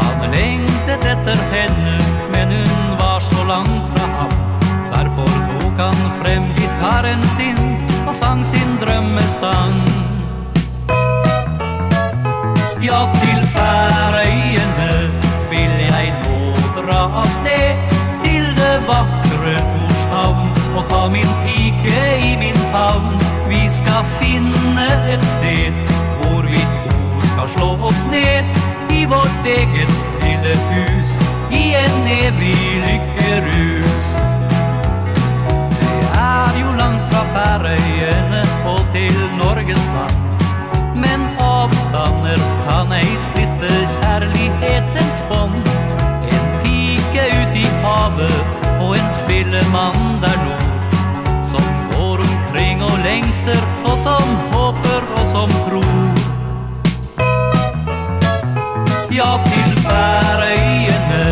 Han lengtet etter henne, men hun var så langt fra ham. Derfor tok han frem gitaren sin og sang sin drømmesang. Ja, til Færøyene vil jeg nå dra av sted Til det vakre Torshavn og ta min pike i min vi ska finne et sted Hvor vi ord ska slå oss ned. I vårt eget lille hus I en evig lykkerus. Det er jo langt fra Færøyene Og til Norges land. Men avstander kan ei splitte kjærlighetens bånd. En pike ut i havet Og en spillemann der nå lengter og som håper og som tror. Ja, til færøyene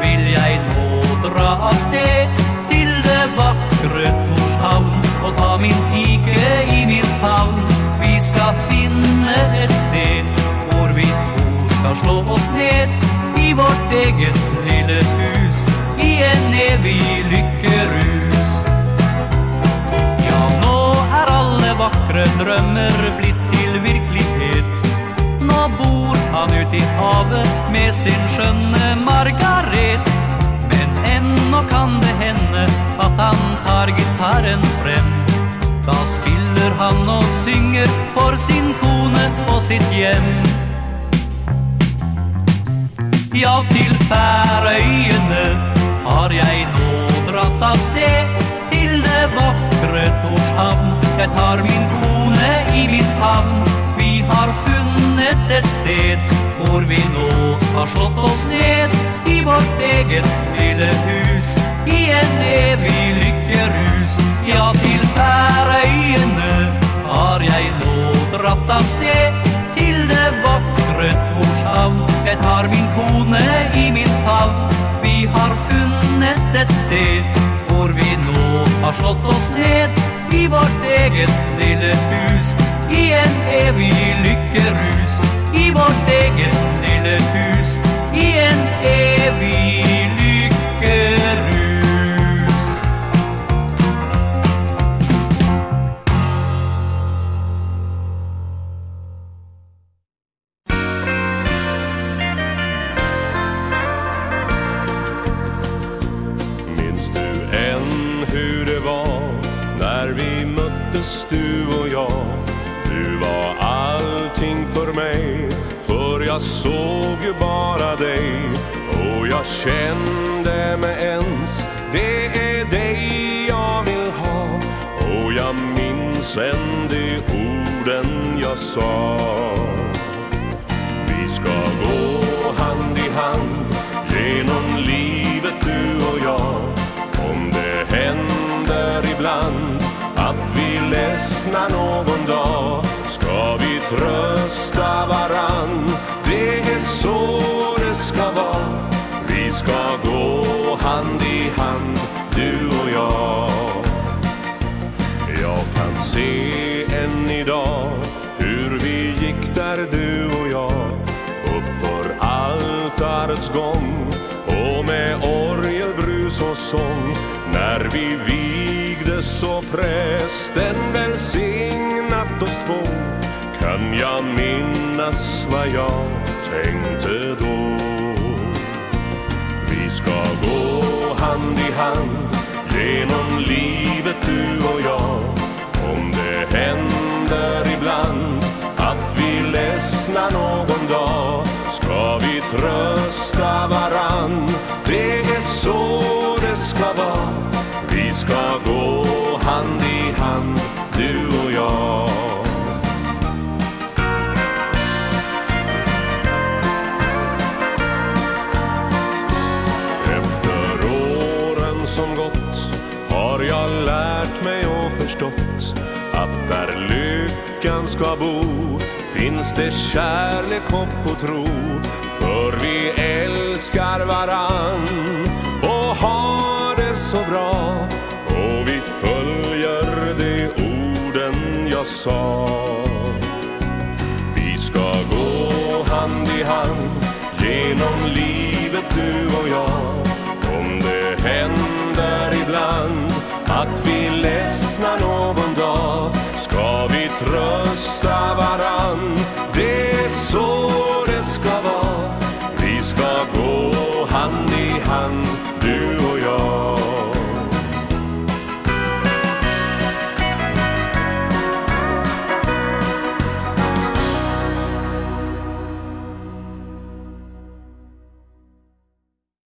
vil jeg nå dra av sted Til det vakre Torshavn og ta min pike i min favn. Vi skal finne et sted hvor vi to skal slå oss ned I vårt eget lille hus i en evig lykkerus vakre drømmer blitt til virkelighet Nå bor han ut i havet med sin skjønne Margaret. Men ennå kan det hende at han tar gitarren frem Da spiller han og synger for sin kone og sitt hjem Ja, til færøyene har jeg nå dratt av sted. Til det vakre Torshavn Jeg tar min kone i min favn Vi har funnet et sted Hvor vi nå har slått oss ned I vårt eget lille hus. I en evig lykkerus. Ja, til færøyene Har jeg nå dratt av sted. Til det vakre Torshavn. Jeg tar min kone i min favn. Vi har funnet et sted Hvor vi nå har slått oss ned i vårt eget lille hus I en evig lykkerus. I vårt eget lille hus I en evig Jag såg ju bara dig Och jag kände mig ens. Det är dig jag vill ha Och jag minns än de orden jag sa. Vi ska gå hand i hand Genom livet du och jag. Om det händer ibland Att vi ledsnar någon dag Ska vi trösta varann det är så det ska vara Vi ska gå hand i hand, du och jag. Jag kan se än idag Hur vi gick där du och jag. Uppför altarets gång Och med orgelbrus och sång. När vi vigdes och prästen välsignat oss två Kan jag minnas vad jag tänkte då. Vi ska gå hand i hand Genom livet du och jag. Om det händer ibland Att vi ledsnar någon dag Ska vi trösta varann. Det är så det ska vara. Vi ska gå lyckan ska bo Finns det kärlek, hopp och tro. För vi älskar varann Och har det så bra. Och vi följer de orden jag sa. Vi ska gå hand i hand Genom livet du och jag. Om det händer ibland Att vi ledsnar någon dag Ska vi trösta varann Det är så det ska vara Vi ska gå hand i hand.